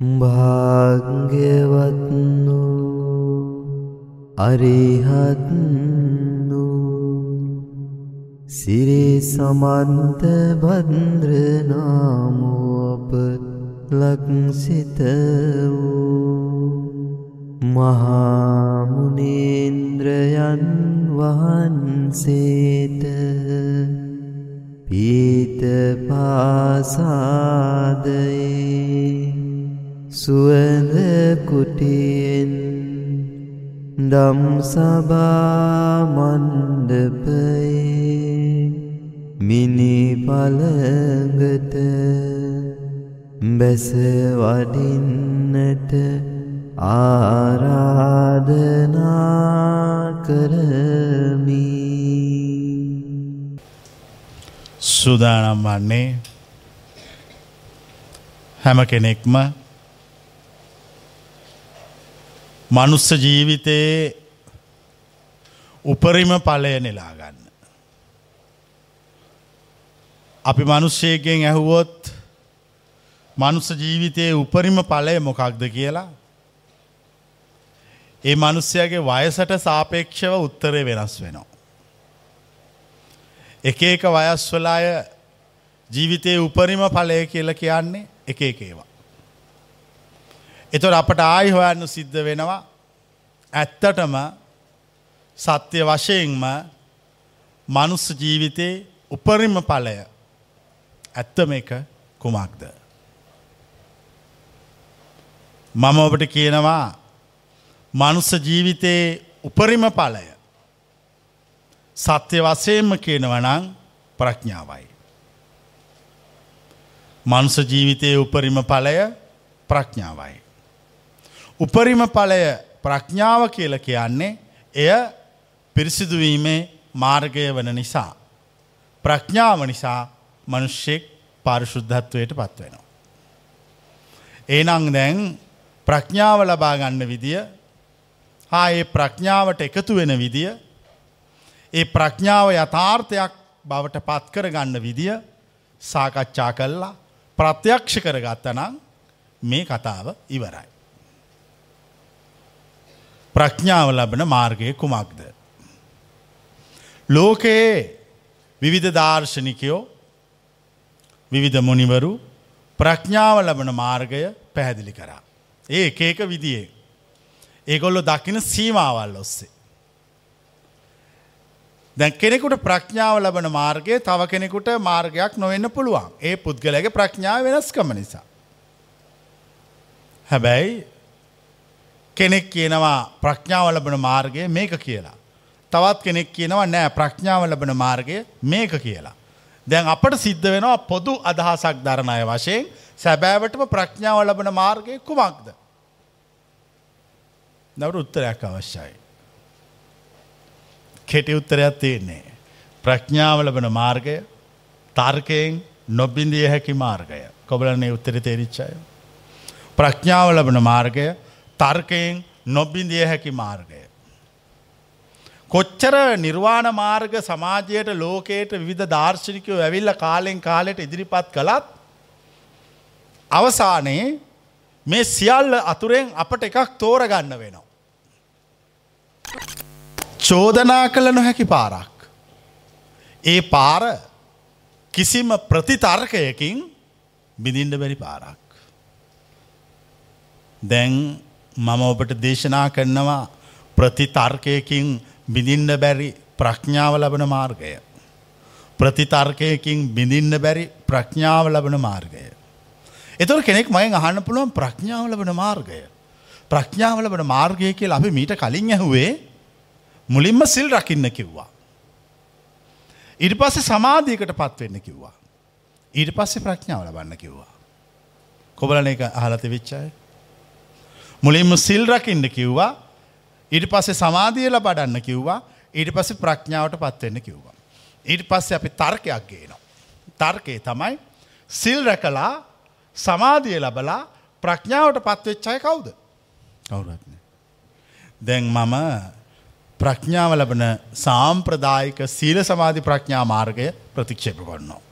භාග්‍යවත්නු අරිහත්නු සිරි සමන්ත බද්‍රනාමෝප ලක්සිත වූ මහාමුණේන්ද්‍රයන් වහන්සේට පීත පාසාදයේ සුවඳ කුටියෙන් දම් සබා මණ්ඩපයේ මිනි පළඟට බැස වඩින්නට ආරාධනා කරමි. සූදානම් වන්නේ හැම කෙනෙක්ම මනුස්ස ජීවිතයේ උපරිම පලය නෙලා ගන්න. අපි මනුෂ්‍යයකෙන් ඇහුවොත් මනුස්ස ජීවිතයේ උපරිම පලය මොකක්ද කියලා ඒ මනුස්්‍යයාගේ වයසට සාපේක්ෂව උත්තරය වෙනස් වෙනවා. එක එක වයස්වලාය ජීවිතයේ උපරිම පලය කියල කියන්නේ එක එක ඒවා. එතොට අපට ආයි හොයන්න සිද්ධ වෙනවා ඇත්තටම සත්‍යය වශයෙන්ම මනුස්ස ජීවිතයේ උපරිම පලය ඇත්තම එක කුමක්ද. මම ඔබට කියනවා මනුස්ස ජීවිතයේ උපරිම පලය සත්‍ය වසයෙන්ම කියනවනං ප්‍රඥාවයි. මනුස ජීවිතයේ උපරිම පලය ප්‍රඥාවයි. උපරිම ඵලය ප්‍රඥාව කියල කියන්නේ එය පිරිසිදුවීමේ මාර්ගය වන නිසා. ප්‍රඥාව නිසා මනුෂ්‍යෙක් පාරිශුද්ධත්වයට පත්වෙනවා. ඒනං දැන් ප්‍රඥාව ලබා ගන්න විදිය හා ඒ ප්‍රඥාවට එකතු වෙන විදිය ඒ ප්‍රඥාව යථාර්ථයක් බවට පත් කර ගන්න විදිය සාකච්ඡා කල්ලා ප්‍රත්‍යක්ෂ කරගත්තනම් මේ කතාව ඉවරයි. ප්‍රඥාව ලබන මාර්ගය කුමක්ද. ලෝකයේ විවිධ දර්ශනිකයෝ විවිධ මුනිවරු ප්‍රඥාව ලබන මාර්ගය පැහැදිලි කරා. ඒ එක ඒක විදියේ. ඒගොල්ලො දකින සීමාවල් ඔස්සේ. දැන් කෙනෙකුට ප්‍රඥාව ලබන මාර්ගය තව කෙනෙකුට මාර්ගයක් නොවෙන්න පුළුවන් ඒ පුද්ගලගේ ප්‍රඥාව වෙනස්කම නිසා. හැබැයි කෙනෙක් කියනවා ප්‍රඥාව ලබන මාර්ගය මේක කියලා. තවත් කෙනෙක් කියනවා නෑ ප්‍රඥාව ලබන මාර්ගය මේක කියලා. දැන් අපට සිද්ධ වෙනවා පොදු අදහසක් දරණය වශයෙන් සැබෑවටම ප්‍රඥාව ලබන මාර්ගය කුමක්ද. නවට උත්තරයක් අවශ්‍යයි. කෙටි උත්තරයක් තියෙන්නේ. ප්‍රඥාව ලබන මාර්ගය තර්කයෙන් නොබින්දිය හැකි මාර්ගය කොබලන්නේ උත්තර තේරිච්චය. ප්‍රඥාව ලබන මාර්ගය තර්කයෙන් නොබින්දිය හැකි මාර්ගය. කොච්චර නිර්වාණ මාර්ග සමාජයට ලෝකයට විධ දර්ශනිකයෝ ඇවිල්ල කාලෙන් කාලෙට ඉදිරිපත් කළත් අවසානයේ මේ සියල්ල අතුරෙන් අපට එකක් තෝරගන්න වෙනවා. චෝදනා කළ නොහැකි පාරක්. ඒ පාර කිසිම ප්‍රතිතර්කයකින් බිඳින්ඩ බැරි පාරක්. දැන් මම ඔබට දේශනා කරනවා ප්‍රතිතර්කයකින් බිඳින්න බැරි ප්‍රඥාව ලබන මාර්ගය. ප්‍රතිතර්කයකින් බිඳින්න බැරි ප්‍රඥාව ලබන මාර්ගය. එතුර කෙනෙක් මයෙන් අහන්න පුළුවන් ප්‍රඥාව ලබන මාර්ගය. ප්‍රඥාව ලබන මාර්ගය කියල අපි මීට කලින් ඇහුවේ මුලින්ම සිල් රකින්න කිව්වා. ඊට පස්සේ සමාධියකට පත්වෙන්න කිව්වා. ඊට පස්සේ ප්‍රඥාව ලබන්න කිව්වා. කොබලන එක අහලත විච්චාය. මුලින්ම සිල් රකින්න කිව්වා ඊට පස්සේ සමාධියල බඩන්න කිව්වා ඊට පස්සේ ප්‍රඥාවට පත්වෙන්න කිව්වා. ඊට පස්සේ අපි තර්කයක් ගේනවා. තර්කය තමයි සිල් රැකලා සමාධිය ලබලා ප්‍රඥාවට පත්වෙච්චය කවුද. කවුරත්න. දැන් මම ප්‍රඥාව ලබන සාම්ප්‍රදායික සීල සමාධි ප්‍රඥා මාර්ගය ප්‍රතික්ෂේප කොන්නවා.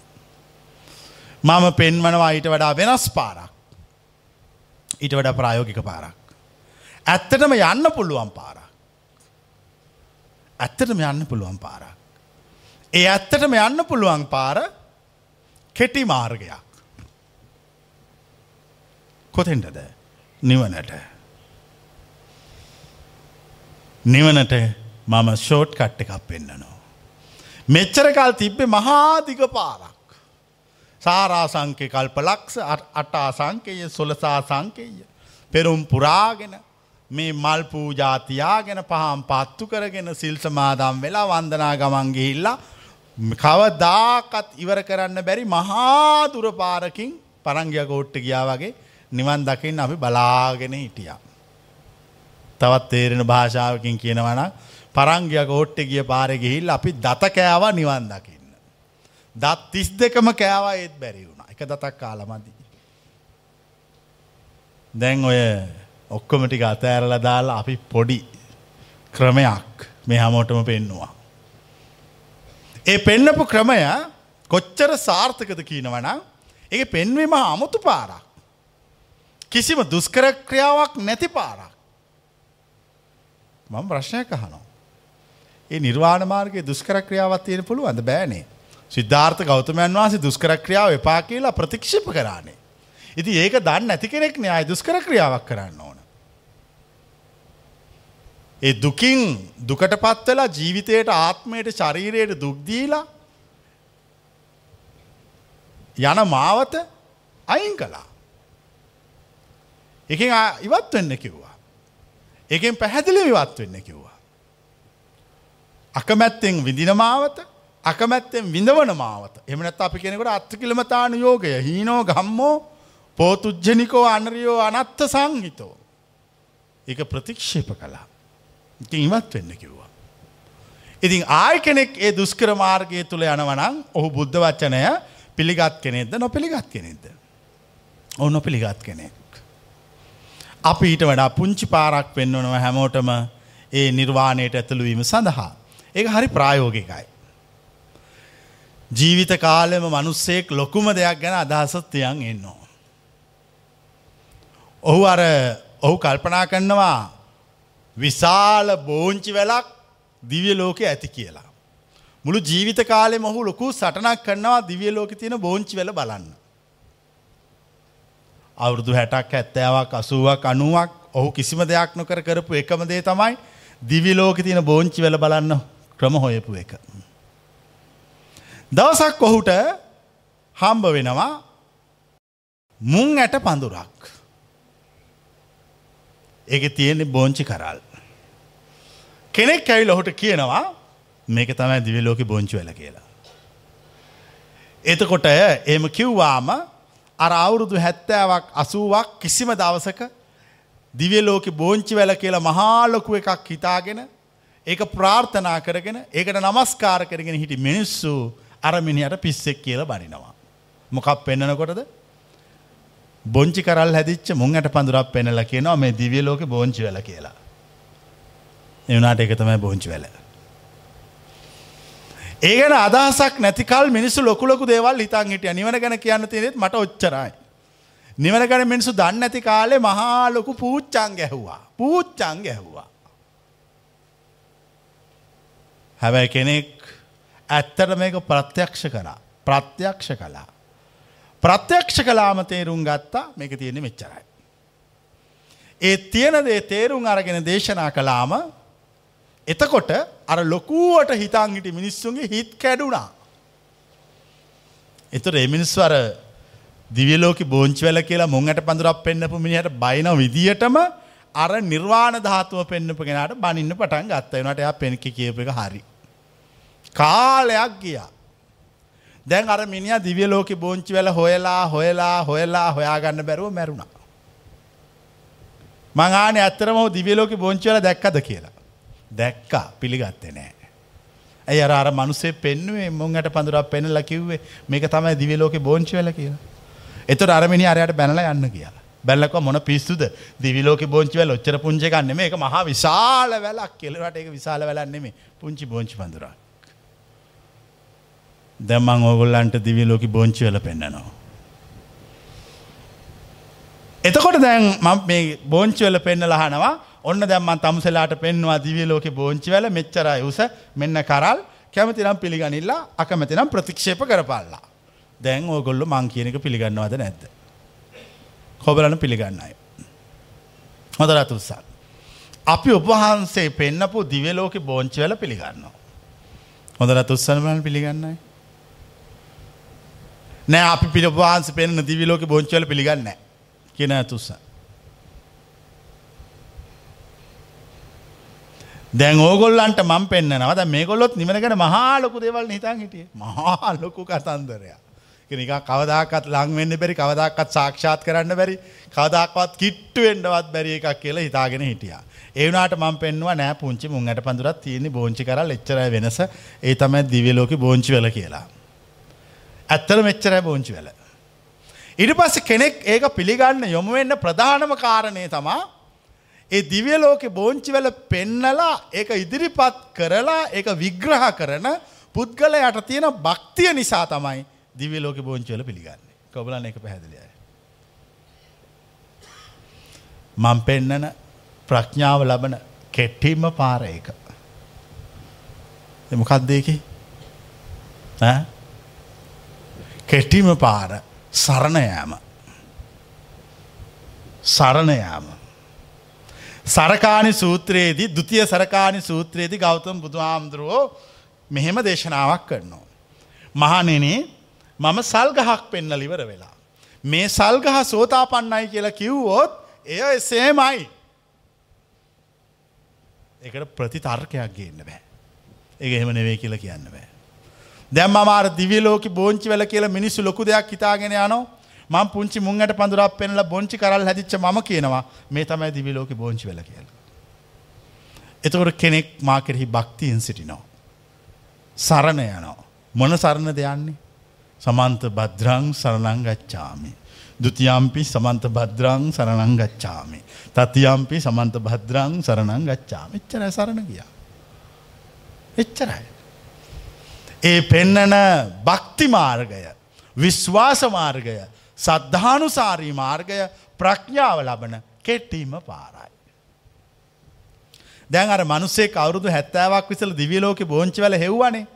මම පෙන්වනවා ඊට වඩා වෙනස් පාරක්. ඊට වඩා ප්‍රායෝගික පාරක්. ඇත්තටම යන්න පුළුවන් පාරක්. ඇත්තටම යන්න පුළුවන් පාරක්. ඒ ඇත්තටම යන්න පුළුවන් පාර කෙටි මාර්ගයක්. කොතෙන්ටද නිවනට. නිවනට මම ෂෝට් කට්ට එකක් පෙන්න්නනවා. මෙච්චරකල් තිබ්බේ මහාදික පාරක්. සාරා සංකය කල්ප ලක්ෂ අටා සංකය සොලසා සංකේය. පෙරුම් පුරාගෙන මේ මල් පූජාතියාගෙන පහම් පත්තු කරගෙන සිල් සමාදම් වෙලා වන්දනා ගමන් ගිහිල්ලා කවදාකත් ඉවර කරන්න බැරි මහාදුර පාරකින් පරංගිය කෝට්ට ගියා වගේ නිවන් දකින්න අපි බලාගෙන හිටියා. තවත් තේරෙන භාෂාවකින් කියනවන පරංගිය කෝට්ට ගිය පාර ගිහිල් අපි දත කෑව නිවන් දකින්න. දත් තිස් දෙකම කෑවා ඒත් බැරි වුණ එක දතක් කාලමදී. දැන් ඔය ඔක්කොම ටික අතෑරල දාලා අපි පොඩි ක්‍රමයක් මේ හැමෝටම පෙන්නවා. ඒ පෙන්නපු ක්‍රමය කොච්චර සාර්ථකද කියනවනම් ඒ පෙන්වීම අමුතු පාරක්. කිසිම දුස්කර ක්‍රියාවක් නැති පාරක්. මම ප්‍රශ්නයක් අහනවා. ඒ නිර්වාණ මාර්ගයේ දුෂ්කර ක්‍රියාවක් තියෙන පුළුවන්ද බෑනේ. සිද්ධාර්ථ ගෞතමයන් වහන්සේ දුෂ්කර ක්‍රියාව එපා කියලා ප්‍රතික්ෂේප කරානේ. ඉතින් ඒක දන්නේ නැති කෙනෙක් නේ ආයි දුෂ්කර ක්‍රියාවක් කරන්න ඕන. ඒ දුකින් දුකට පත්වෙලා ජීවිතයට ආත්මයට ශරීරයට දුක්දීලා යන මාවත අයින් කලා. එකින් ඉවත් වෙන්න කිව්වා. එකෙන් පැහැදිලි විවත් වෙන්න කිව්වා. අකමැත්තෙන් විදින මාවත අකමැත්තෙන් විඳවන මාවත එමනත් අපි කෙනෙකට අත්කිලමතාන යෝගය හීනෝ ගම්මෝ පෝතුජ්ජනිකෝ අනරියෝ අනත්ත සංහිතෝ. එක ප්‍රතික්ෂේප කලා. ඉතින් ඉවත් වෙන්න කිව්වා. ඉතින් ආය කෙනෙක් ඒ දුස්කර මාර්ගය තුළ යනවනං ඔහු බුද්ධ වච්චනය පිළිගත් කෙනෙක්ද නොපිළිගත් කෙනෙක්ද. ඔහු නොපිළිගත් කෙනෙක්. අපි ඊට වඩා පුංචි පාරක් පෙන්වනව හැමෝටම ඒ නිර්වාණයට ඇතුළුවීම සඳහා. ඒ හරි ප්‍රායෝගිකයි. ජීවිත කාලෙම මනුස්සෙක් ලොකුම දෙයක් ගැන අදහසත්තියන් එන්නවා. ඔහු අර ඔහු කල්පනා කරනවා විශාල බෝංචි වෙලක් දිවිය ලෝක ඇති කියලා. මුළු ජීවිත කාලෙ මොහු ලොකු සටනක් කරනවා දිවිය ලෝක තියෙන බෝංචි වෙල බලන්න. අවුරුදු හැටක් ඇත්තෑවක් අසුවක් අනුවක් ඔහු කිසිම දෙයක් නොකර කරපු එකම දේ තමයි දිවිලෝක තියෙන බෝංචි වෙල බලන්න ක්‍රම හොයපු එක. දවසක් ඔහුට හම්බ වෙනවා මුං ඇට පඳුරක්. ඒක තියෙන්නේ බෝංචි කරල්. කෙනෙක් ඇයි ලොහොට කියනවා මේක තමයි දිවිලෝක බෝංචි වෙල කියලා. එතකොට එම කිව්වාම අර අවුරුදු හැත්තෑවක් අසුවක් කිසිම දවසක දිවලෝක බෝංචි වැල කියලා මහාලොකු එකක් හිතාගෙන ඒක ප්‍රාර්ථනා කරගෙන ඒකට නමස්කාර කරගෙන හිටි මිනිස්සු අරමිනියට පිස්සෙක් කියල බනිනවා. මොකක් පෙන්නනකොටද බොංචි කරල් හැදිච්ච මුංට පඳුරක් පෙනල කියනවා මේ දිවියලෝක බෝංචි වෙල කියලා. එවනාට එක තමයි බෝංචි වෙල. ඒගන අදහසක් නැතිකල් මිනිස්සු ලොකුලොකු දේවල් හිතන් හිටිය නිවන ගැන කියන්න තියෙනෙත් මට ඔච්චරයි. නිවන ගැන මිනිසු දන්න ඇති කාලේ මහාලොකු පූච්චන් ගැහ්වා. පූච්චන් ගැහ්වා. හැබැයි කෙනෙක් ඇත්තට මේක ප්‍රත්‍යක්ෂ කරා. ප්‍රත්‍යක්ෂ කලා. ප්‍රත්‍යක්ෂ කලාම තේරුම් ගත්තා මේක තියෙන මෙච්චරයි. ඒ තියෙනදේ තේරුම් අරගෙන දේශනා කලාම එතකොට අර ලොකුවට හිතන් හිටි මිනිස්සුන්ගේ හිත් කැඩුනා. එතුර එමිනිස්වර දිවියලෝක බෝංචි වෙල කියලා මුංගට පඳුරක් පෙන්න්නපු මිනිහට බයින විදිහටම අර නිර්වාණ ධාතුව පෙන්න්නපු කෙනට බනින්න පටන් ගත්තයනට එයා පෙනකි කියප එක හරි. කාලයක් ගියා. දැන් අර මිනිිය දිවියලෝක බෝංචි වෙල හොයලා හොයලා හොයලා හොයාගන්න බැරුව මැරුණා. මංආන ඇත්තරම දිවියලෝක බෝංචිවල දැක්කද කියලා. දැක්කා පිළිගත්තේ නෑ. ඇයි අර අර මනුසේ පෙන්නුවේ මුංගට පඳුරක් පෙනල කිව්වේ මේක තමයි දිවියලෝක බෝංචි වෙල කියලා. එතට අරමිනි අරයට බැනල යන්න කියලා. බැල්ලක මොන පිස්සුද දිවිලෝක බෝංචිවල ඔච්චර පුංචි ගන්න මේ එක මහා විශාල වැලක් කෙලවට එක විශාල වැලන්නෙමේ පුංචි බෝංචි පඳුරක්. දැම්මං ඕගොල්ලන්ට දිවිලෝක බෝංචි වෙල පෙන්න්නනවා. එතකොට දැන් මම මේ බෝංචිවල පෙන්න ලහනවා ඔන්න දැම්මන් තමුසලාට පෙන්වා දිවිය ලෝක බෝංචිවල මෙච්චරයි උස මෙන්න කරල් කැමතිනම් පිළිගනිල්ලා අකමැතිනම් ප්‍රතික්ෂේප කරපාල්ලා. දැන් ඕගොල්ලු මං කියනක පිළිගන්නවද නැද්ද. කොබලන පිළිගන්නයි. හොඳරත් උත්සාල්. අපි ඔබහන්සේ පෙන්න්නපු දිවලෝක බෝංචිවල පිළිගන්නවා. හොඳරත් උත්සනමල් පිළිගන්නයි. නෑ අපි පිළිවාන්ස පෙන්න්න දිවිලෝක බෝංචවල පිළිගන්න කියන ඇතුස්ස. දැන් ඕගොල්ලන්ට මම් පෙන්න්නනවද මේ ගොල්ලොත් නිමනගෙන මහාලොකු දෙවල් හිතන් හිටිය මහාලොකු කතන්දරයා. නික කවදක්ත් ලංවෙන්න බැරි කවදක්ත් සාක්ෂාත් කරන්න බැරි කවදක්වත් කිට්ටුවෙන්ඩවත් බැරි එකක් කියලා හිතාගෙන හිටිය. ඒවනාට මං පෙන්වා නෑ පුංචි මුන්ට පඳුරත් තියෙන බෝංචි කරල් එච්චර වෙනස ඒ තමයි දිවියලෝක බෝංචි වෙල කියලා. ඇත්තල මෙච්චරයි බෝංචි වෙල. ඉඩ පස්ස කෙනෙක් ඒක පිළිගන්න යොමුවෙන්න ප්‍රධානම කාරණය තමා ඒ දිවිය ලෝකෙ බෝංචිවල පෙන්නලා ඒක ඉදිරිපත් කරලා ඒක විග්‍රහ කරන පුද්ගලයට තියෙන භක්තිය නිසා තමයි දිවිය ලෝක බෝංචිවල පිළිගන්නේ කොබලන එක පැහැදිලියයි. මං පෙන්නන ප්‍රඥාව ලබන කෙට්ටිම්ම පාර එක. එමකක්දේකි කෙටිම පාර සරණයෑම. සරණයෑම. සරකානි සූත්‍රයේදී දුතිය සරකානි සූත්‍රයේදී ගෞතම බුදු හාමුදුරුවෝ මෙහෙම දේශනාවක් කරනවා. මහනෙනේ මම සල්ගහක් පෙන්න ලිවර වෙලා. මේ සල්ගහ සෝතා පන්නයි කියලා කිව්වෝත් එය එසේමයි. එකට ප්‍රතිතර්කයක් ගන්න බෑ. ඒ එහෙම නෙවේ කියලා කියන්න බෑ. දැම් අමාර දිවිලෝක බෝංචි වෙල කියල මිනිස්සු ලොකු දෙයක් හිතාගෙන යනවා මං පුංචි මුන්ට පඳුරක් පෙනල බොංචි කරල් හැදිච්ච ම කියනවා මේ තමයි දිවිලෝක බෝංචි වෙල කියල. එතකොට කෙනෙක් මා කෙරෙහි භක්තියෙන් සිටිනෝ. සරණ යනෝ. මොන සරණ දෙයන්නේ. සමන්ත භද්‍රං සරණංගච්ඡාමි. දුතියම්පි සමන්ත භද්‍රං සරණංගච්ඡාමි. තතියම්පි සමන්ත භද්‍රං සරණංගච්ඡාම එච්චර සරණ ගියා. එච්චරයි. ඒ පෙන්නන භක්ති මාර්ගය විශ්වාස මාර්ගය සද්ධානුසාරී මාර්ගය ප්‍රඥාව ලබන කෙට්ටීම පාරයි. දැන් අර මනුස්සේ කවරුදු හැත්තෑවක් විසල දිවිලෝක බෝංචිවල හෙව්වනේ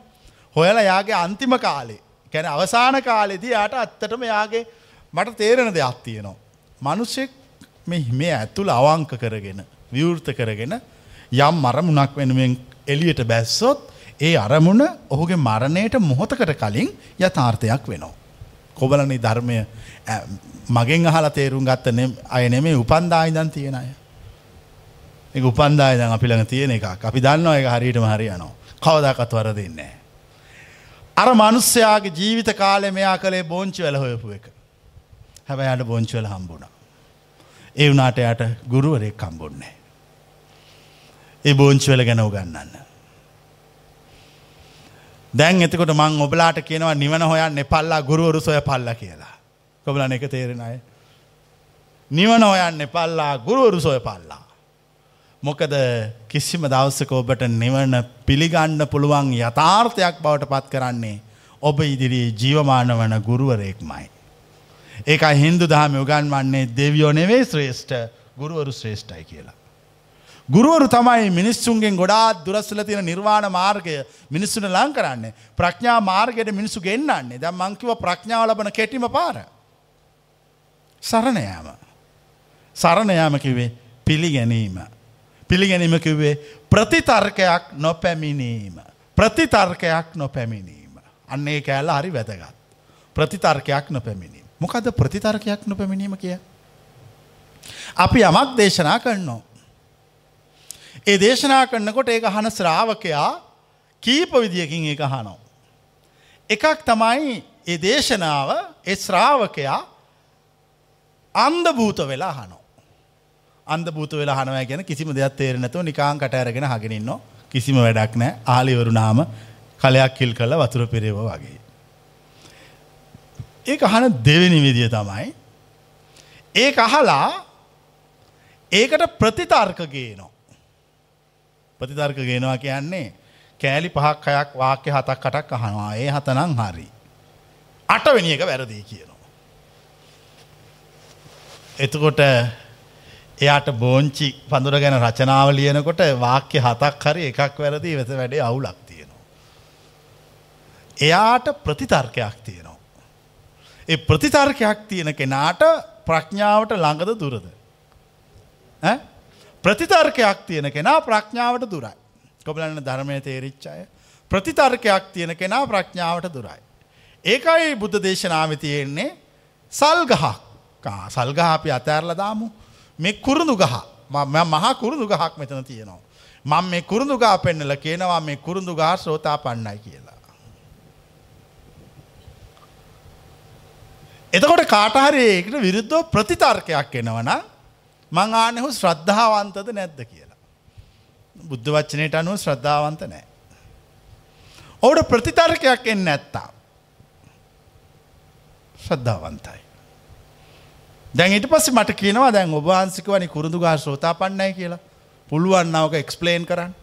හොයල යාගේ අන්තිම කාලේ කැන අවසාන කාලෙදී යාට අත්තටම යාගේ මට තේරෙන දෙයක් තියෙනවා. මනුස්සෙක් මේ ඇතුළ අවංක කරගෙන විවෘත කරගෙන යම් මරමුණක් වෙනුවෙන් එලියට බැස්සොත් ඒ අරමුණ ඔහුගේ මරණයට මොහොතකට කලින් යථාර්ථයක් වෙනවා. කොබලනි ධර්මය මගෙන් අහලා තේරුම් ගත්ත අය නෙමේ උපන්දායිදන් තියෙන අය. එක උපන්දායදන් අපි ළඟ තියෙන එකක් අපි දන්නවා එක හරියටම හරියනවා. කවදාකත් වර දෙන්නේ. අර මනුස්්‍යයාගේ ජීවිත කාලෙ මෙයා කළේ බෝංචි වෙල හොයපු එක. හැබැ යට බෝංචි වෙල හම්බුණා. ඒ වනාට යට ගුරුවරෙක් කම්බොන්නේ. ඒ බෝංචි වෙල ගැනව ගන්නන්න. දැන් එතකොට මං ඔබලාට කියනවා නිවන හොයන් එපල්ලා ගුරුවරු සොය පල්ල කියලා. කොබලන එක තේරෙන අය. නිවන හොයන් එපල්ලා ගුරුවරු සොය පල්ලා. මොකද කිසිම දවස්සක ඔබට නිවන පිළිගන්න පුළුවන් යථාර්ථයක් බවට පත් කරන්නේ ඔබ ඉදිරී ජීවමාන වන ගුරුවරයෙක්මයි. ඒක හින්දු දහම උගන් වන්නේ දෙවියෝ නෙවේ ශ්‍රේෂ්ඨ ගුරුවරු ශ්‍රේෂ්ඨයි කියලා. ගුරුවරු තමයි මිනිස්සුන්ගෙන් ගොඩාත් දුරස්සල තියෙන නිර්වාණ මාර්ගය මිනිස්සුන ලං කරන්නේ ප්‍රඥා මාර්ගයට මිනිස්සු ගෙන්න්නන්නේ දැම් මංකිව ප්‍රඥාව ලබන කෙටිම පාර. සරණයෑම. සරණයාම කිවේ පිළිගැනීම. පිළිගැනීම කිව්වේ ප්‍රතිතර්කයක් නොපැමිණීම. ප්‍රතිතර්කයක් නොපැමිණීම. අන්නේ කෑල්ල හරි වැදගත්. ප්‍රතිතර්කයක් නොපැමිණීම. මොකද ප්‍රතිතර්කයක් නොපැමිණීම කිය. අපි යමක් දේශනා කරනවා. ඒ දේශනා කරන්නකොට ඒක අහන ශ්‍රාවකයා කීප විදියකින් ඒක අහනෝ. එකක් තමයි ඒ දේශනාව ඒ ශ්‍රාවකයා අන්ද භූත වෙලා හනෝ. අන්ද භූත වෙලා හනවය ගැන කිසිම දෙයක් තේරෙනැතුව නිකාං කට අරගෙන හගෙනන්න කිසිම වැඩක් නෑ ආලිවරු නාම කලයක් කිල් කළ වතුර පෙරේව වගේ. ඒ අහන දෙවෙනි විදිය තමයි ඒ අහලා ඒකට ප්‍රතිතර්ක ගේනවා. ප්‍රතිතර්ක ගෙනවා කියන්නේ කෑලි පහක් අයක් වාක්‍ය හතක් කටක් අහනවා ඒ හතනං හරි. අටවෙනි එක වැරදිී කියනවා. එතකොට එයාට බෝංචි පඳුර ගැන රචනාව ලියනකොට වාක්‍ය හතක් හරි එකක් වැරදි වෙත වැඩේ අවුලක් තියෙනවා. එයාට ප්‍රතිතර්කයක් තියෙනවා. ඒ ප්‍රතිතර්කයක් තියෙන කෙනාට ප්‍රඥාවට ළඟද දුරද. ප්‍රතිතර්කයක් තියෙන කෙනා ප්‍රඥාවට දුරයි. කොබලන්න ධර්මය තේරිච්චාය. ප්‍රතිතර්කයක් තියෙන කෙනා ප්‍රඥාවට දුරයි. ඒකයි බුද්ධ දේශනාව තියෙන්නේ සල්ගහක් සල්ගහ අපි අතෑරල දාමු මේ කුරුදු ගහ මහා කුරුදු ගහක් මෙතන තියෙනවා. මං මේ කුරුදු ගා පෙන්නල කියනවා මේ කුරුදු ගා සෝතා පන්නයි කියලා. එතකොට කාටහරි ඒකට විරුද්ධව ප්‍රතිතර්කයක් එනවන මං ආනෙහු ශ්‍රද්ධාවන්තද නැද්ද කියලා. බුද්ධ වච්චනයට අනුව ශ්‍රද්ධාවන්ත නෑ. ඔවුට ප්‍රතිතර්කයක් එන්න ඇත්තා. ශ්‍රද්ධාවන්තයි. දැන් ඊට පස්සේ මට කියනවා දැන් ඔබ වහන්සික වනි කුරුදු ගහ ශ්‍රෝතාපන්නයි කියලා. පුළුවන් නවක එක්ස්ප්ලේන් කරන්න.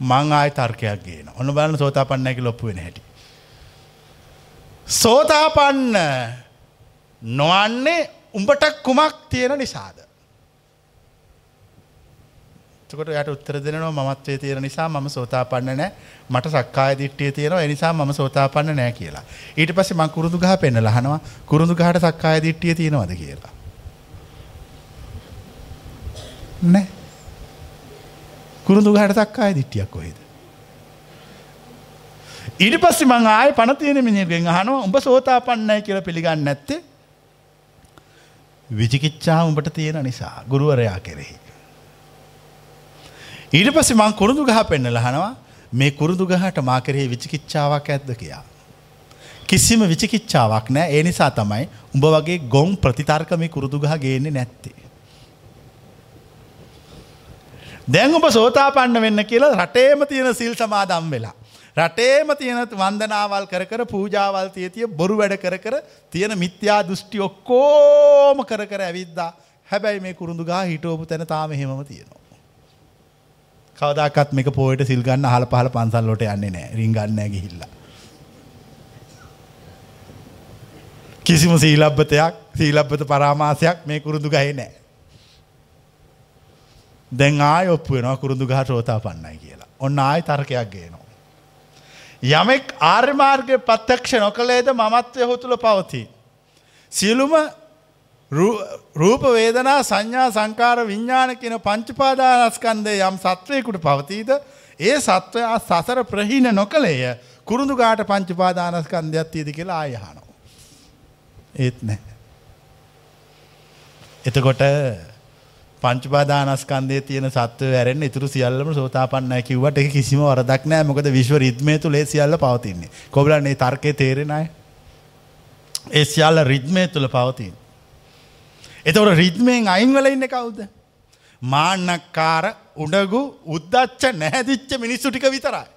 මං ආය තර්කයක් ගේන. ඔන්න බලන්න සෝතාපන්නයි කියලා ඔප්පු වෙන හැටි. සෝතාපන්න නොවන්නේ උඹට කුමක් තියෙන නිසාද. එතකොට යට උත්තර දෙනවා මමත්වයේ තියෙන නිසා මම සෝතාපන්න නෑ මට සක්කාය දිට්ඨිය තියෙනවා ඒ නිසා මම සෝතාපන්න නෑ කියලා. ඊට පස්සේ මං කුරුඳු ගහ පෙන්නලා අහනවා කුරුඳු ගහට සක්කාය දිට්ඨිය තියෙනවද කියලා. නෑ. කුරුඳු ගහට සක්කාය දිට්ඨියක් කොහෙද? ඊට පස්සේ මං ආයේ පණ තියෙන මිනිහෙක්ගෙන් අහනවා උඹ සෝතාපන්නයි කියලා පිළිගන්නේ නැත්තේ විචිකිච්ඡාව උඹට තියෙන නිසා ගුරුවරයා කෙරෙහි. ඊට පස්සේ මං කුරුදු ගහ පෙන්නලා අහනවා මේ කුරුදු ගහට මා කෙරෙහි විචිකිච්ඡාවක් ඇද්ද කියලා. කිසිම විචිකිච්ඡාවක් නැහැ. ඒ නිසා තමයි උඹ වගේ ගොන් ප්‍රතිතර්ක මේ කුරුදු ගහ ගේන්නේ නැත්තේ. දැන් ඔබ සෝතාපන්න වෙන්න කියලා රටේම තියෙන සිල් සමාදම් වෙලා. රටේම තියෙන වන්දනාවල් කර කර පූජාවල් තිය තිය බොරු වැඩ කර කර තියෙන මිත්‍යා දෘෂ්ටි ඔක්කෝම කර කර ඇවිද්දා හැබැයි මේ කුරුඳු ගහ හිටෝපු තැන තාම හෙමම තියෙනවා. කවදාකත් මේක පෝයට සිල් ගන්න අහල පහල පන්සල් වලට යන්නේ නැහැ. රින්ගන්නේ නැහැ ගිහිල්ලා. කිසිම සීලබ්බතයක් සීලබ්බත පරාමාසයක් මේ කුරුඳු ගහේ නැහැ. දැන් ආය ඔප්පු වෙනවා කුරුඳු ගහ රෝතාපන්නයි කියලා. ඔන්න ආය තර්කයක් ගේනවා. යමෙක් ආර්ය මාර්ගයේ ප්‍රත්‍යක්ෂ නොකලේද මමත්වය ඔහු තුල පවතී. සියලුම රූප වේදනා සංඥා සංකාර විඤ්ඥාන කියන පංචපාදානස්කන්දය යම් සත්වයකුට පවතීද ඒ සත්වයා සසර ප්‍රහීන නොකළේය කුරුදු ගාට පංචපාදානස්කන්දයක් තියද කියලා ආයහනෝ. ඒත් නෑ. එතකොට පංචපාදානස්කන්දේ තියෙන සත්ව වැරෙන් ඉතුරු සියල්ලම සෝතාපන්නයි කිව්වට එක කිසිම වරදක් නෑ මොකද විශ්ව රිද්මය තුළේ සියල්ල පවතින්නේ. කොබලන්නේ තර්කය තේරෙනයි. ඒ සියල්ල රිද්මය තුළ පවතින්. එතවට රිද්මයෙන් අයින්වල ඉන්න කවුද. මාන්නක්කාර උඩගු උද්දච්ච නැහැදිච්ච මිනිස්සු ටික විතරයි.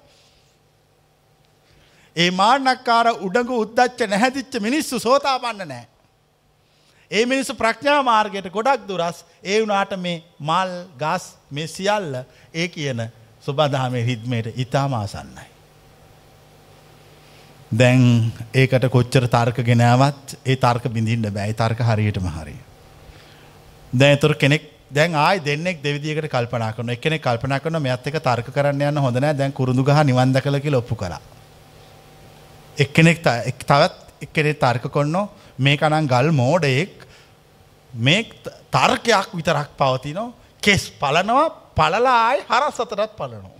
ඒ මාන්නක්කාර උඩගු උද්දච්ච නැහැදිච්ච මිනිස්සු සෝතාපන්න නෑ. ඒ මිනිස්සු ප්‍රඥා මාර්ගයට ගොඩක් දුරස් ඒ වුනාට මේ මල් ගස් මේ සියල්ල ඒ කියන සුබදහමේ හිද්මයට ඉතාමාසන්නයි. දැන් ඒකට කොච්චර තර්ක ගෙනාවත් ඒ තර්ක බිඳින්න බෑ තර්ක හරියටම හරිය. දැන් එතකොට කෙනෙක් දැන් ආයි දෙන්නෙක් දෙවිදියකට කල්පනා කරනවා. එක්කෙනෙක් කල්පනා කරනවා මෙයත් එක තර්ක කරන්න යන්න හොඳ නැහැ. දැන් කුරුඳු ගහ නිවන් දැකලා කියලා ඔප්පු කරා. එක්කෙනෙක් තවත් එක්කෙනෙක් තර්ක කරනවා මේක නම් ගල් මෝඩයෙක් මේ තර්කයක් විතරක් පවතිනවා. කෙස් පලනවා පලලා ආයි හරස් අතරත් පලනවා.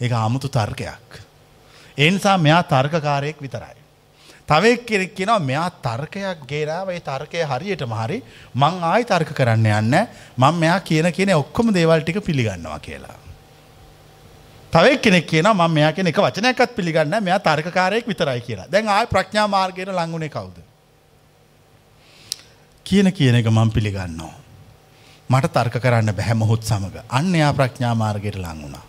ඒක 아무තු තර්කයක්. ඒ නිසා මෙයා තර්කකාරයෙක් විතරයි. තව කෙනෙක් කියනවා මෙයා තර්කයක් ගේනාව ඒ තර්කය හරියටම හරි මං ආයි තර්ක කරන්න යන්න මම මෙයා කියන කියන ඔක්කොම දේවල් ටික පිළිගන්නවා කියලා. තව කෙනෙක් කියනවා මම මෙයා කියන එක වචනයක්වත් පිළිගන්නේ නැහැ මෙයා තර්කකාරයෙක් විතරයි කියලා. දැන් ආයි ප්‍රඥා මාර්ගයට ලං උනේ කවුද? කියන කියන එක මම පිළිගන්නවා. මට තර්ක කරන්න බැහැ මොහොත් සමග. අන්න එයා ප්‍රඥා මාර්ගයට ලං වුණා.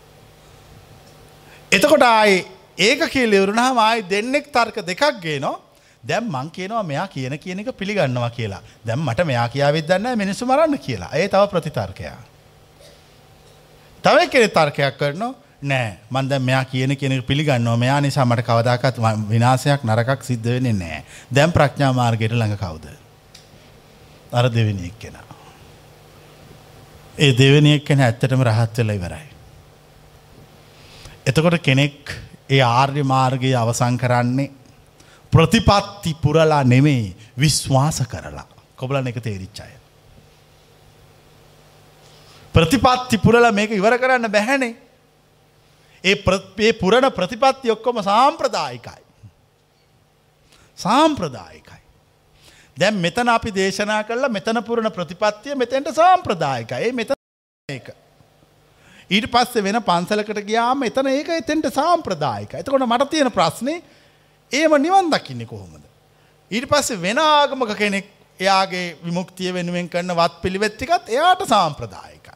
එතකොට ආයේ ඒක කියලෙවරුණහම ආයි දෙන්නෙක් තර්ක දෙකක් ගේනවා දැම් මං කියනවා මෙයා කියන කියන එක පිළිගන්නවා කියලා දැම් මට මෙයා කියාවෙත් දන්න මිනිස්සු මරන්න කියලා ඒ තව ප්‍රතිතර්කයා. තව කෙනෙ තර්කයක් කරනවා නෑ මන්ද මෙයා කියන කෙනෙ පිළිගන්නවා මෙයා නිසා මට කවදාකත් විනාසයක් නරකක් සිද්ධ වෙන්නේ නෑ දැම් ප්‍රඥා මාර්ගයට ළඟ කවුද. අර දෙවෙනි එක් කෙන. ඒ දෙවෙනි එක් කෙන ඇත්තටම රහත් වෙලා ඉවරයි. එතකොට කෙනෙක් ඒ ආර්ය මාර්ගයේ අවසං කරන්නේ ප්‍රතිපත්ති පුරලා නෙමෙයි විශ්වාස කරලා කොබලන එක තේරිච්චාය. ප්‍රතිපත්ති පුරල මේක ඉවර කරන්න බැහැනේ ඒ පුරණ ප්‍රතිපත්ති ඔක්කොම සාම්ප්‍රදායිකයි. සාම්ප්‍රදායිකයි. දැම් මෙතන අපි දේශනා කරලා මෙතන පුරණ ප්‍රතිපත්තිය මෙතැන්ට සාම්ප්‍රදායිකයි මෙත ඒක. ඊට පස්සේ වෙන පන්සලකට ගියාම එතන ඒක එතෙන්ට සාම්ප්‍රදායික. එතකොට මට තියෙන ප්‍රශ්නේ ඒම නිවන් දකින්නේ කොහොමද. ඊට පස්සේ වෙන ආගමක කෙනෙක් එයාගේ විමුක්තිය වෙනුවෙන් කරන්න වත් පිළිවෙත්තිකත් එයාට සාම්ප්‍රදායික.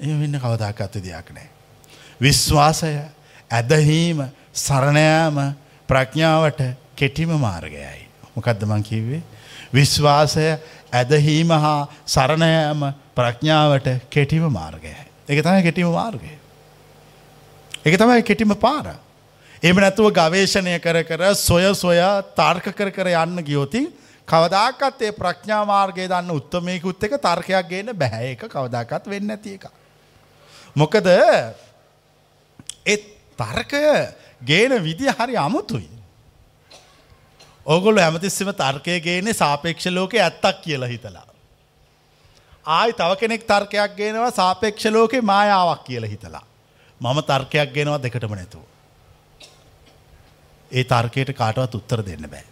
ඒ වෙන්න කවදාකත්ත දෙයක් නෑ. විශ්වාසය ඇදහීම සරණයෑම ප්‍රඥාවට කෙටිම මාර්ගයයි. මොකක්ද මං කිව්වේ. විශ්වාසය ඇදහීම හා සරණයෑම ප්‍රඥාවට කෙටිම මාර්ගයයි. එක තමයි කෙටිම මාර්ගය. එක තමයි කෙටිම පාර. එම නැතුව ගවේශණය කර කර සොය සොයා තර්ක කර කර යන්න ගියෝතින් කවදාකත් ඒ ප්‍රඥා මාර්ගය දන්න උත්තමයකුත් එක තර්කයක් ගේන්න බැහැ එක කවදාකත් වෙන්න ඇති එක. මොකද ඒ තර්කය ගේන විදි හරි අමුතුයි. ඕගොල්ලු ඇමතිස්සම තර්කය ගේනේ සාපේක්ෂ ලෝකෙ ඇත්තක් කියලා හිතලා. ආයි තව කෙනෙක් තර්කයක් ගේනවා සාපේක්ෂ ලෝකෙ මායාවක් කියලා හිතලා. මම තර්කයක් ගෙනවා දෙකටම නැතුව. ඒ තර්කයට කාටවත් උත්තර දෙන්න බෑ.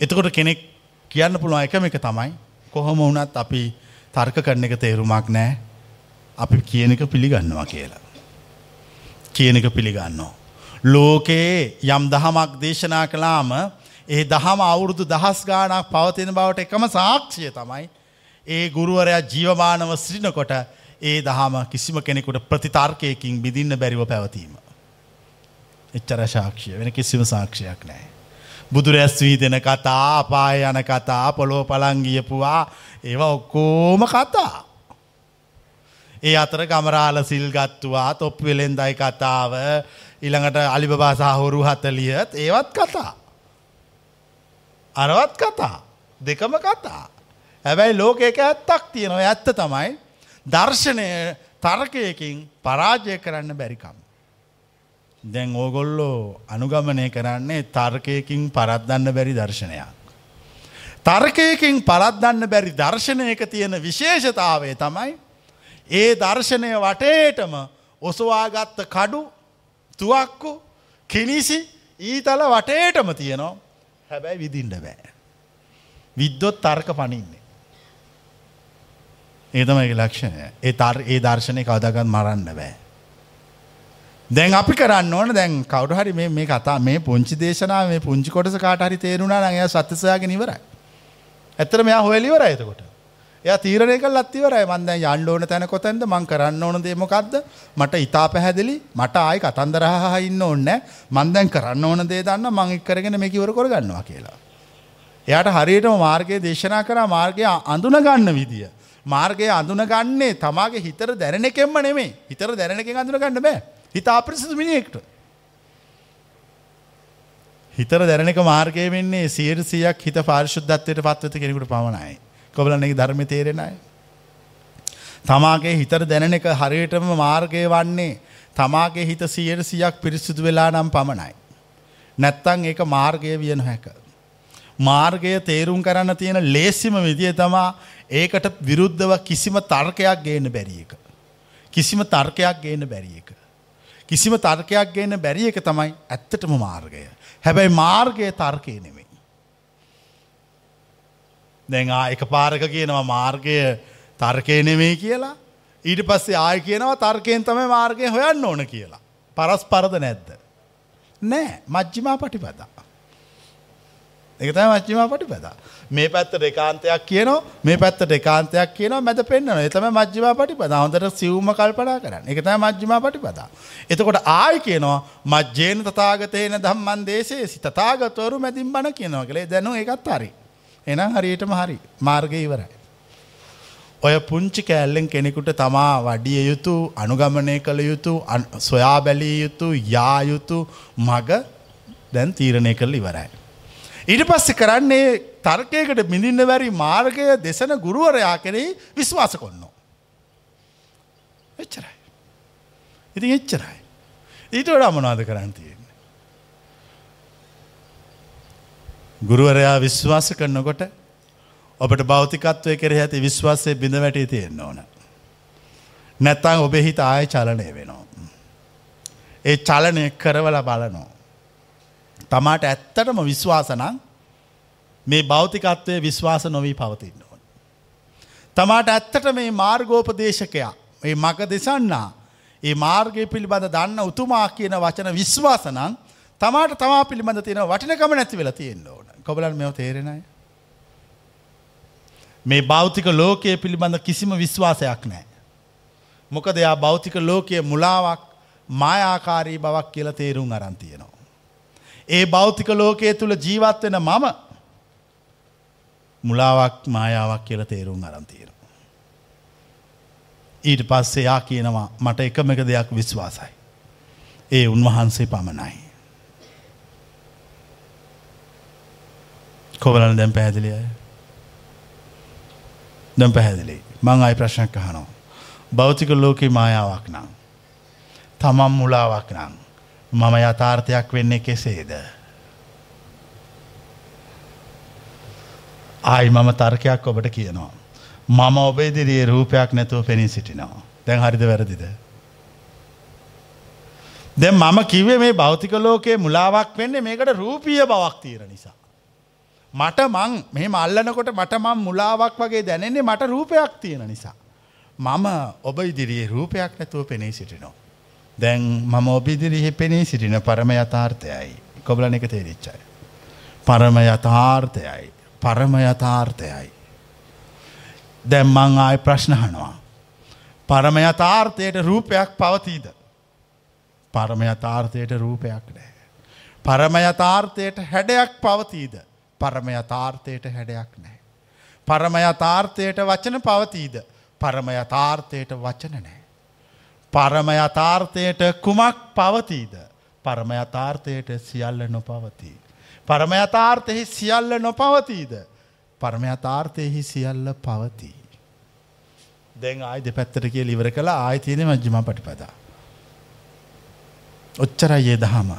එතකොට කෙනෙක් කියන්න පුළුවන් එකම එක තමයි කොහොම වුණත් අපි තර්ක කරන එක තේරුමක් නෑ අපි කියන එක පිළිගන්නවා කියලා. කියන එක පිළිගන්නවා. ලෝකයේ යම් දහමක් දේශනා කලාම ඒ දහම අවුරුදු දහස් ගානක් පවතින බවට එකම සාක්ෂිය තමයි ඒ ගුරුවරයා ජීවමානව සිටිනකොට ඒ දහම කිසිම කෙනෙකුට ප්‍රතිතර්කයකින් බිදින්න බැරිව පැවතීම. එච්චර ශාක්ෂය වෙන කිසිම සාක්ෂයක් නෑ. බුදුරැස් වී දෙන කතා අපාය යන කතා පොලෝ පළංගියපුවා ඒවා ඔක්කෝම කතා. ඒ අතර ගමරාල සිල් ගත්තුවා තොප් වෙලෙන්දයි කතාව ඉළඟට අලිබබාසාහුරු හතලියත් ඒවත් කතා. අරවත් කතා දෙකම කතා. හැබැයි ලෝකයක ඇත්තක් තියෙනවා ඇත්ත තමයි දර්ශනය තර්කයකින් පරාජය කරන්න බැරිකම්. දැන් ඕගොල්ලෝ අනුගමනය කරන්නේ තර්කයකින් පරද්දන්න බැරි දර්ශනයක්. තර්කයකින් පරද්දන්න බැරි දර්ශනයක තියෙන විශේෂතාවය තමයි ඒ දර්ශනය වටේටම ඔසවාගත්ත කඩු තුවක්කු කිනිසි ඊතල වටේටම තියෙනවා හැබැයි විදින්ඩ බෑ. විද්දොත් තර්ක පනින්නේ. ඒතමයි ලක්ෂණය ඒ තර් ඒ දර්ශනය කවදගත් මරන්න බෑ. දැන් අපි කරන්න ඕන දැන් කවරු හරි මේ කතා මේ පුංචි දේශනාව මේ පුංචි කොටස කාට හරි තේරුණා නම් එයා සත්‍යසයාගෙන ඉවරයි. ඇත්තට මෙයා හොයලිවරයි එතකොට. එයා තීරණය කළා ඉවරයි. මම දැන් යන්න ඕන තැන කොතැනද? මං කරන්න ඕන දේ මොකද්ද? මට ඊටා පැහැදිලි. මට ආයි කතන්දර අහහා ඉන්න ඕනේ මං දැන් කරන්න ඕන දේ දන්නා මං එක් කරගෙන මේක ඉවර කරගන්නවා කියලා. එයාට හරියටම මාර්ගය දේශනා කරා මාර්ගය අඳුන ගන්න විදිය. මාර්ගය අඳුනගන්නේ තමාගේ හිතර දැනෙන එකෙන්ම නෙමේ හිතර දැනෙන එකෙන් අඳුනගන්න බෑ හිත අපිරිසිදු මිනිහෙක්ට හිතර දැනෙක මාර්ගය වෙන්නේ සියරසියක් හිත පාරිශුද්ධත්වයට පත්වත කෙනෙකුට පමණයි කොබලන එක ධර්ම තේරෙනයි තමාගේ හිතර දැනෙන එක හරියටම මාර්ගය වන්නේ තමාගේ හිත සියරසියක් පිරිසිදු වෙලා නම් පමණයි නැත්තං ඒක මාර්ගය වියන හැක මාර්ගය තේරුම් කරන්න තියෙන ලේසිම විදිය තමා ඒකට විරුද්ධව කිසිම තර්කයක් ගේන්න බැරි එක. කිසිම තර්කයක් ගේන්න බැරි එක. කිසිම තර්කයක් ගේන්න බැරි එක තමයි ඇත්තටම මාර්ගය. හැබැයි මාර්ගය තර්කය නෙමෙයි. දැන් ආ එක පාරක කියනවා මාර්ගය තර්කය නෙමෙයි කියලා ඊට පස්සේ ආය කියනවා තර්කයෙන් තමයි මාර්ගය හොයන්න ඕන කියලා. පරස් පරද නැද්ද. නෑ මජ්ජිමා පටිපදා. එක තම මච්චිමා පටිපදා. මේ පැත්තට ඒකාන්තයක් කියනවා මේ පැත්තට ඒකාන්තයක් කියනවා මැද පෙන්වනවා. ඒ තමයි මජ්ක්‍ධිමා පටිපදා. හොඳට සිවුම කල්පනා කරන්න. ඒක තමයි මජ්ක්‍ධිමා පටිපදා. එතකොට ආයි කියනවා මජ්ජේන තථාගතේන ධම්මං දේශේසි තථාගතවරු මැදින් බණ කියනවා කියලා. දැනු ඒකත් හරි. එහෙනම් හරියටම හරි. මාර්ගය ඉවරයි. ඔය පුංචි කෑල්ලෙන් කෙනෙකුට තමා වඩිය යුතු අනුගමනය කළ යුතු සොයා බැලිය යුතු යා යුතු මග දැන් තීරණය කරල ඉවරයි. ඊට පස්සෙ කරන්නේ තර්කයකට මිඳින්න වැරි මාර්ගය දෙසන ගුරුවරයා කෙරෙහි විශ්වාස කොන්නෝ. එච්චරයි. ඉතින් එච්චරයි. ඊට වඩා මොනාද කරන්න තියෙන්නේ. ගුරුවරයා විශ්වාස කරනකොට ඔබට භෞතිකත්වය කෙරෙහි ඇති විශ්වාසය බිඳ වැටී තියෙන්න ඕන. නැත්තං ඔබේ හිත ආය චලනය වෙනවා. ඒ චලනය කරවල බලනෝ. තමාට ඇත්තටම විශ්වාසනං මේ භෞතිකත්වය විශ්වාස නොවී පවතින්න ඕන. තමාට ඇත්තට මේ මාර්ගෝපදේශකයා ඒ මග දෙසන්නා ඒ මාර්ගය පිළිබඳ දන්න උතුමා කියන වචන විශ්වාසනං තමාට තමා පිළිබඳ තියෙන වටිනකම නැති වෙලා තියෙන්න ඕන කොබලන් මෙව තේරෙනයි. මේ භෞතික ලෝකයේ පිළිබඳ කිසිම විශ්වාසයක් නෑ. මොකද එයා භෞතික ලෝකයේ මුලාවක් මායාකාරී බවක් කියල තේරුම් අරන්තියනවා. ඒ භෞතික ලෝකයේ තුළ ජීවත් වෙන මම මුලාවක් මායාවක් කියල තේරුම් අරන්තියෙන. ඊට පස්සේ යා කියනවා මට එකම එක දෙයක් විශ්වාසයි. ඒ උන්වහන්සේ පමණයි. කොවලන දැම් පැහැදිලිය දැම් පැහැදිලි මං අයි ප්‍රශ්නයක් අහනවා. භෞතික ලෝකෙ මායාවක් නම්. තමම් මුලාවක් නම්. මම යථාර්ථයක් වෙන්නේ කෙසේද. ආයි මම තර්කයක් ඔබට කියනවා. මම ඔබේ දිරියේ රූපයක් නැතුව පෙනී සිටිනවා. දැන් හරිද වැරදිද. දැ මම කිවේ මේ භෞතික ලෝකයේ මුලාවක් වෙන්නේ මේකට රූපිය බවක් තීර නිසා. මට මං මේ මල්ලනකොට මට මං මුලාවක් වගේ දැනෙන්නේ මට රූපයක් තියෙන නිසා. මම ඔබ ඉදිරියේ රූපයක් නැතුව පෙනී සිටිනෝ. දැන් මම ඔබිදිරිහි පෙනී සිටින පරම යථාර්ථයයි කොබලන එක තේරිච්චයි. පරම යථාර්ථයයි පරම යථාර්ථයයි. දැම් මං ආය ප්‍රශ්නහනවා. පරම යථාර්ථයට රූපයක් පවතීද. පරම යථාර්ථයට රූපයක් නෑ. පරම යථාර්ථයට හැඩයක් පවතීද. පරම යථාර්ථයට හැඩයක් නෑ. පරම යථාර්ථයට වචන පවතීද. පරම යථාර්ථයට වචන නෑ. පරම යථාර්ථයට කුමක් පවතීද. පරම යථාර්ථයට සියල්ල නොපවතී. පරම යථාර්ථයෙහි සියල්ල නොපවතීද. පරම යථාර්ථයෙහි සියල්ල පවතිී. දැන් ආය දෙපැත්තට කිය ලිවර කළ ආය තියෙන මජ්ජම පටිපදා. ඔච්චරයි ඒ දහම.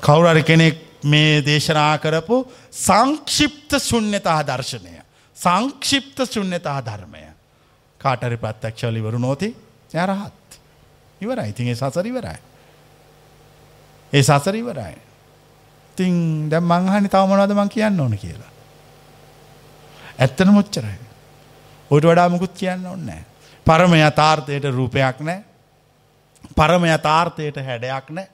කවුරරි කෙනෙක් මේ දේශනා කරපු සංක්ෂිප්ත ශුන්්‍යතා දර්ශනය. සංක්ෂිප්ත ශුන්්‍යතා ධර්මය. කාටරි ප්‍රත්්‍යක්ෂල ඉවරු නෝති යරහත්. ඉවරයි ඉතින් ඒ සසර ඉවරයි. ඒ සසර ඉවරයි. තින් දැම් මංහනි තවමනවද මං කියන්න ඕන කියලා. ඇත්තන මුච්චරයි. ඔට වඩා මුකුත් කියන්න ඕන්නෑ. පරම යථාර්ථයට රූපයක් නෑ. පරම යථාර්ථයට හැඩයක් නෑ.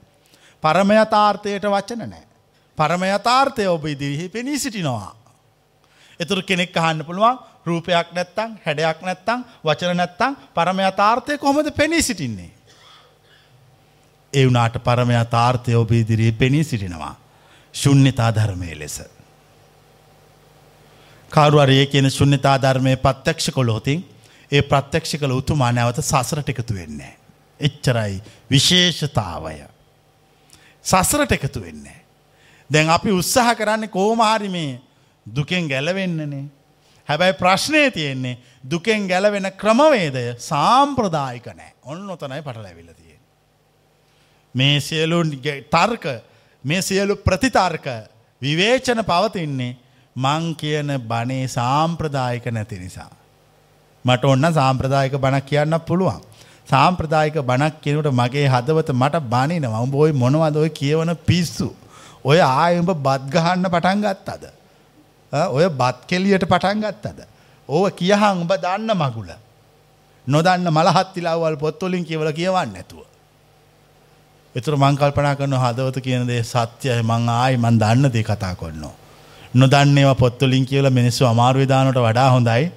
පරම යථාර්ථයට වචන නෑ. පරම යථාර්ථය ඔබ ඉදිරිහි පෙනී සිටිනවා. එතුර කෙනෙක් අහන්න පුළුවන් රූපයක් නැත්තං හැඩයක් නැත්තං වචන නැත්තං පරම යථාර්ථය කොහොමද පෙනී සිටින්නේ. එවුනාට පරම යථාර්ථය ඔබ ඉදිරියේ පෙනී සිටිනවා. ශුන්්‍යතා ධර්මය ලෙස. කාරුවරයේ කියන ශුන්්‍යතා ධර්මය ප්‍රත්‍යක්ෂ කොළොතින් ඒ ප්‍රත්‍යක්ෂ කළ උතුමා නැවත සසරට එකතු වෙන්නේ. එච්චරයි විශේෂතාවය. සසරට එකතු වෙන්නේ. දැන් අපි උත්සාහ කරන්න කෝමහරි මේ දුකෙන් ගැලවෙන්නනේ. හැබැයි ප්‍රශ්නය තියෙන්නේ දුකෙන් ගැලවෙන ක්‍රමවේදය සාම්ප්‍රදායික නෑ ඔන්න ඔතනයි පටලැවිල තියෙන්. මේ සියලු තර්ක මේ සියලු ප්‍රතිතර්ක විවේචන පවතින්නේ මං කියන බනේ සාම්ප්‍රදායික නැති නිසා. මට ඔන්න සාම්ප්‍රදායික බණක් කියන්න පුළුවන්. සාම්ප්‍රදායික බණක් කියනට මගේ හදවත මට බනිනවා උඹ ඔයි මොනවද ඔය කියවන පිස්සු. ඔය ආයඹ බත්ගහන්න පටන් ගත්තද. ඔය බත් කෙලියට පටන් ගත්තද. ඕව කියහං උඹ දන්න මගුල. නොදන්න මලහත්තිලාවල් පොත්තොලින් කියවල කියවන්න නැතුව. එතුර මංකල්පනා කරන හදවත කියන දේ සත්‍යය මං ආයි මන් දන්න දේ කතා කොන්නවා. නොදන්නේවා පොත්තොලින් කියල මිනිස්සු අමාරුවිධානට වඩා හොඳයි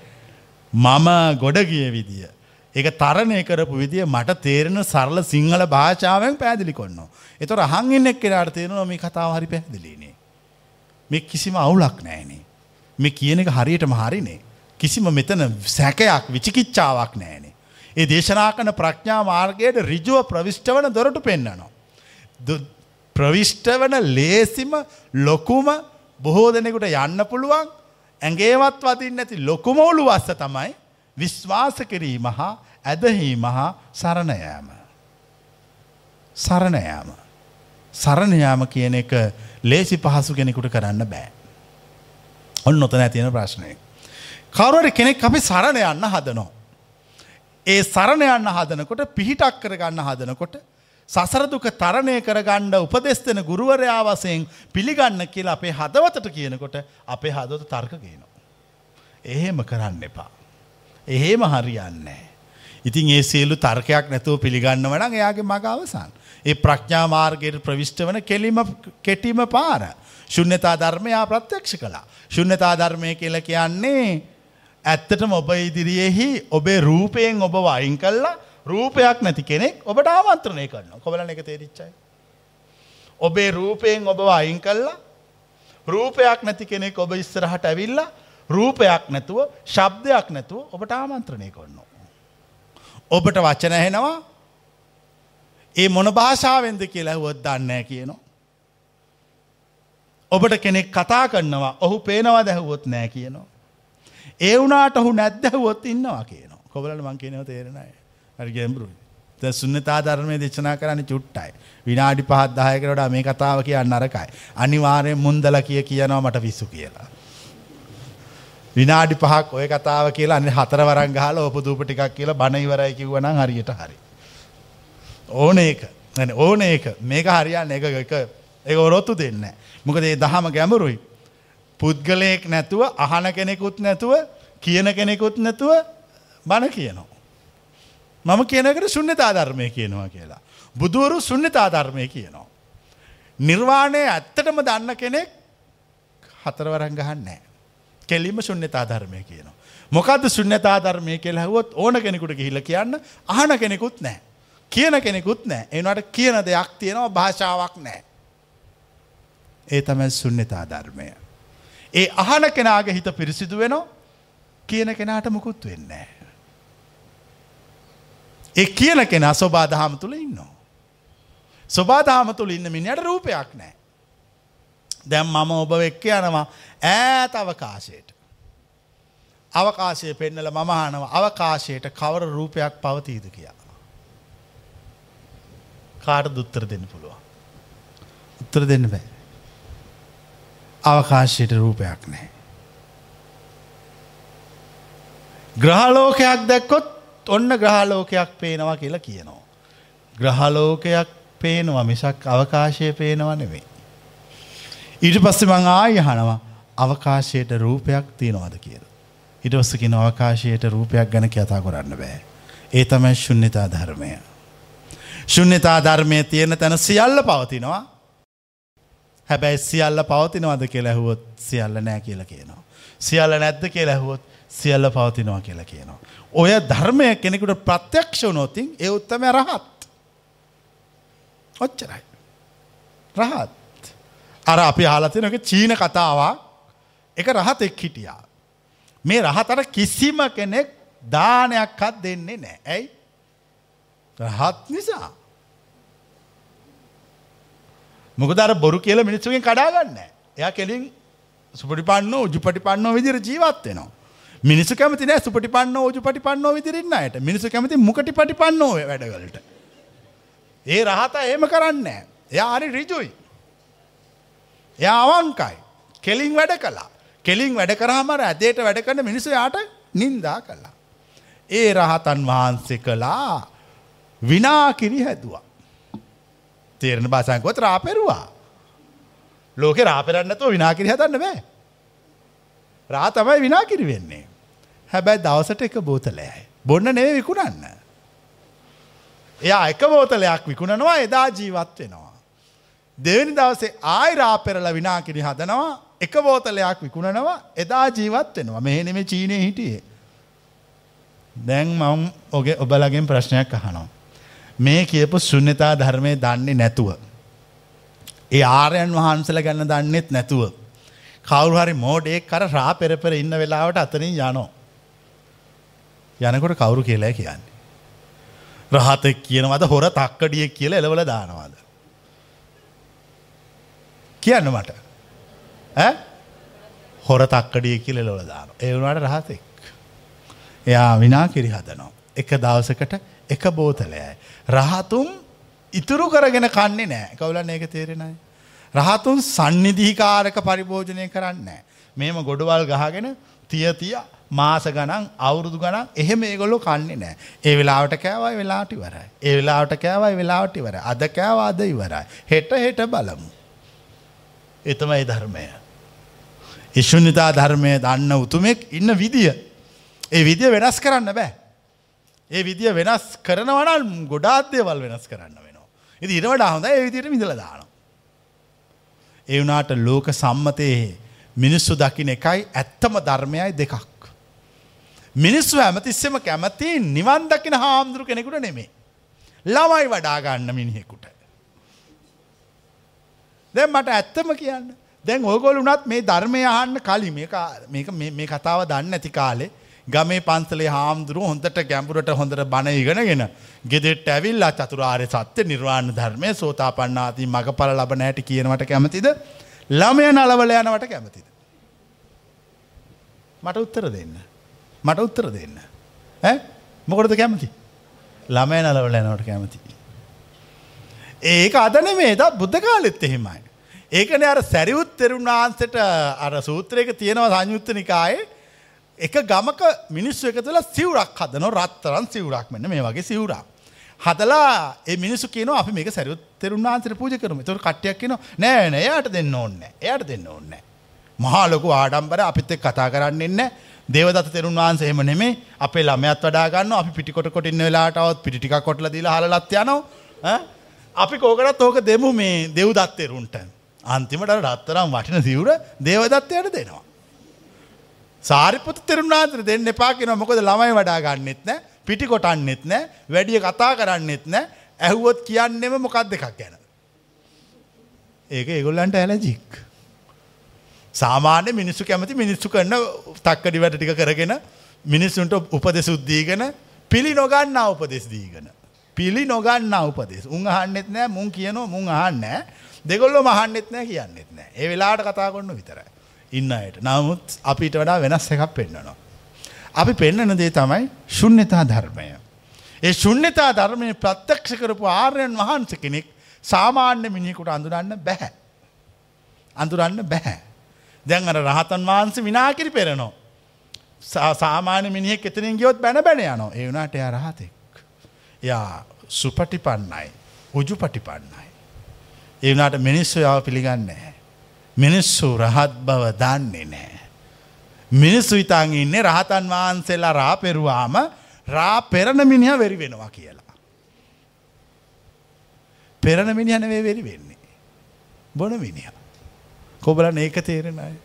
මම ගොඩ ගිය විදිිය. ඒක තරණය කරපු විදිිය මට තේරෙන සරල සිංහල භාෂාවෙන් පැදිලි කොන්න. එත රහන් එක් කෙනට තේරෙනවා මේ කතාව හරි පැදිලිනේ. මේ කිසිම අවුලක් නෑනේ. මේ කියන එක හරියටම හරිනේ කිසිම මෙතන සැකයක් විචිකිච්ඡාවක් නෑනේ. ඒ දේශනා කන ප්‍රඥා මාර්ගයට රිජුව ප්‍රවිෂ්ට වන දොරටු පෙන්න්නනවා. ප්‍රවිෂ්ට වන ලේසිම ලොකුම බොහෝ දෙනෙකුට යන්න පුළුවන් ඇගේවත් වතින් නැති ලොකුම ඔලු වස්ස තමයි විශ්වාස කිරීම හා ඇදහීම හා සරණයෑම. සරණයෑම. සරණයාම කියන එක ලේසි පහසු කෙනෙකුට කරන්න බෑ. ඔන්න නොතන ඇතියෙන ප්‍රශ්නය. කවරුවට කෙනෙක් අපි සරණ යන්න හදනෝ. ඒ සරණ යන්න හදනකොට පිහිටක් කරගන්න හදනකොට සසරදුක තරණය කරගණ්ඩ උපදෙස්තෙන ගුරුවරයා වසයෙන් පිළිගන්න කියලා අපේ හදවතට කියනකොට අපේ හදවත තර්ක කියනවා. එහෙම කරන්න එපා. එහෙම හරියන්නේ. ඉතින් ඒ සියලු තර්කයක් නැතුව පිළිගන්න වන එයාගේ මග අවසන්. ඒ ප්‍රඥා මාර්ගයට ප්‍රවිෂ්ට වන කෙලිම කෙටීම පාර. ශුන්්‍යතා ධර්මයා ප්‍රත්‍යක්ෂ කලා. ශුන්්‍යතා ධර්මය කියල කියන්නේ ඇත්තටම ඔබ ඉදිරියෙහි ඔබේ රූපයෙන් ඔබ වයින් කල්ලා රූපයක් නැති කෙනෙක් ඔබට ආමන්ත්‍රණය කරන්න කොබලන එක තේරිච්චයි. ඔබේ රූපයෙන් ඔබ අයින් කල්ලා රූපයක් නැති කෙනෙක් ඔබ ඉස්සරහට ඇවිල්ල රූපයක් නැතුව ශබ්දයක් නැතුව ඔබට ආමන්ත්‍රණය කරන්න. ඔබට වචන හෙනවා ඒ මොන භාෂාවෙන්ද කියලා හුවත් දන්නෑ කියනවා. ඔබට කෙනෙක් කතා කරනවා ඔහු පේනවා දැහුවොත් නෑ කියනවා. ඒ වුනාට ඔහු නැද්දැහුවොත් ඉන්නවා කියනවා කොබලට මං කියනව තේරෙනයි හරි ගැඹුරුයි. ද සුන්නතා ධර්මය දේශනා කරන්න චුට්ටයි. විනාඩි පහත් දායකරට මේ කතාව කියන්න අරකයි. අනිවාරයෙන් මුන්දල කිය කියනවා මට පිස්සු කියලා. විනාඩි පහක් ඔය කතාව කියලා අන්න හතර වරන් ගහලා ඔපදූප ටිකක් කියලා බණ ඉවරයි කිව්වනම් හරියට හරි. ඕන ඒක ඕන ඒක මේක හරියන්න එක එක එක ඔරොත්තු දෙන්න. මොකද ඒ දහම ගැඹුරුයි. පුද්ගලයෙක් නැතුව අහන කෙනෙකුත් නැතුව කියන කෙනෙකුත් නැතුව බණ කියනවා. මම කියනකට ශුන්්‍යතා ධර්මය කියනවා කියලා. බුදුවරු ශුන්්‍යතා ධර්මය කියනවා. නිර්වාණය ඇත්තටම දන්න කෙනෙක් හතරවරන් ගහන්නෑ. කෙලිම ශුන්්‍යතා ධර්මය කියනවා. මොකද ශුන්්‍යතා ධර්මය කියල හවොත් ඕන කෙනෙකුට ගිහිල කියන්න අහන කෙනෙකුත් නෑ. කියන කෙනෙකුත් නෑ එනට කියන දෙයක් තියෙනවා භාෂාවක් නෑ. ඒ තමයි ශුන්්‍යතා ධර්මය. ඒ අහන කෙනාගේ හිත පිරිසිදු වෙනවා කියන කෙනාට මුකුත් වෙන්නේ. ඒ කියන කෙනා ස්වබාදහම තුළ ඉන්නවා. ස්වබාදහම තුළ ඉන්න මිනිට රූපයක් නෑ. දැම් මම ඔබ එක්ක යනවා ඈත අවකාශයට. අවකාශය පෙන්නල මමහනව අවකාශයට කවර රූපයක් පවතීද කියා. කාට දුත්තර දෙන්න පුළුවන්. උත්තර දෙන්න බෑ. අවකාශයට රූපයක් නෑ. ග්‍රහලෝකයක් දැක්කොත් ඔන්න ග්‍රහලෝකයක් පේනවා කියලා කියනවා. ග්‍රහලෝකයක් පේනවා මිසක් අවකාශය පේනවා නෙවෙයි. ඊට පස්සේ මං ආය අහනවා අවකාශයට රූපයක් තියෙනවද කියලා. ඊට පස්සේ කියන අවකාශයට රූපයක් ගැන කතා කරන්න බෑ. ඒ තමයි ශුන්්‍යතා ධර්මය. ශුන්්‍යතා ධර්මය තියෙන තැන සියල්ල පවතිනවා. හැබැයි සියල්ල පවතිනවද කියලා ඇහුවොත් සියල්ල නෑ කියලා කියනවා. සියල්ල නැද්ද කියලා ඇහුවොත් සියල්ල පවතිනවා කියලා කියනවා. ඔය ධර්මය කෙනෙකුට ප්‍රත්‍යක්ෂ වනොතින් ඒ උත්තම රහත්. ඔච්චරයි. රහත්. අර අපි හලතිනක චීන කතාවක් එක රහත් එක් හිටියා. මේ රහතට කිසිම කෙනෙක් දානයක් හත් දෙන්නේ නෑ ඇයි රහත් නිසා. මොකදර බොරු කියල මිනිස්සුගෙන් කඩාගන්න එයා කෙලින් සුපටිපන්න උජුපටිපන්නෝ විදිර ජීවත් වෙනවා. මිනිසු කැමති නෑ සුපටි පන්න ෝජු පටි පන්නෝ විදිරන්න අයට මිනිසු කැමති මුකට පටි පන්නෝ වැඩවලට. ඒ රහතා ඒම කරන්න එයා හරි රිජුයි. එයා අවංකයි කෙලින් වැඩ කලා කෙලින් වැඩ කරාමර ඇදේට වැඩ කරන මිනිසු යාට නින්දා කළා. ඒ රහතන් වහන්සේ කළා විනාකිරි හැදවා. තේරණ බාසංකොත් රාපෙරවා. ලෝක රාපෙරන්නතුව විනාකිරි හදන්න බෑ. රා තමයි විනාකිරි වෙන්නේ. හැබැයි දවසට එක බෝතලයයි. බොන්න නේ විකුණන්න. එයා එක බෝතලයක් විකුණනවා එදා ජීවත් වෙනවා. දෙවනි දවසේ ආයිරා පෙරල විනාකිරි හදනවා එක බෝතලයක් විකුණනවා එදා ජීවත් වෙනවා මෙහෙනෙම චීනය හිටියේ. දැන් මම ඔගේ ඔබලගෙන් ප්‍රශ්නයක් අහනවා. මේ කියපු ශුන්්‍යතා ධර්මය දන්නේ නැතුව. ඒ ආරයන් වහන්සල ගන්න දන්නෙත් නැතුව. කවුරු හරි මෝඩේ කර රා පෙරපෙර ඉන්න වෙලාවට අතනින් යනෝ. යනකොට කවුරු කියලා කියන්නේ. රහතෙක් කියනවද හොර තක්කඩියෙක් කියල එලවල දානවාද. කියන්න මට හොර තක්කඩිය කියල එලවල දාන. ඒවුණට රහතෙක්. එයා විනා කිරි හදනවා. එක දවසකට එක බෝතලයයි. රහතුම් ඉතුරු කරගෙන කන්නේ නෑ කවුලන්න ඒක තේරෙනයි. රහතුන් සන්නිධීකාරක පරිභෝජනය කරන්න. මේම ගොඩවල් ගහගෙන තිය තිය මාස ගණන් අවුරුදු ගණන් එහෙම ඒගොල්ලො කන්නේ නෑ. ඒ වෙලාවට කෑවයි වෙලාට ඉවරයි. ඒ වෙලාවට කෑවයි වෙලාවට ඉවර. අද කෑව අද ඉවරයි. හෙට හෙට බලමු. එතමයි ධර්මය. ඉශුන්නිතා ධර්මය දන්න උතුමෙක් ඉන්න විදිිය. ඒ විදිිය වෙනස් කරන්න බෑ. ඒ විදිිය වෙනස් කරනවනල් ගොඩාත්දේවල් වෙනස් කරන්න වෙනවා. ඉති ඉරවට හොඳ ඒ විදියට මිදල දානවා. ඒ වුනාට ලෝක සම්මතයේ මිනිස්සු දකින එකයි ඇත්තම ධර්මයයි දෙකක්. මිනිස්සු ඇමතිස්සෙම කැමති නිවන් දකින හාමුදුරු කෙනෙකුට නෙමේ. ළමයි වඩාගන්න මිනිහෙකුට. දැ මට ඇත්තම කියන්න දැන් ඕගොල වනත් මේ ධර්මය අහන්න කලින් මේ කතාව දන්න ඇති කාලේ ගමේ පන්සලේ හාමුදුරුව හොඳට ගැඹුරට හොඳට බණ ඉගෙනගෙන ගෙදෙට ඇවිල්ලා චතුරාර්ය සත්‍ය නිර්වාණ ධර්මය සෝතාපන්නාදී මගඵල ලබන හැටි කියනවට කැමතිද ළමය නලවල යනවට කැමතිද. මට උත්තර දෙන්න. මට උත්තර දෙන්න. මොකටද කැමති. ළමය නලවල යනවට කැමති. ඒක අදන මේ දත් බුද්ධ කාලෙත් එහෙමයි. ඒකන අර සැරිවුත් තෙරුන් වහන්සට අර සූත්‍රයක තියෙනවා සංයුත්ත නිකායේ එක ගමක මිනිස්සු එකතුල සිවරක් හදන රත්තරන් සිවරක් මෙන්න මේ වගේ සිවරක්. හදලා ඒ මිනිසු කියන අපි මේක සැරුත් තෙරුන්නාන්තර පූජ කරම. තුර කට්ටයක් කියන නෑ නෑ එයාට දෙන්න ඕන්න එයට දෙන්න ඕන්න. මහාලොකු ආඩම්බර අපිත් එක් කතා කරන්නන්න දේවදත තෙරුන් වහන්සේ එම නෙමේ අපේ ළමයත් වඩාගන්න අපි පිටිකොට කොටින්න වෙලාටවත් පිටික කොටල දිල හලත් යනවා. අපි කෝකටත් ඕක දෙමු මේ දෙව්දත්තෙරුන්ට අන්තිමට රත්තරම් වටින සිවුර දේවදත්තයට දෙනවා. සාරිපුත තෙරුණාන්තර දෙන්න එපා කියෙන මොකද ළමයි වඩා ගන්නෙත් නෑ පිටි කොටන්නෙත් නෑ වැඩිය කතා කරන්නෙත් නෑ ඇහුවොත් කියන්නෙම මොකක් දෙකක් ගැන. ඒක ඒගොල්ලන්ට ඇලජික්. සාමාන්‍ය මිනිස්සු කැමති මිනිස්සු කරන්න තක්කඩි වැට ටික කරගෙන මිනිස්සුන්ට උපදෙ සුද්දීගෙන පිළි නොගන්න උපදෙස් දීගෙන. පිළි නොගන්න උපදෙස් උන් අහන්නෙත් නෑ මුන් කියනවා මුන් අහන්න දෙගොල්ලො මහන්නෙත් නෑ කියන්නෙත් නෑ ඒ වෙලාට කතා කොන්න විතරයි. ඉන්න අයට. නමුත් අපිට වඩා වෙනස් එකක් පෙන්න්නනවා. අපි පෙන්නන දේ තමයි ශුන්්‍යතා ධර්මය. ඒ ශුන්්‍යතා ධර්මය ප්‍රත්‍යක්ෂ කරපු ආර්යන් වහන්ස කෙනෙක් සාමාන්‍ය මිනිකුට අඳුරන්න බැහැ. අඳුරන්න බැහැ. දැන් අර රහතන් වහන්ස විනාකිරි පෙරනෝ. සාමාන්‍ය මිනිහෙක් එතනින් ගියොත් බැන බැන යනවා ඒ වුණට එයා රහතෙක්. යා සුපටිපන්නයි උජු පටිපන්නයි. ඒ වුණට මිනිස්සු යාව පිළිගන්නේ. මිනිස්සු රහත් බව දන්නේ නෑ. මිනිස්සු ඉතාන් ඉන්නේ රහතන් වහන්සේලා රා පෙරුවාම රා පෙරණ මිනිහ වෙරි වෙනවා කියලා. පෙරණ මිනිහනවේ වෙරි වෙන්නේ. බොන මිනිහ. කොබලන ඒක තේරෙනයි.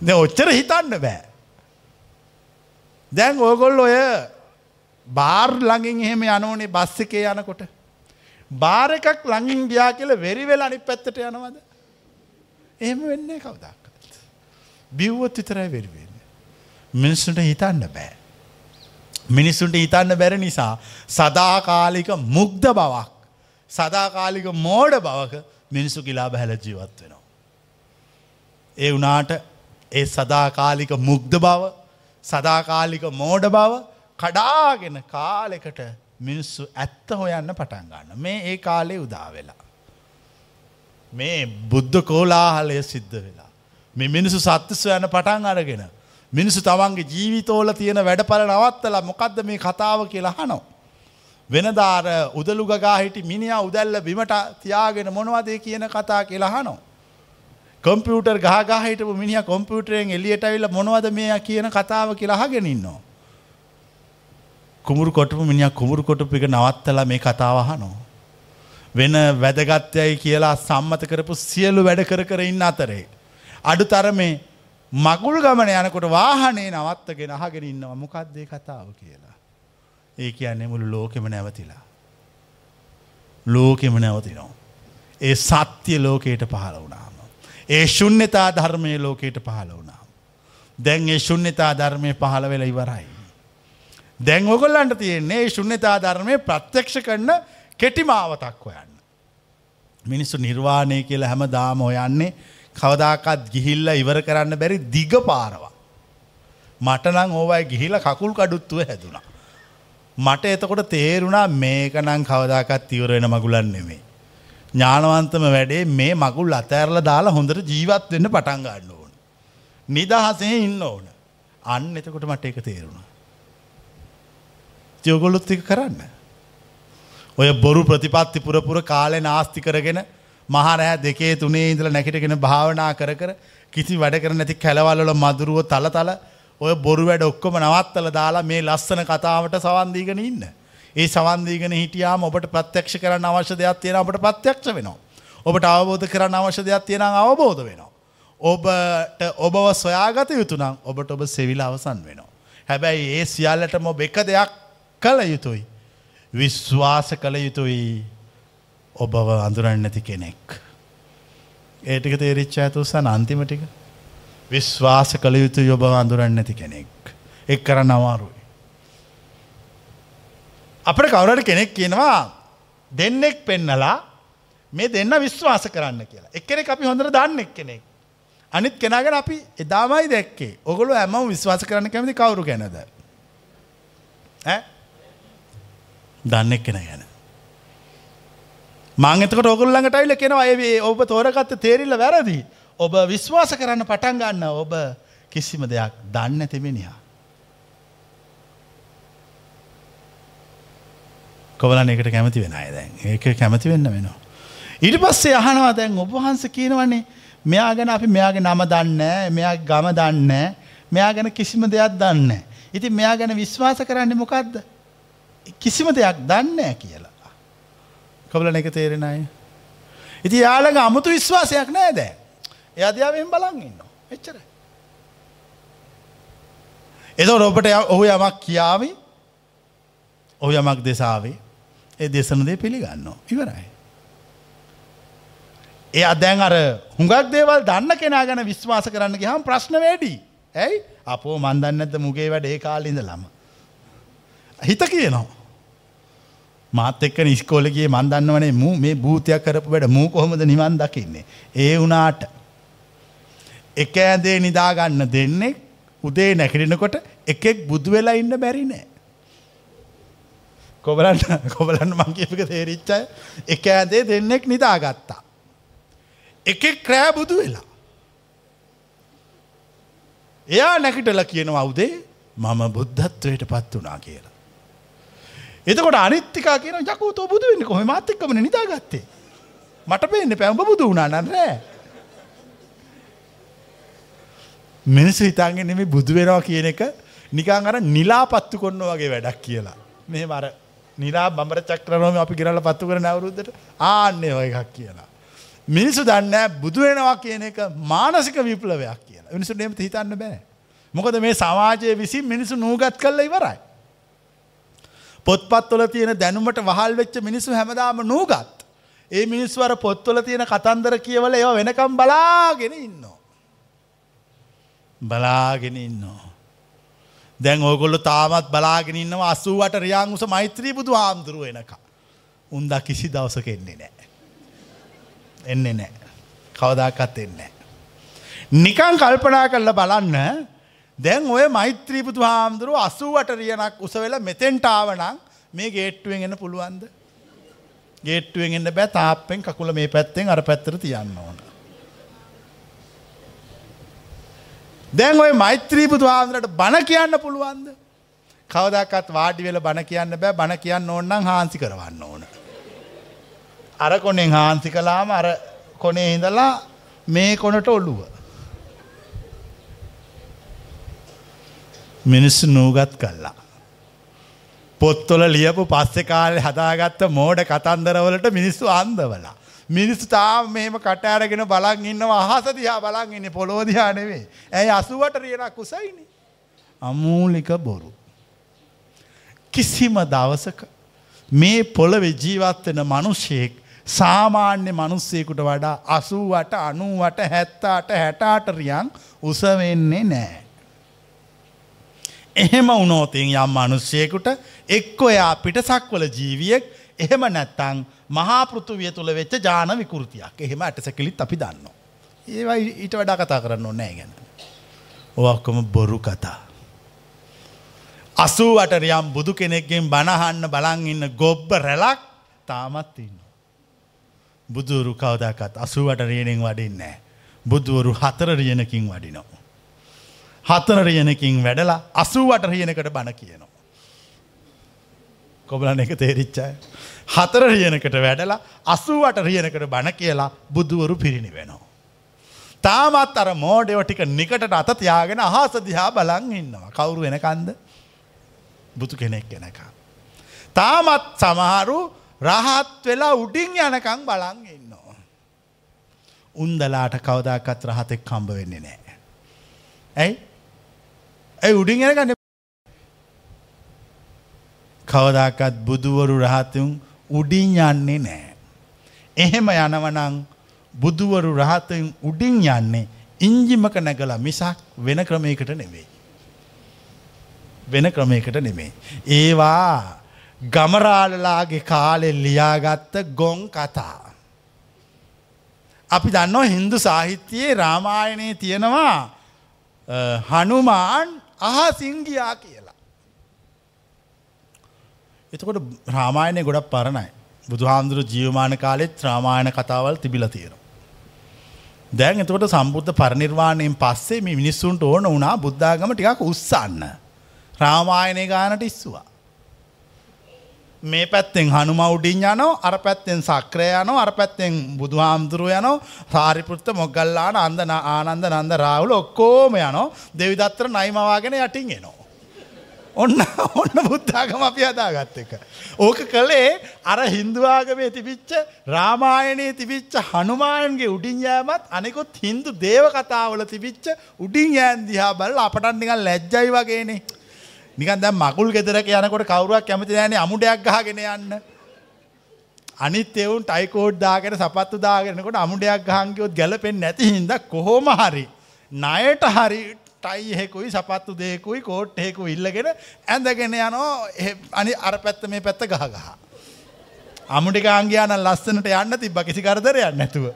ද ඔච්චර හිතන්න බෑ. දැන් ඕගොල් ඔය බාර් ළඟින් එහෙම යනෝනේ බස් එකේ යනකොට. බාර එකක් ළඟින් ගියා කියල වෙරි වෙලා අනි පැත්තට යනවද. එහෙම වෙන්නේ කවදක්කත්. බිව්වොත් විතරයි වෙරිවෙන්න. මිනිස්සුන්ට හිතන්න බෑ. මිනිස්සුන්ට හිතන්න බැර නිසා සදාකාලික මුග්ධ බවක් සදාකාලික මෝඩ බවක මිනිස්සු කිලා බැහැල ජීවත් වෙනවා. ඒ වනාට ඒ සදාකාලික මුග්ධ බව සදාකාලික මෝඩ බව කඩාගෙන කාලෙකට මිනිස්සු ඇත්ත හොයන්න පටන් ගන්න මේ ඒ කාලේ උදා වෙලා. මේ බුද්ධ කෝලාහලය සිද්ධ වෙලා. මේ මිනිසු සත්‍යස්ව යන පටන් අරගෙන. මිනිසු තමන්ගේ ජීවිතෝල තියෙන වැඩපල නවත්තල මොකක්ද මේ කතාව කියලා හනෝ. වෙනදාර උදළුගගා හිටි මිනිිය උදැල්ල බිමට තියාගෙන මොනවදේ කියන කතා කියලා හනෝ. කොම්පියුටර් ගහගහිටපු මිනිිය කොම්පියුටරෙන් එලියට ඇවිල්ල මොනවද මේ කියන කතාව කියලා හගෙනන්නවා. කුමුරු කොටපු මිනිිය කුමුරු කොටපික නවත්තල මේ කතාවහනෝ. වෙන වැදගත්යයි කියලා සම්මත කරපු සියලු වැඩ කර කර ඉන්න අතරේ. අඩු තරමේ මගුල් ගමන යනකොට වාහනේ නවත්තගෙන අහගෙන ඉන්නවා මොකක්දේ කතාව කියලා. ඒ කියන්නේ මුළු ලෝකෙම නැවතිලා. ලෝකෙම නැවතිනවා. ඒ සත්‍ය ලෝකයට පහළ වුණාම. ඒ ශුන්්‍යතා ධර්මය ලෝකයට පහළ වුණාම. දැන් ඒ ශුන්්‍යතා ධර්මය පහළ වෙල ඉවරයි. දැන් ඔගොල්ලන්ට තියෙන්නේ ශුන්්‍යතා ධර්මය ප්‍රත්‍යක්ෂ කරන කෙටිමාවතක් හොයන්න. මිනිස්සු නිර්වාණය කියල හැම දාම හොයන්නේ කවදාකත් ගිහිල්ල ඉවර කරන්න බැරි දිග පාරවා. මටනං ඕවයි ගිහිල කකුල් කඩුත්තුව හැදුනා. මට එතකොට තේරුණා මේකනං කවදාකත් ඉවර වෙන මගුලන් නෙමේ. ඥානවන්තම වැඩේ මේ මකුල් අතෑරල දාලා හොඳට ජීවත් වෙන්න පටන් ගන්න ඕන. නිදහසේ ඉන්න ඕන. අන්න එතකොට මට එක තේරුණා. තියෝගොල්ලොත් එක කරන්න. ඔය බොරු ප්‍රතිපත්ති පුරපුර කාලෙ නාස්ති කරගෙන මහරෑ දෙකේ තුනේ ඉඳල නැකිටගෙන භාවනා කර කර කිසි වැඩ කර නැති කැලවල්ල මදුරුව තල තල ඔය බොරු වැඩ ඔක්කොම නවත්තල දාලා මේ ලස්සන කතාවට සවන්දීගෙන ඉන්න. ඒ සවන්දීගෙන හිටියාම ඔබට ප්‍රත්‍යක්ෂ කරන්න අවශ්‍ය දෙයක් තියෙන ඔබට ප්‍රත්‍යක්ෂ වෙනවා. ඔබට අවබෝධ කරන්න අවශ්‍ය දෙයක් තියෙන අවබෝධ වෙනවා. ඔබට ඔබව සොයාගත යුතුනම් ඔබට ඔබ සෙවිල අවසන් වෙනවා. හැබැයි ඒ සියල්ලටම ඔබ එක දෙයක් කළ යුතුයි. විශ්වාස කළ යුතුයි ඔබව අඳුරන්න නැති කෙනෙක්. ඒටික තේරිච්ච ඇතුසන් අන්තිමටික විශ්වාස කළ යුතු යොබ අඳුරන්න නැති කෙනෙක්. එක් කරන්න අමාරුයි. අපට කවුරට කෙනෙක් කියනවා දෙන්නෙක් පෙන්නලා මේ දෙන්න විශ්වාස කරන්න කියලා. එක්කෙනෙ අපි හොඳට දන්න එක් කෙනෙක්. අනිත් කෙනගෙන අපි එදාමයි දැක්කේ ඔගොලු ඇම විශ්වාස කරන්න කැමති කවුරු ගැනද. දන්නෙක් කෙන ගැන. මංගතකට ඔගුල්ලඟට අයිල කෙනවා ඒ ඔබ තෝරගත්ත තේරිල්ල වැරදි. ඔබ විශ්වාස කරන්න පටන් ගන්න ඔබ කිසිම දෙයක් දන්න තිබෙනයා. කොවලන එකට කැමති වෙන අය දැන් ඒක කැමති වෙන්න වෙනවා. ඊට පස්සේ අහනවා දැන් ඔබහන්ස කියනවන්නේ මෙයා ගැන අපි මෙයාගේ නම දන්න මෙයා ගම දන්න මෙයා ගැන කිසිම දෙයක් දන්න. ඉති මෙයා ගැන විශ්වාස කරන්න මොකක්ද. කිසිම දෙයක් දන්න කියලා. කබලන එක තේරෙන අය. ඉති යාළඟ අමුතු විශ්වාසයක් නෑ දෑ. එයාදයාවෙන් බලන් ඉන්න. එච්චර. එද ඔබට ඔහු යමක් කියාවි ඔහු යමක් දෙසාවේ ඒ දෙසනදේ පිළිගන්න ඉවරයි. ඒ අදැන් අර හුඟක් දේවල් දන්න කෙනා ගැන විශ්වාස කරන්න ගහම් ප්‍රශ්න වැඩි. ඇයි අපෝ මන්දන්න ඇත මුගේ වැඩ ඒ කාලිඳ ළම. හිත කියනවා. මාත් එක්ක නිස්කෝලගේ මන්දන්නවනේ මූ මේ භූතයක් කරපු වැඩ මූ කොහොමද නිවන් දකින්නේ. ඒ වනාට එක ඇදේ නිදාගන්න දෙන්නෙක් උදේ නැකිරෙනකොට එකෙක් බුදු වෙලා ඉන්න බැරි නෑ. කොබලන්න කොබලන්න මංකිපික තේරිච්චය එක ඇදේ දෙන්නෙක් නිදාගත්තා. එකෙක් ක්‍රෑ බුදු වෙලා. එයා නැකිටල කියනවා අවුදේ මම බුද්ධත්වයට පත් වනා කියලා. එතකොට අනිත්තිකා කියන යකුතෝ බුදු වෙන්න කොහ මාතෙක්කමන නිදාගත්තේ. මට පේන්න පැම්බ බුදු වුණා නරෑ. මිනිස්සු හිතාගෙන නෙමේ බුදු වෙනවා කියන එක නිකන් අර නිලා පත්තු කොන්න වගේ වැඩක් කියලා. මෙහෙම අර නිලා බඹර චක්‍රනෝම අපි ගිරලා පත්තු කරන අවුරුද්දට ආන්නේ ඔය එකක් කියලා. මිනිස්සු දන්නේ බුදු වෙනවා කියන එක මානසික විප්ලවයක් කියලා. මිනිස්සුන්ට එහෙම හිතන්න බෑ. මොකද මේ සමාජයේ විසින් මිනිස්සු නූගත් කළා ඉවරයි. පොත්පත්වල තියෙන දැනුමට වහල් වෙච්ච මිනිස්සු හැමදාම නූගත්. ඒ මිනිස්සු අර පොත්වල තියෙන කතන්දර කියවල ඒවා වෙනකම් බලාගෙන ඉන්නවා. බලාගෙන ඉන්නවා. දැන් ඕගොල්ලො තාමත් බලාගෙන ඉන්නවා අසූවට රියන් උස මෛත්‍රී බුදු හාමුදුරුව එනක. උන්ද කිසි දවසක එන්නේ නෑ. එන්නේ නෑ. කවදාකත් එන්නේ. නිකං කල්පනා කරල බලන්න දැන් ඔය මෛත්‍රී බුදු හාමුදුරුව අසූවට රියනක් උසවෙල මෙතෙන්ටාවනං මේ ගේට්ටුවෙන් එන්න පුළුවන්ද. ගේට්ටුවෙන් එන්න බෑ තාපෙන් කකුල මේ පැත්තෙන් අර පැත්තර තියන්න ඕන. දැන් ඔය මෛත්‍රී බුදු හාමුදුරට බණ කියන්න පුළුවන්ද. කවදක්ත් වාඩි වෙල බණ කියන්න බෑ බණ කියන්න ඕන්නම් හාන්සි කරවන්න ඕන. අර කොනෙන් හාන්සි කලාම අර කොනේ හිඳලා මේ කොනට ඔල්ලුව. මිනිස්සු නූගත් කල්ලා. පොත්තොල ලියපු පස්සෙ කාලෙ හදාගත්ත මෝඩ කතන්දරවලට මිනිස්සු අන්දවලා. මිනිස්සු තාම මෙහෙම කට අරගෙන බලන් ඉන්නවා අහස දිහා බලන් ඉන්නේ පොළොව දිහා නෙවෙයි. ඇයි 80ට රියනක් උසයිනේ. අමූලික බොරු. කිසිම දවසක මේ පොළවේ ජීවත් වෙන මිනිසෙක් සාමාන්‍ය මිනිස්සෙකුට වඩා 80ට 90ට 70ට 60ට රියන් උස වෙන්නේ නැහැ. එහෙම වුණෝතින් යම් මනුෂ්‍යයකුට එක්ක එයා පිටසක්වල ජීවියෙක් එහෙම නැත්තං මහාපෘතුවිය තුළ වෙච්ච ජාන විකෘතියක් එහෙම ඇටසැකිලිත් අපි දන්න. ඒවා ඊට වඩා කතා කරන්න ඕනෑ ගැන. ඔක්කොම බොරු කතා. අසූවටරියම් බුදු කෙනෙක්ගෙන් බණහන්න බලන් ඉන්න ගොබ්බ රැලක් තාමත් ඉන්න. බුදුරු කවදකත් අසුවට රියනෙන් වඩින්නේ. බුදුවරු හතර රියනකින් වඩිනවා. හතර රියනකින් වැඩලා අසූවට රියනකට බණ කියනවා. කොබලන එක තේරිච්චාය. හතර රියනකට වැඩලා අසූවට රියනකට බණ කියලා බුදුවරු පිරිණි වෙනවා. තාමත් අර මෝඩයව ටික නිකට අත තියාගෙන අහස දිහා බලන් ඉන්නවා. කවුරු වෙනකන්ද බුදු කෙනෙක් වෙනකම්. තාමත් සමහරු රහත් වෙලා උඩින් යනකං බලන් ඉන්නවා. උන්දලාට කවදාකත් රහතෙක් කම්බ වෙන්නේ නෑ. ඇයි ඇයි උඩින් යනකන්න කවදාකත් බුදුවරු රහතුන් උඩින් යන්නේ නෑ. එහෙම යනවනං බුදුවරු රහතෙන් උඩින් යන්නේ ඉංජිමක නැගලා මිසක් වෙන ක්‍රමයකට නෙවෙයි. වෙන ක්‍රමයකට නෙමේ. ඒවා ගමරාලලාගේ කාලෙ ලියාගත්ත ගොන් කතා. අපි දන්නවා හින්දු සාහිත්‍යයේ රාමායනයේ තියෙනවා හනුමාන් අහා සිංගියා කියලා. එතකොට රාමායනය ගොඩක් පරණයි. බුදු හාමුදුරු ජීවමාන කාලෙත් ත්‍රාමායන කතාවල් තිබිල තියෙනවා. දැන් එතකොට සම්බුද්ධ පරිනිර්වාණයෙන් පස්සේ මේ මිනිස්සුන්ට ඕන වුණා බුද්ධාගම ටිකක් උත්සන්න. රාමායනය ගානට ඉස්සවා. මේ පැත්තෙන් හනුම උඩින් යනෝ අර පැත්තෙන් සක්‍රය යනෝ අර පැත්තෙන් බුදු හාමුදුරුව යනෝ සාරිපෘත්ත මොගල්ලාන අන්දන ආනන්ද නන්ද රාවුල ඔක්කෝම යනෝ දෙවිදත්‍ර නයිමවාගෙන යටින් එනවා. ඔන්න ඔන්න බුද්ධාගම අපි අදාගත්ත එක. ඕක කළේ අර හින්දුවාගමේ තිබිච්ච රාමායනයේ තිබිච්ච හනුමායන්ගේ උඩින් යෑමත් අනෙකුත් හින්දු දේව කතාවල තිබිච්ච උඩින් යෑන් දිහා බල අපටන් නිකන් ලැජ්ජයි වගේනේ. නිකන් දැන් මකුල් ගෙදරක යනකොට කවුරුවක් කැමති නැහැනේ අමුඩයක් ගහගෙන යන්න. අනිත් එවුන් ටයිකෝඩ් දාගෙන සපත්තු දාගෙනකොට අමුඩයක් ගහන් කිව්වොත් ගැලපෙන්නේ නැති හින්දා කොහොම හරි ණයට හරි ටයි එකකුයි සපත්තු දෙකකුයි කෝට් එකකුයි ඉල්ලගෙන ඇඳගෙන යනවා අනි අර පැත්ත මේ පැත්ත ගහ ගහ. අමුඩි ගාන් ගියා නම් ලස්සනට යන්න තිබ්බ කිසි කරදරයක් නැතුව.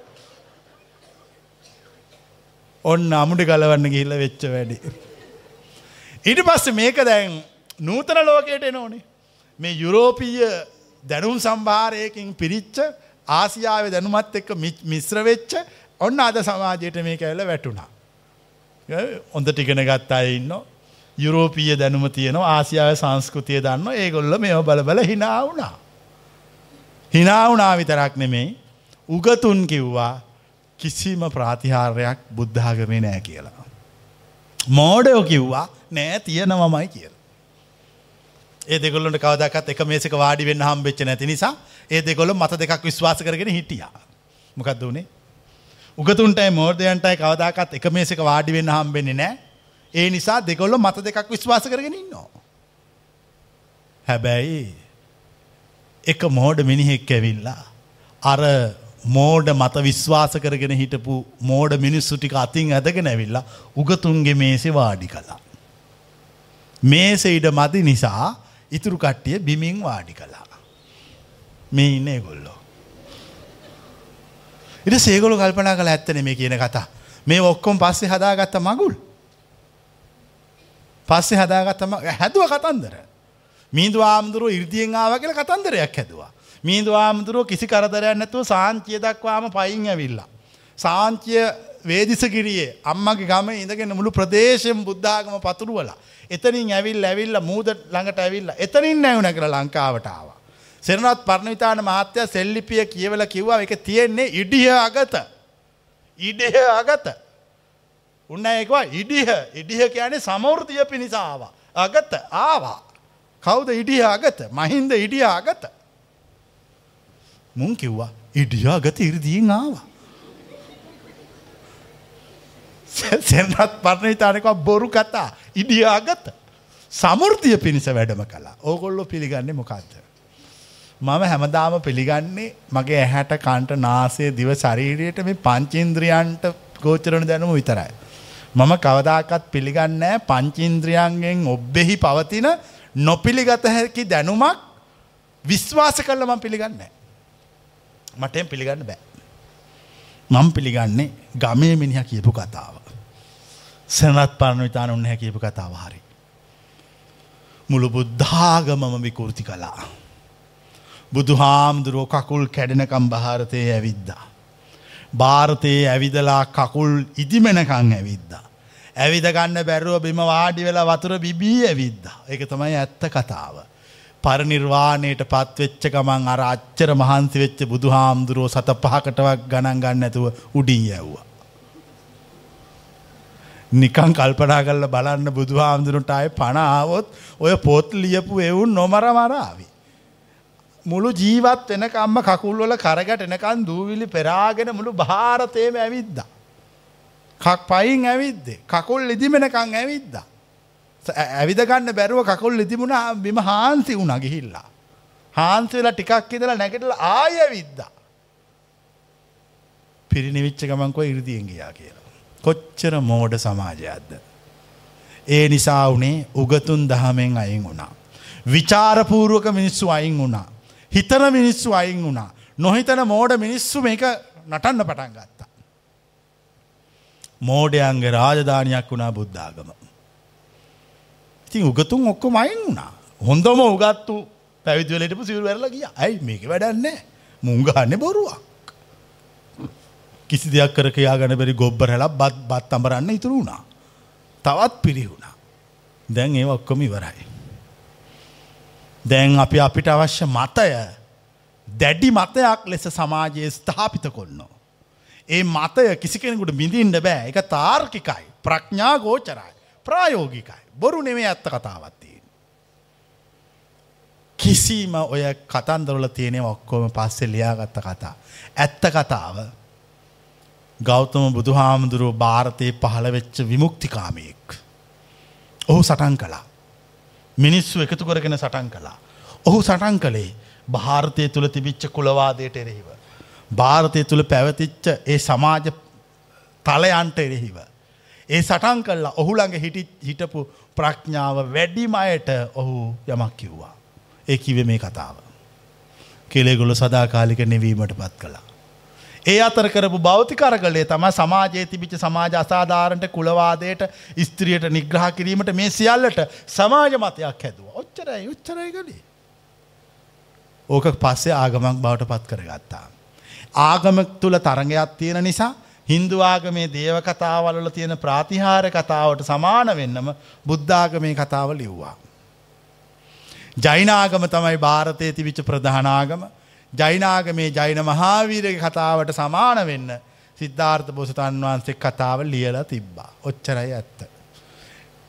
ඔන්න අමුඩි ගලවන්න ගිහිල්ලා වෙච්ච වැඩි. ඊට පස්සේ මේක දැන් නූතන ලෝකයට එන ඕනේ. මේ යුරෝපීය දැනුම් සම්භාරයකින් පිරිච්ච ආසියාව දැනුමත් එක්ක මිශ්‍ර වෙච්ච ඔන්න අද සමාජයට මේ කැල්ල වැටුණා. ඔොඳ ටිගෙන ගත් අය ඉන්න යුරෝපීය දැනුම තියනවා ආසියාව සංස්කෘතිය දන්න ඒගොල්ල මෙ බලබල හිනා වුණා. හිනාවුනා විතරක් නෙමෙයි උගතුන් කිව්වා කිසිම ප්‍රාතිහාරයක් බුද්ධාගමේ නෑ කියලා. මෝඩයෝ කිව්වා නෑ තියෙනවමයි කියල. ඒ දෙගොල්ලට කවදකත් එක මේසක වාඩි වෙන්න හම්බෙච්ච නැති නිසා ඒ දෙගොල්ල මත දෙකක් විශ්වාස කරගෙන හිටිය. මොකක්ද වනේ. උගතුන්ටයි මෝර්දයන්ටයි කවදාකත් එක මේසක වාඩි වෙන්න හම්බෙන්නේ නෑ. ඒ නිසා දෙගොල්ල මත දෙකක් විශ්වාස කරගෙන ඉන්නවා. හැබැයි එක මෝඩ මිනිහෙක් ඇවිල්ලා. අර මෝඩ මත විශ්වාස කරගෙන හිටපු මෝඩ මිනිස්සු ටික අතින් ඇදගෙන ඇවිල්ලා උගතුන්ගේ මේසෙ වාඩි කලා. මේස ඉඩ මදි නිසා ඉතුරු කට්ටිය බිමින් වාඩි කලා. මේ ඉන්න ගොල්ලෝ. ඉට සේගොලු කල්පනා කළ ඇත්තන මේ කියන කතා මේ ඔක්කොම් පස්සේ හදාගත්ත මගුල්. පස්සේ හදාගත්තම හැදුව කතන්දර. මීදු ආමුදුරුව ඉර්දියෙන් ආව කියල කතන්දරයක් හැදවා. මීදු ආමුදුරුව කිසි කරදරයක් නැතුව සාංචිය දක්වාම පයින් ඇවිල්ලා. සාංචිය වේදිසකිරියේ අම්මගේ ගම ඉඳගෙන මුළු ප්‍රදේශයෙන් බුද්ධාගම පතුරුවලා. එතනින් ඇවිල් ඇවිල්ල මූද ළඟට ඇවිල්ල එතනින් නැවුන කළ ලංකාවටාව. සෙනරත් පරණවිතාන මහත්‍යය සෙල්ලිපිය කියවල කිව්වා එක තියෙන්නේ ඉඩිය අගත. ඉඩහ අගත. උන්න එකවා ඉඩිහ ඉඩිහ කියන්නේ සමෘතිය පිණිසාව. අගත ආවා. කවුද ඉඩිය අගත මහින්ද ඉඩිය අගත. මුන් කිව්වා ඉඩිය අගත ඉරදිීන් ආවා. සෙනත් පරණහිතානක බොරු කතා ඉඩියාගත සමෘතිය පිණිස වැඩම කලා ඕගොල්ලො පිළිගන්නේ මොකක්ද. මම හැමදාම පිළිගන්නේ මගේ ඇහැට කන්ට නාසේ දිව ශරීරයට මේ පංචින්ද්‍රියන්ට ගෝචරණ දැනුම විතරයි. මම කවදාකත් පිළිගන්නෑ පංචින්ද්‍රියන්ගෙන් ඔබ්බෙහි පවතින නොපිළිගත හැකි දැනුමක් විශ්වාස කරල මම පිළිගන්න. මටෙන් පිළිගන්න බෑ. මම පිළිගන්නේ ගමේ මිනිහ කියපු කතාව. සැනත් පරණ විතාන උන්න කියපු කතාව හරි. මුළු බුද්ධාගමම විකෘති කලා. බුදු හාමුදුරුවෝ කකුල් කැඩෙනකම් භාරතය ඇවිද්දා. භාරතයේ ඇවිදලා කකුල් ඉදිමෙනකං ඇවිද්දා. ඇවිදගන්න බැරුව බිම වාඩි වෙලා වතුර බිබී ඇවිද්දා. එක තමයි ඇත්ත කතාව. පරනිර්වාණයට පත්වෙච්ච ගමන් අර අච්චර මහන්සි වෙච්ච බුදු හාමුදුරුවෝ සත පහකටවක් ගණන් ගන්න ඇතුව උඩින් යැව්වා. නිකං කල්පනා කල්ල බලන්න බුදු හාමුදුරුන්ට අය පනාවොත් ඔය පොත් ලියපු එවුන් නොමර මරාවි. මුළු ජීවත් වෙනකම්ම කකුල්වල කරගට එනකන් දූවිලි පෙරාගෙන මුළු භාරතයම ඇවිද්දා. කක් පයින් ඇවිද්දේ කකුල් ඉදිමෙනකං ඇවිද්දා. ඇවිදගන්න බැරුව කකුල් ඉතිබුණ බිම හාන්සි වුණ ගිහිල්ලා. හාන්සි වෙලා ටිකක් ඉදලා නැගටල ආය විද්දා. පිරිනිවිච්ච ගමන්කො ඉරදියෙන් ගියා කියලා. කොච්චර මෝඩ සමාජයක්ද. ඒ නිසා වනේ උගතුන් දහමෙන් අයින් වුණා. විචාරපූරුවක මිනිස්සු අයින් වුණා. හිතන මිනිස්සු අයින් වුණා. නොහිතන මෝඩ මිනිස්සු මේක නටන්න පටන් ගත්තා. මෝඩයන්ගේ රාජධානයක් වුණා බුද්ධාගම. ඉතින් උගතුන් ඔක්කොම අයින් වුණා. හොඳම උගත්තු පැවිදිවලටම සිවරු වැරලා ගිය ඇයි මේක වැඩන්නේ මුංගහන්න බොරුවක්. කිසි දෙයක් කර කයා ගන බැරි ගොබ්බරලා බත් බත් අඹරන්න ඉතුරු වුණා. තවත් පිරිහුණා. දැන් ඒ ඔක්කොම ඉවරයි. දැන් අපි අපිට අවශ්‍ය මතය දැඩි මතයක් ලෙස සමාජයේ ස්ථාපිත කොන්නෝ. ඒ මතය කිසි කෙනෙකුට බිඳින්ට බෑ එක තාර්කිකයි ප්‍රඥා ගෝචරයි ප්‍රායෝගිකයි බොරු නෙමේ ඇත්ත කතාවත්තියෙන්. කිසිම ඔය කතන්දරල තියෙනෙ ඔක්කොම පස්සෙ ලියාගත්ත කතා. ඇත්ත කතාව ගෞතම බුදු හාමුදුරුව භාරතයේ පහළ වෙච්ච විමුක්තිකාමයෙක්. ඔහු සටන් කලා. මිනිස්සු එකතු කරගෙන සටන් කලා. ඔහු සටන් කළේ භාරතය තුළ තිබිච්ච කුලවාදයට එරෙහිව. භාරතය තුළ පැවතිච්ච ඒ සමාජ තලයන්ට එරෙහිව. ඒ සටන් කල්ලා ඔහුළඟ හිටි හිටපු ප්‍රඥාව වැඩිම අයට ඔහු යමක් කිව්වා. ඒ කිව මේ කතාව. කෙලෙගොල සදාකාලික නෙවීමට පත් කළා. ඒ අතර කරපු භෞතිකර කලේ තම සමාජයේ තිබිච්ච සමාජ අසාධාරණට කුලවාදයට ස්ත්‍රියට නිග්‍රහ කිරීමට මේ සියල්ලට සමාජ මතයක් හැදුව. ඔච්චරයි උච්චරයි කළේ. ඕක පස්සේ ආගමක් බවට පත් කරගත්තා. ආගමක් තුළ තරගයක් තියෙන නිසා හින්දුවාගමේ දේව කතාවලල තියෙන ප්‍රාතිහාර කතාවට සමාන වෙන්නම බුද්ධාගමේ කතාව ලිව්වා. ජෛනාගම තමයි භාරතය තිවිච්ච ප්‍රධානාගම ජෛනාගමේ ජෛන මහාවීරක කතාවට සමාන වෙන්න සිද්ධාර්ථ බොසතන් වහන්සේ කතාව ලියලා තිබ්බා. ඔච්චරයි ඇත්ත.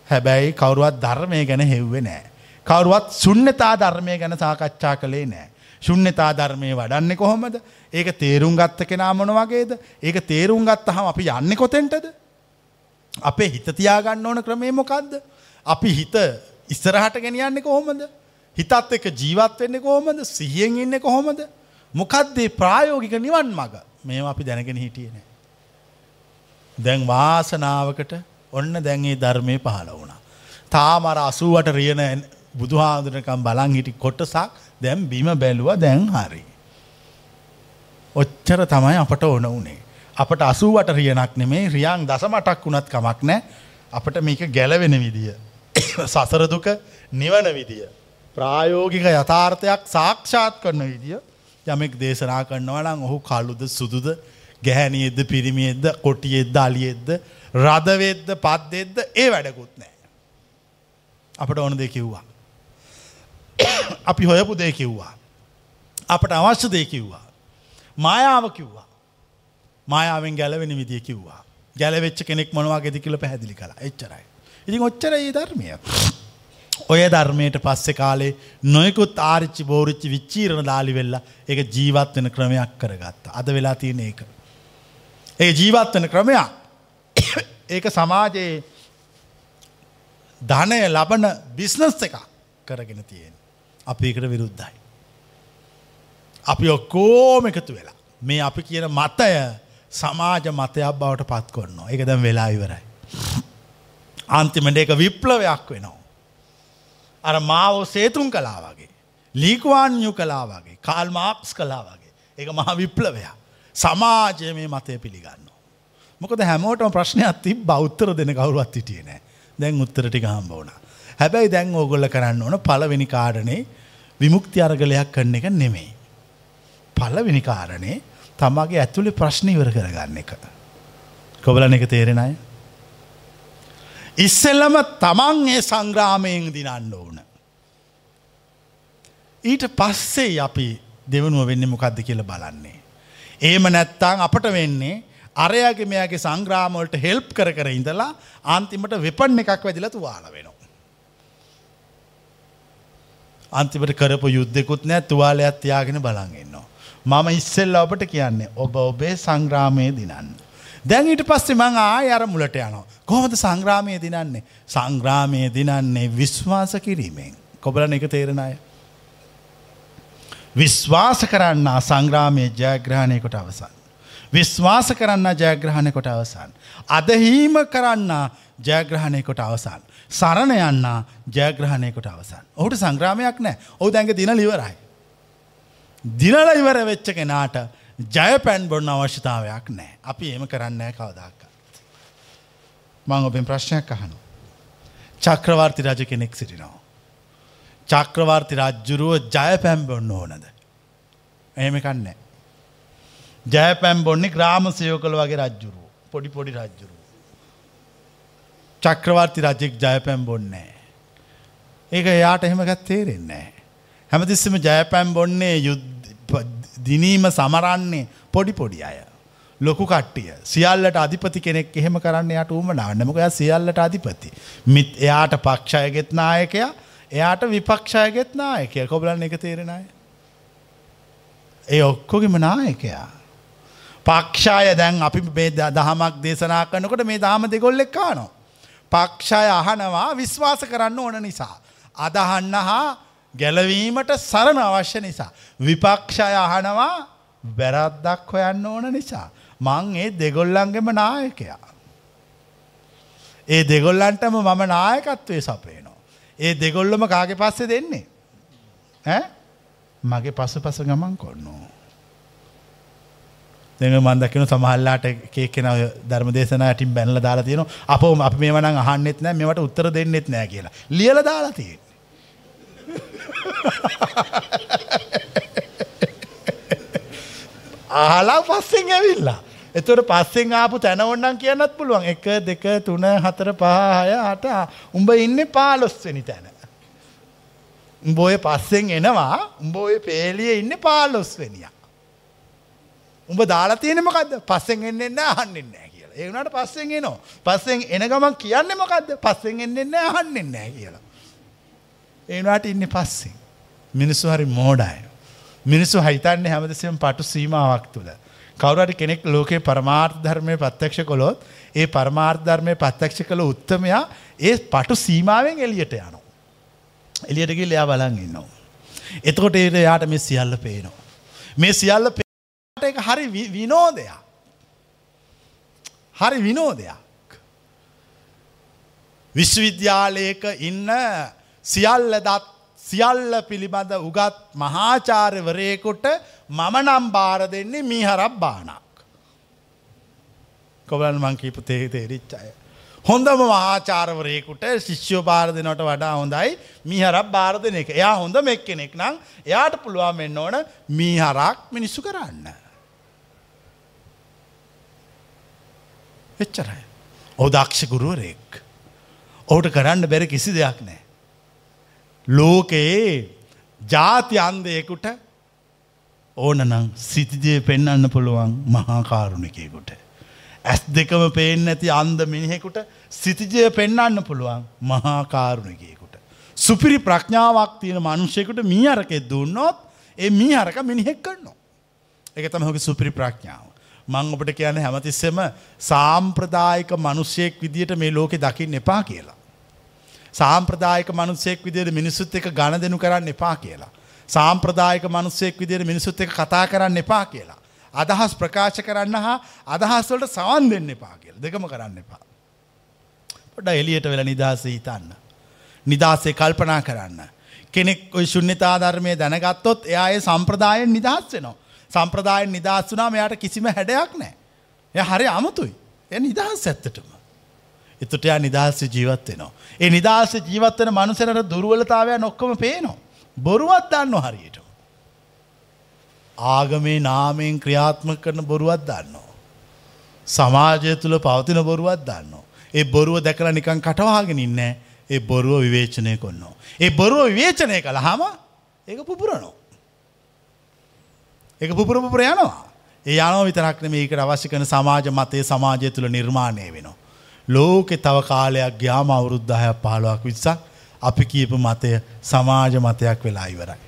හැබැයි කවරුවත් ධර්මය ගැන හෙව්වෙ නෑ. කවරුවත් සුන්නතා ධර්මය ගැන සාකච්ඡා කළේ නෑ. ශුන්්‍යතා ධර්මය වඩන්නේ කොහොමද? ඒක තේරුම් ගත්ත කෙනා මොන වගේද? ඒක තේරුම් ගත්තහම අපි යන්න කොතෙන්ටද? අපේ හිත තියාගන්න ඕන ක්‍රමේ මොකක්ද අපි හිත ඉස්සරහට ගෙනියන්නේ කොහොමද? හිතත් එක ජීවත් වෙන්න කොහොමද? සිහියෙන් ඉන්න කොහොමද? මොකක්දේ ප්‍රායෝගික නිවන් මග මේ අපි දැනගෙන හිටියනේ දැන් වාසනාවකට ඔන්න දැන්ගේ ධර්මය පහළ වුණා. තාමර අසුවට රියන බුදුහාදුරකම් බලන් හිටි කොටසක් දැම් බිම බැලුව දැන් හරි. ඔච්චර තමයි අපට ඕන වනේ. අපට අසුවට රියනක් නෙමේ රියන් දසමටක් වුණත් කමක් නෑ අපට මේක ගැලවෙන විදිය. සසරදුක නිවන විදිය. ප්‍රායෝගික යථාර්ථයක් සාක්ෂාත් කරන විදිිය යමෙක් දේශනා කරනවනම් ඔහු කල්ලුද සුදුද ගැහැනියෙද්ද පිරිමියෙද්ද කොටියෙද්ද අලියෙද්ද රදවෙද්ද පත්දෙද්ද ඒ වැඩකුත් නෑ. අපට ඕන දෙ කිව්වා. අපි හොයපු දේ කිව්වා. අපට අවශ්‍ය දේ කිව්වා. මායාව කිව්වා. මායාවෙන් ගැලවෙන විදිය කිව්වා. ගැලවෙච්ච කෙනෙක් මොනවා ගෙදි කියල පැහැදිලි කලා එච්චරයි. ඉතින් ඔච්චර ඒ ධර්මය. ඔය ධර්මයට පස්සෙ කාලේ නොයකුත් ආරිච්චි බෝරිච්චි විච්චීරණ දාලි වෙල්ලා එක ජීවත් වෙන ක්‍රමයක් කරගත්ත. අද වෙලා තියෙන ඒක. ඒ ජීවත් වෙන ක්‍රමයක් ඒක සමාජයේ ධනය ලබන බිස්නස් එකක් කරගෙන තියෙන. අපි එකට විරුද්ධයි. අපි ඔක්කෝම එකතු වෙලා. මේ අපි කියන මතය සමාජ මතයක් බවට පත් කොන්නවා එක දැම් වෙලා ඉවරයි. අන්තිමට එක විප්ලවයක් වෙනවා. අර මාව සේතුන් කලා වගේ. ලීකවාන්යු කලා වගේ කාල් මාක්ස් කලා වගේ. එක මහ විප්ලවයක්. සමාජය මේ මතය පිළිගන්න. මොකද හැමෝටම ප්‍රශ්නයක් තිබ බෞත්තර දෙන කවරුවත් හිටිය නෑ දැන් උත්තරටික හම්බ වුණ. හැබැයි දැන් ඕගොල්ල කරන්න ඕන පලවෙනි කාරණේ විමුක්ති අරගලයක් කරන එක නෙමෙයි. පලවෙනි කාරණේ තමගේ ඇතුළි ප්‍රශ්න ඉවර කරගන්න එක. කොබලන එක තේරෙන අය. ඉස්සෙල්ලම තමන් ඒ සංග්‍රාමයෙන් දිනන්න ඕන. ඊට පස්සේ අපි දෙවනුව වෙන්න මොකක්ද කියල බලන්නේ. ඒම නැත්තං අපට වෙන්නේ අරයාගේ මෙයාගේ සංග්‍රාමවලට හෙල්ප් කර කර ඉඳලා අන්තිමට වෙපන් එකක් වැදිල තුවාල වෙනවා. අන්තිමට කරපු යුද්ධෙකුත් නෑ තුවාලයක් තියාගෙන බලන්ගන්නවා. මම ඉස්සෙල්ල ඔබට කියන්නේ ඔබ ඔබේ සංග්‍රාමය දිනන්න. දැන් ඊට පස්සේ මං ආය අර මුලට යනවා. කොහොමද සංග්‍රාමය දිනන්නේ. සංග්‍රාමය දිනන්නේ විශ්වාස කිරීමෙන්. කොබලන එක තේරෙන අය. විශ්වාස කරන්න සංග්‍රාමය ජයග්‍රහණය කොට අවසන්. විශ්වාස කරන්න ජයග්‍රහණය කොට අවසන්. අදහීම කරන්න ජයග්‍රහණය කොට අවසන්. සරණ යන්න ජයග්‍රහණය කොට අවසන්. ඔහුට සංග්‍රාමයක් නෑ ඔහු දැඟ දින ලිවරයි. දිනල ඉවර වෙච්ච කෙනාට ජය පැන් බොන්න අවශ්‍යතාවයක් නෑ අපි එම කරන්න කවදක්ක. මං ඔබෙන් ප්‍රශ්නයක් අහනු. චක්‍රවර්ති රජ කෙනෙක් සිටිනවා. චක්‍රවර්ති රජ්ජුරුව ජය පැම්බොන්න ඕනද. එහෙම කන්නේ. ජය පැම්බොන්නේ ග්‍රාම සයෝකළ වගේ රජ්ජුරුව පොඩි පොඩි රජ්ජුරුව. චක්‍රවර්ති රජෙක් ජය පැම්බොන්නේ. ඒක එයාට එහෙම ගත් තේරෙන්නේ. හැමතිස්සම ජය පැම්බොන්නේ දිනීම සමරන්නේ පොඩි පොඩි අය. ලොකු කට්ටිය සියල්ලට අධිපති කෙනෙක් එහෙම කරන්න යට උම නාන්නමකය සියල්ලට අධිපති. මිත් එයාට පක්ෂයගෙත් නායකයා එයාට විපක්ෂයගෙත් නායකය කොබලන්න එක තේරෙනය. ඒ ඔක්කොගෙම නායකයා. පක්ෂාය දැන් අපි මේ දහමක් දේශනා කරනකොට මේ දාම දෙගොල්ලෙක් කානවා. පක්ෂය අහනවා විශ්වාස කරන්න ඕන නිසා. අදහන්න හා ගැලවීමට සරණ අවශ්‍ය නිසා. විපක්ෂය අහනවා වැරද්දක් හොයන්න ඕන නිසා. මං ඒ දෙගොල්ලන්ගෙම නායකයා. ඒ දෙගොල්ලන්ටම මම නායකත්වය සපයනවා. ඒ දෙගොල්ලම කාගේ පස්සෙ දෙන්නේ. මගේ පසු පස ගමන් කොන්නෝ. දෙම මන්දක්කන සමහල්ලාට කේකෙන ධර්ම දේශන ඇටින් බැනල දාලා තියෙන අප අප මේ වන අහන්නෙත් නෑ මෙට උත්තර දෙන්නෙත් නෑ කියලා ලියල දාලා තියෙන. ආලා පස්සෙන් ඇවිල්ලා. එතුට පස්සෙන් ආපු තැන ඔන්නන් කියන්නත් පුළුවන් එක දෙක තුන හතර පහය අට උඹ ඉන්න පාලොස්වෙනි තැන. උඹෝය පස්සෙන් එනවා උඹෝය පේලිය ඉන්න පාලොස්වෙනියක්. උඹ දාලා තියෙන මොකක්ද පස්සෙන් එන්න එන්න අහන්නෙන් නෑ කියලා. ඒ වුණාට පස්සෙන් එනවා. පස්සෙන් එන ගමන් කියන්නේ මොකද්ද? පස්සෙන් එන්න එන්න අහන්නෙන් නෑ කියලා. ඒ වුණාට ඉන්නේ පස්සෙන්. මිනිස්සු හරි මෝඩයි. මිනිස්සු හිතන්නේ හැමදෙස්සෙම පටු සීමාවක් තුල. කවුරු හරි කෙනෙක් ලෝකේ පරමාර්ථ ධර්මයේ ප්‍රත්‍යක්ෂ කළොත් ඒ පරමාර්ථ ධර්මයේ ප්‍රත්‍යක්ෂ කළ උත්තමයා ඒ පටු සීමාවෙන් එළියට යනවා. එළියට ගිහලා එයා බලන් ඉන්නවා. එතකොට ඒ යාට මේ සියල්ල පේනවා. මේ සියල්ල එක හරි විනෝදයක්. හරි විනෝදයක්. විශ්වවිද්‍යාලයක ඉන්න සියල්ල දත් සියල්ල පිළිබඳ උගත් මහාචාර්යවරයෙකුට මම නම් බාර දෙන්නේ මීහරක් බානක්. කොබලන් මං කීපු තේ තේරිච් අය. හොඳම මහාචාරවරයෙකුට ශිෂ්‍යෝ බාර දෙනට වඩා හොඳයි මීහරක් බාර දෙන එක. එයා හොඳ මෙක් කෙනෙක් නම් එයාට පුළුවන් වෙන්න ඕන මීහරක් මිනිස්සු කරන්න. එච්චරයි. ඔහු දක්ෂ ගුරුවරයෙක්. ඔහුට කරන්න බැරි කිසි දෙයක් නෑ. ලෝකයේ ජාති අන්දයෙකුට ඕනනම් සිතිජය පෙන්වන්න පුළුවන් මහාකාරුණිකයකුට. ඇස් දෙකම පේෙන් ඇති අන්ද මිනිහෙකුට සිතිජය පෙන්වන්න පුළුවන් මහාකාරුණිකයකුට. සුපිරි ප්‍රඥාවක් තියෙන මනුෂ්‍යකුට මී අරකෙ දුන්නොත් ඒ මී අරක මිනිහෙක් කරනවා. එක තමහක සුපිරි ප්‍රඥාව. මං ඔබට කියන හැමතිස්සෙම සාම්ප්‍රදායික මනුෂ්‍යයෙක් විදියට මේ ලෝකෙ දකින්න එපා කියලා. සාම්ප්‍රදායික මනුස්සයෙක් විදියට මිනිස්සුත් එක ගණ දෙනු කරන්න එපා කියලා. සාම්ප්‍රදායික මනුස්සයෙක් විදියට මිනිසුත් එක කතා කරන්න එපා කියලා. අදහස් ප්‍රකාශ කරන්න හා අදහස්වලට සවන් දෙන්න එපා කියල දෙකම කරන්න එපා. පොඩ එලියට වෙලා නිදහස හිතන්න. නිදහසේ කල්පනා කරන්න. කෙනෙක් ඔය ශුන්්‍යතාධර්මය දැනගත්තොත් එයා ඒ සම්ප්‍රදායෙන් නිදහස් වෙනවා. සම්ප්‍රදායෙන් නිදහස් වුනා මෙයාට කිසිම හැඩයක් නෑ. එය හරි අමුතුයි. එ නිදහස් ඇත්තටම. එතුට එයා නිදහස්ස ජීවත් වෙනවා. ඒ නිදහස ජීවත්වන මනුසරට දුර්වලතාවය නොක්කම පේනවා. බොරුවත් දන්න හරියට. ආගමේ නාමයෙන් ක්‍රියාත්ම කරන බොරුවත් දන්නවා. සමාජය තුළ පවතින බොරුවත් දන්නවා. ඒ බොරුව දැකල නිකන් කටවාගෙන ඉන්න ඒ බොරුව විවේචනය කොන්නවා. ඒ බොරුව විවේචනය කළ හම ඒක පුපුරනෝ. එක පුපුර පුපුර යනවා. ඒ යනෝ විතරක්න මේකට අවශ්‍ය කන සමාජ මතය සමාජය තුළ නිර්මාණය වෙනවා. ලෝකෙ තව කාලයක් ග්‍යාම අවුරුද්ධහයක් පහළුවක් විස්සක් අපි කියපු මතය සමාජ මතයක් වෙලා ඉවරයි.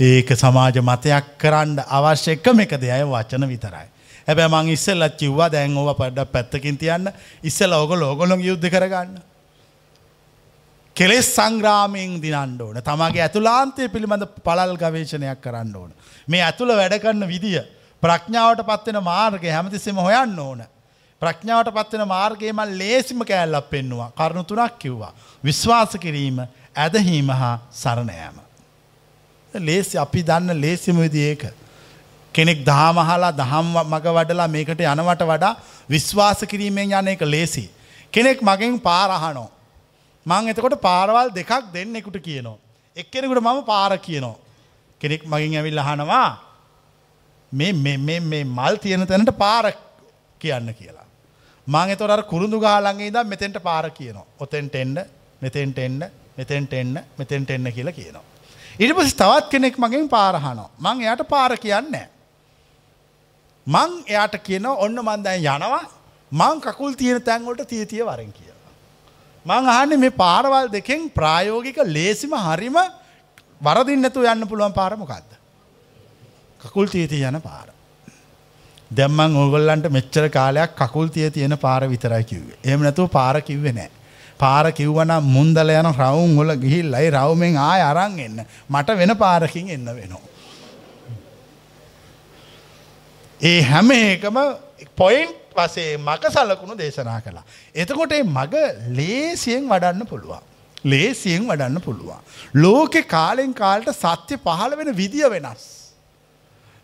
ඒක සමාජ මතයක් කරන්න අවශ්‍ය එකම එක දෙයයි වචන විතරයි. හැබැ මං ඉස්සල්ලත් කිව්වා දැන් ඕව පඩ පැත්තකින් තියන්න ඉස්සල ඕග ලෝගොලොන් යුද්ධ කරගන්න. කෙලෙස් සංග්‍රාමයෙන් දිනන්න ඕන තමගේ ඇතුලාන්තය පිළිබඳ පළල් ගවේශනයක් කරන්න ඕන. මේ ඇතුළ වැඩකන්න විදිිය ප්‍රඥාවට පත්වෙන මාර්ගය හැමතිස්සෙම හොයන්න ඕන. ප්‍රඥාවට පත්වෙන මාර්ගයම ලේසිම කෑල්ලක් පෙන්නවා කරුණු තුනක් කිව්වා. විශ්වාස කිරීම ඇදහීම හා සරණයෑම. ලේසි අපි දන්න ලේසිම විදි ඒක. කෙනෙක් දහමහලා දහම් මග වඩලා මේකට යනවට වඩා විශ්වාස කිරීමෙන් යන එක ලේසි. කෙනෙක් මගෙන් පාරහනෝ. මං එතකොට පාරවල් දෙකක් දෙන්නෙකුට කියනවා. එක්කෙනෙකුට මම පාර කියනවා. කෙනෙක් මගින් ඇවිල් අහනවා මේ මල් තියෙන තැනට පාර කියන්න කියලා. මං එතොට කුරුදු ගාලන්ගේ දම් මෙතෙන්ට පාර කියනවා. ඔතෙන්ට එන්න මෙතෙන්ට එන්න මෙතෙන්ට එන්න මෙතෙන්ට එන්න කියලා කියනවා. ඉට පස් තවත් කෙනෙක් මගෙන් පාරහනෝ. මං එයට පාර කියන්නේ. මං එයාට කියන ඔන්න මන්දැන් යනවා මං කකුල් තියෙන තැන්වලට තියතිය වරෙන් කියලා. මං අහන්න මේ පාරවල් දෙකෙන් ප්‍රායෝගික ලේසිම හරිම වරදින්නතු යන්න පුළුවන් පාරමොකක්ද. කකුල් තියති යන පාර. දැම්මන් ඕගොල්ලන්ට මෙච්චර කාලයක් කකුල් තිය තියෙන පාර විතරයි කිව්වේ. එහෙම නැතුව පාර කිව්වේ නෑ. පාර කිව්වනම් මුන්දල යන රවුම් වල ගිහිල්ලයි රවුමෙන් ආය අරන් එන්න. මට වෙන පාරකින් එන්න වෙනවා. ඒ හැම එකම පොයින්ට් වසේ මක සලකුණු දේශනා කළා. එතකොට මග ලේසියෙන් වඩන්න පුළුවන්. ලේසියෙන් වඩන්න පුළුවන්. ලෝකෙ කාලෙන් කාලට සත්‍ය පහළ වෙන විදිිය වෙනස්.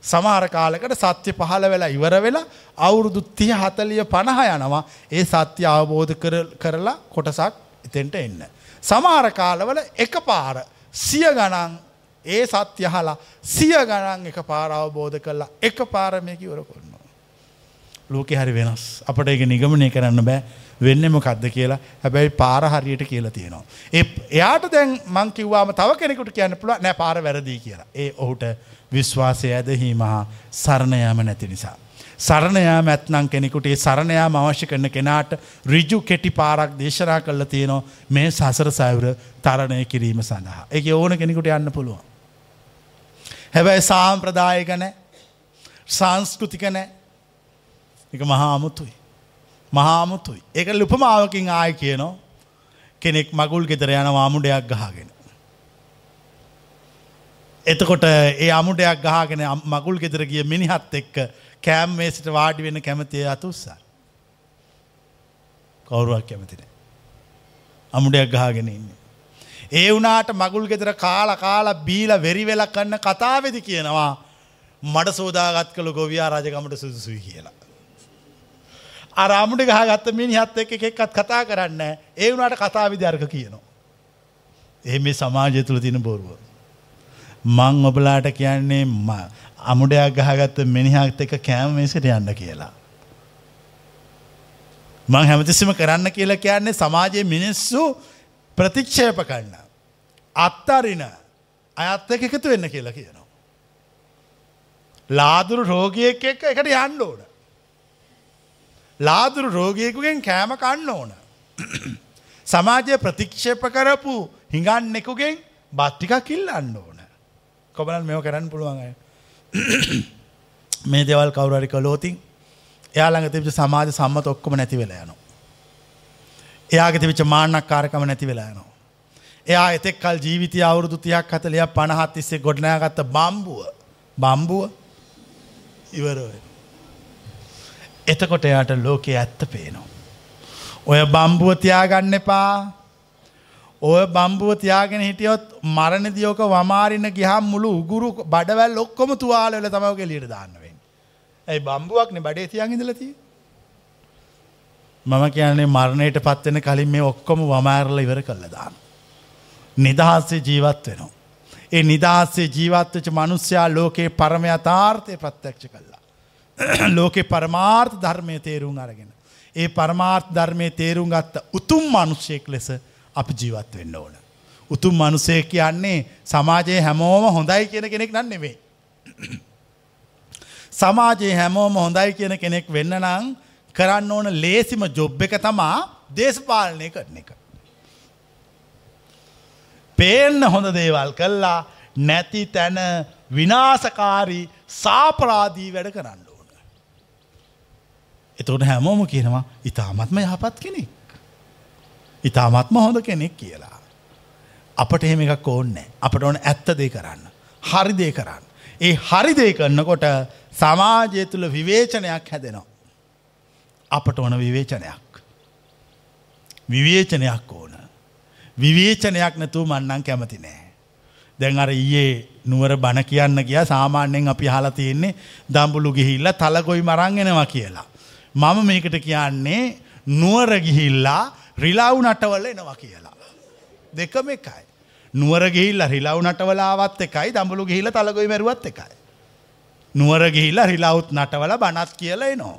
සමහර කාලකට සත්‍ය පහළ වෙලා ඉවර වෙලා අවුරුදු තිය හතලිය පණහ යනවා ඒ සත්‍ය අවබෝධ කරලා කොටසක් එතෙන්ට එන්න. සමහර කාලවල එක පාර සිය ගණන් ඒ සත්‍යහලා සිය ගණන් එක පාර අවබෝධ කරලා එක පාරමයකිවර කොන්නවා. ලෝකෙ හරි වෙනස් අපට එක නිගමනය කරන්න බෑ වෙන්න මොකක්ද කියලා හැබැයි පාර හරියට කියලා තියෙනවා. ඒ එයාට දැන් මං කිව්වාම තව කෙනෙකුට කියන්න පුළුව නෑ පාර වැරදිී කියලා. ඒ ඔහුට විශ්වාසය ඇදහීම හා සරණයාම නැති නිසා. සරණයා මැත්නං කෙනෙකුට ඒ සරණයාම අවශ්‍ය කරන කෙනාට රිජු කෙටි පාරක් දේශනා කල්ල තියෙනවා මේ සසර සැවර තරණය කිරීම සඳහා. එක ඕන කෙනෙකුට යන්න පුළුවන්. හැබැයි සාම්ප්‍රදායක නෑ සංස්කෘතික නෑ එක මහාමුතුයි. මහාමුතුයි. ඒක ලුපමාවකින් ආය කියනවා කෙනෙක් මගුල් ගෙතර යන වාමුඩයක් ගහගෙන. එතකොට ඒ අමුඩයක් ගහගෙන මගුල් ගෙදර ගිය මිනිහත් එක්ක කෑම් මේසිට වාඩි වෙන කැමතිය අතුස්සා. කවුරුවක් කැමතින. අමුඩයක් ගහගෙන ඉන්න. ඒ වනාට මගුල් ගෙදර කාල කාල බීල වෙරිවෙල කන්න කතාවෙදි කියනවා මඩ සෝදාගත් කළ ගොවයා රජකමට සුදුසුයි කියලා. අරාමුට ගහගත්ත මිනිහත් එක්ක එකෙක්කත් කතා කරන්න ඒ වනාට කතා විධර්ක කියනවා. එහ මේ සමාජය තුළ තින බොරුව. මං ඔබලාට කියන්නේ අමුඩයක් ගහගත්ත මිනිහත් එක කෑම මේසට යන්න කියලා. මං හැමතිස්සම කරන්න කියලා කියන්නේ සමාජයේ මිනිස්සු ප්‍රතික්ෂේප කරන්න. අත්තරින අයත් එක එකතු වෙන්න කියලා කියනවා. ලාදුරු රෝගියෙක් එක්ක එකට යන්න ඕන. ලාදුරු රෝගියකුගෙන් කෑම කන්න ඕන. සමාජය ප්‍රතික්ෂේප කරපු හිඟන්නෙකුගෙන් බත්තික කිල්ලන්න ඕන. කොබලන් මෙෝ කරන්න පුළුවන් අය. මේ දෙවල් කවුරරි කලෝතින් එයාළඟ තිබිච සමාජ සම්මත ඔක්කොම නැති වෙලා යනවා. එයාගේ තිබිච්ච මාන්නක් කාරකම නැති වෙලා යනවා. එයා එතෙක් කල් ජීවිතය අවුරුදු තියක් හතලයක් පණහත් තිස්සේ ගොඩනෑගත්ත බම්බුව බම්බුව ඉවරය. එතකොට එයාට ලෝකයේ ඇත්ත පේනවා. ඔය බම්බුව තියාගන්න එපා ඔය බම්බුව තියාගෙන හිටියොත් මරණදියෝක වමාරින්න ගිහම් මුළු උගුරු බඩවැල් ඔක්කොම තුවාලවල තමවක ලියට දාන්නවෙන්. ඇයි බම්බුවක්න බඩේ තියන් ඉදලතිී. මම කියන්නේ මරණයට පත්වෙන කලින් මේ ඔක්කොම වමෑරල ඉවර කල්ල දාන්න. නිදහස්සේ ජීවත් වෙනවා. ඒ නිදහස්සේ ජීවත්වච මනුස්්‍යයා ලෝකයේ පරමය අතාර්ථය ප්‍රත්‍යක්ෂ කල්ලා. ලෝකෙ පරමාර්ථ ධර්මය තේරුම් අරගෙන. ඒ පරමාර්ථ ධර්මය තේරුම් ගත්ත උතුම් මනුෂ්‍යයෙක් ලෙස අපි ජීවත් වෙන්න ඕන. උතුම් මනුසය කියන්නේ සමාජයේ හැමෝම හොඳයි කියන කෙනෙක් නම් නෙවේ. සමාජයේ හැමෝම හොඳයි කියන කෙනෙක් වෙන්න නං කරන්න ඕන ලේසිම ජොබ් එක තමා දේශපාලනය කරන එක. පේන්න හොඳ දේවල් කල්ලා නැති තැන විනාසකාරී සාපරාදී වැඩ කරන්න ඕන. එතකොට හැමෝම කියනවා ඉතාමත්ම යහපත් කෙනෙක්. ඉතාමත්ම හොඳ කෙනෙක් කියලා. අපට එහෙම එකක් ඕන්නෑ අපට ඕන ඇත්ත දේ කරන්න. හරිදේ කරන්න. ඒ හරිදේ කරන්නකොට සමාජය තුළ විවේචනයක් හැදෙනවා. අපට ඕන විවේචනයක්. විවේචනයක් ඕන. විවේචනයක් නැතුව මන්නන් කැමති නෑ. දැන් අර ඊයේ නුවර බණ කියන්න ගිය සාමාන්‍යයෙන් අපි හලා තියෙන්නේ දම්බුලු ගිහිල්ල තලගොයි මරංගෙනවා කියලා. මම මේකට කියන්නේ නුවර ගිහිල්ලා රිලාව් නටවල එනවා කියලා. දෙකම එකයි. නුවර ගිහිල්ල රිලාව් නටවලාවත් එකයි දම්බලු ගිහිල තලගොයි මැරුවත් එකයි. නුවර ගිහිල්ල රිලාවුත් නටවල බනත් කියලා එනවා.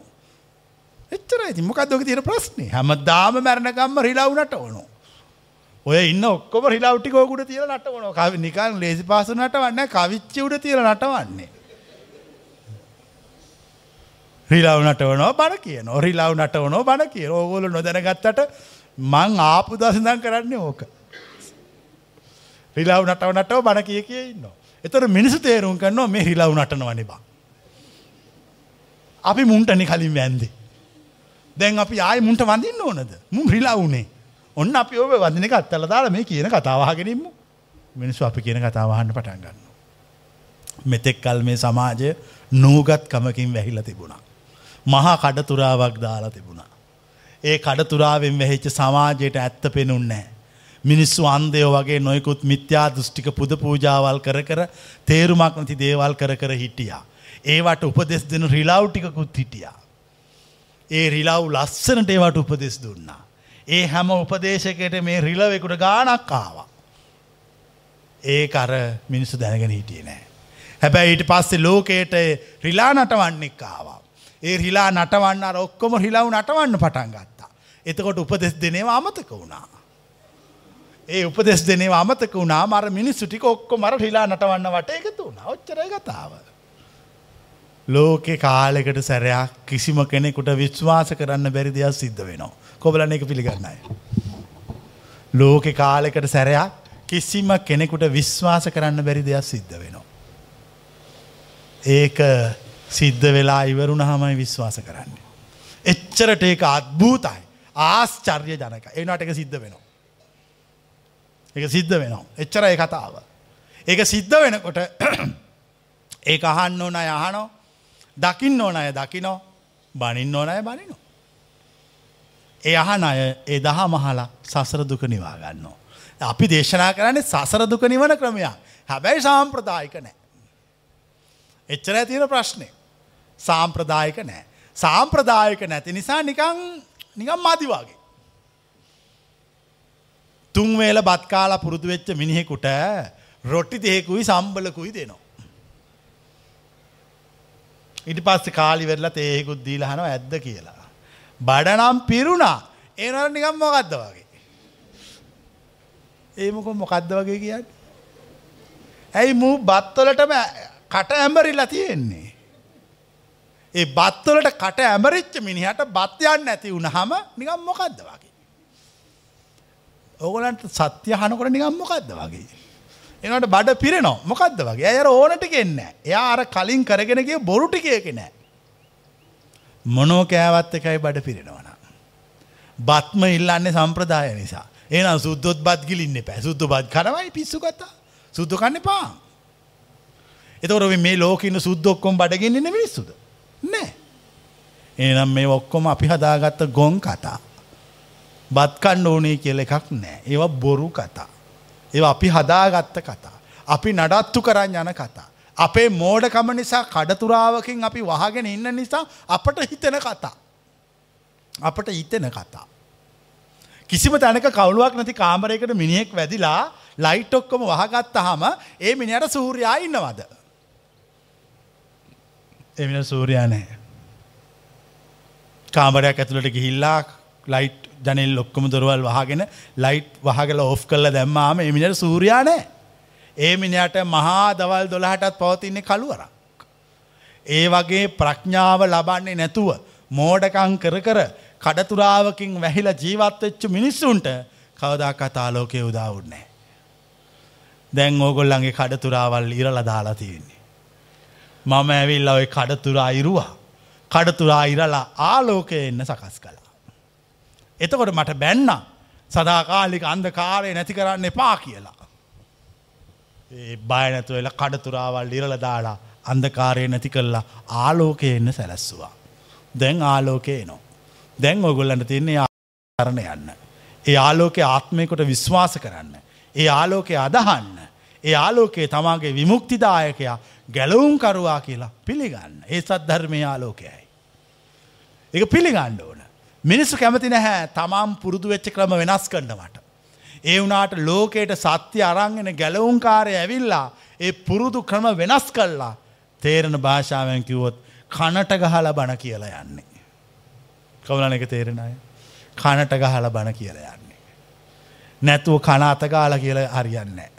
එච්චර ඇති මොකක්දක තියෙන ප්‍රශ්නේ හැම දාම මැරණකම්ම රිලාවුනට ඕනු. ඔය ඉන්න ඔක්කොම රිලාවටි කෝකුට තියල නටවන කවි නිකන් ලේසි පාසු නටවන්න කවිච්චි උඩ තියල නටවන්නේ. රිලාව නටවනෝ බණ කියන රිලාව නටවනෝ බණ කිය ඕගොල නොදැනගත්තට මං ආපු දසිදන් කරන්නේ ඕක. රිලාව නටව නටව බණ කිය කිය ඉන්න. එතර මිනිසු තේරුම් කරනවා මේ රිලාව නටනවනිබා. අපි මුන්ටනි කලින් වැන්දේ. දැන් අපි ආය මුන්ට වඳින්න ඕනද මුන් රිලා වුණේ ඔන්න අපි ඔබ වදින එක අත්තල දාලා මේ කියන කතාවාගෙනම්ම මිනිස්සු අපි කියන කතාවහන්න පටන් ගන්න. මෙතෙක් කල් මේ සමාජය නූගත් කමකින් වැහිල තිබුණා. මහා කඩතුරාවක් දාලා තිබුණා. ඒ කඩතුරාවෙන් වැහිච්ච සමාජයට ඇත්ත පෙනුන්නෑ. මිනිස්සු අන්දයෝ වගේ නොයකුත් මිත්‍යා දෘෂ්ටික පුද පූජාවල් කර කර තේරුමක් නැති දේවල් කර කර හිටියා. ඒවට උපදෙස් දෙනු රිලාව්ටිකුත් හිටියා. ඒ රිලව් ලස්සනට ඒවට උපදෙස් දුන්නා. ඒ හැම උපදේශකට මේ රිලවෙකුට ගානක් ආවා. ඒ කර මිනිස්සු දැනගෙන හිටිය නෑ. හැබැයි ඊට පස්සේ ලෝකයට රිලා නටවන්නෙක් ආවා. ඒ රිලා නටවන්න අර ඔක්කොම රිලව් නටවන්න පටන් ගත්තා. එතකොට උපදෙස් දෙනේව අමතක වුණා. ඒ උපදෙස් දෙනේ අමතක වුණා මර මිනිස්සු ටික ඔක්කොම මර රිලා නටවන්න වට එකතු වුණා. ඔච්චරයි කතාව. ලෝකෙ කාලෙකට සැරයක් කිසිම කෙනෙකුට විශ්වාස කරන්න බැරි දෙයක් සිද්ධ වෙනවා. කොබලන එක පිළිගන්නයි. ලෝකෙ කාලෙකට සැරයක් කිසිම කෙනෙකුට විශ්වාස කරන්න බැරි දෙයක් සිද්ධ වෙනවා. ඒක සිද්ධ වෙලා ඉවරුණ හමයි විශ්වාස කරන්නේ. එච්චරට ඒක අත්භූතයි ආස්චර්ය ජනක ඒනට එක සිද්ධ වෙනවා. එක සිද්ධ වෙනවා. එච්චර ඒ කතාව. ඒක සිද්ධ වෙනකොට ඒ අහන්න ඕන යහනෝ දකින්න ඕන අය දකිනෝ බනින්න ඕන අය බනිනෝ. ඒ අහන අය ඒ දහ මහලා සසර දුක නිවාගන්නවා. අපි දේශනා කරන්නේ සසර දුක නිවන ක්‍රමයක් හැබැයි සාම්ප්‍රදායික නෑ. එච්චර ඇතින ප්‍රශ්නය. සාම්ප්‍රදායක නෑ. සාම්ප්‍රදායක නැති නිසා නිකං නිකම් මදිවාගේ. තුන්වේල බත්කාලා පුරුදු වෙච්ච මිනිහෙකුට රොට්ටි දෙහෙකුයි සම්බලකුයි දෙනවා. ඉට පස්ස කාලි වෙරලා තේහෙකුත් දීලහන ඇද්ද කියලා. බඩනම් පිරුණා ඒනර නිකම් මොකක්ද වගේ. ඒමකො මොකක්ද වගේ කියන්න. ඇයි මූ බත්තොලටම කට ඇම්බරිල්ලා තියෙන්නේ. ඒ බත්තොලට කට ඇමරිච්ච මිනිහට බත්යන්න ඇති වුණ හම නිකම් මොකක්ද වගේ. ඕගලන්ට සත්‍ය හනකොට නිකම් මොකක්ද වගේ. එනට බඩ පිරෙනවා මොකක්ද වගේ ඇයර ඕනට කෙන්න එයා අර කලින් කරගෙනගේ බොරුටි කියක නෑ. මොනෝ කෑවත් එකයි බඩ පිරෙනවන. බත්ම ඉල්ලන්නේ සම්ප්‍රදාය නිසා ඒනම් සුද්දොත් බත් ගිලින්න පැ සුද්ද බත් කරවයි පිස්සු කතා සුද්ද කන්න පා. එතොරව මේ ලෝකන්න සුද්දොක්කොම් බඩගෙන්න්න මිනිස්සුද නෑ. එනම් මේ ඔක්කොම අපි හදාගත්ත ගොන් කතා. බත්කණ්ඩ ඕනේ කියල එකක් නෑ. ඒව බොරු කතා. ඒ අපි හදාගත්ත කතා. අපි නඩත්තු කරන්න යන කතා. අපේ මෝඩකම නිසා කඩතුරාවකින් අපි වහගෙන ඉන්න නිසා අපට හිතෙන කතා. අපට හිතෙන කතා. කිසිම තැනක කවුලුවක් නැති කාමරයකට මිනිහෙක් වැදිලා ලයිට් ඔක්කොම වහගත්ත හම ඒ මිනිට සූරයා ඉන්නවද. එමින සූරයා නෑ. කාමරයක් ඇතුළට ගිහිල්ලා ලයිට් ජනෙල් ඔක්කොම දොරවල් වහගෙන ලයිට් වහගල ඔෆ් කල්ල දැම්මාම එමිනිට සූරයා නෑ. ඒ මිනිට මහා දවල් දොළහටත් පවතින්නේ කළුවරක්. ඒ වගේ ප්‍රඥාව ලබන්නේ නැතුව මෝඩකං කර කර කඩතුරාවකින් වැහිල ජීවත්වෙච්චු මිනිස්සුන්ට කවදා කතාලෝකය උදාවුන්නේ. දැන් ඕගොල්ලන්ගේ කඩතුරාවල් ඉරල දාලා තියෙන්නේ. මම ඇවිල්ල ඔය කඩතුරා ඉරුවා. කඩතුරා ඉරලා ආලෝකය එන්න සකස් කලා. එතකොට මට බැන්න සදාකාලික අන්ද කාරය නැති කරන්න එපා කියලා. ඒ බයනැතු වෙල කඩතුරාවල් ඉරල දාලා අන්දකාරය නැති කරලා ආලෝකය එන්න සැලැස්සවා. දැන් ආලෝකය නෝ. දැන් ඔගොල්ලන්න තින්නේ ආරණ යන්න. ඒ ආලෝකය ආත්මයකොට විශ්වාස කරන්න. ඒ ආලෝකය අදහන්න. ඒ ආලෝකයේ තමාගේ විමුක්තිදායකයා ගැලවුම් කරුවා කියලා පිළිගන්න. ඒ සද්ධර්මය ආලෝකයයි. එක පිළිගණ්ඩ ඕන. මිනිස්සු කැමති නැහැ තමාම් පුරුදු වෙච්ච ක්‍රම වෙනස් කරන්නවට. ඒ වනාට ලෝකයට සත්‍ය අරංගෙන ගැලවුන්කාරය ඇවිල්ලා ඒ පුරුදු ක්‍රම වෙනස් කල්ලා තේරණ භාෂාවෙන් කිවොත් කනට ගහල බණ කියලා යන්නේ. කවුලන එක තේරෙන අය කනට ගහල බණ කියලා යන්නේ. නැතුව කන අතගාල කියල හරියන්නේ.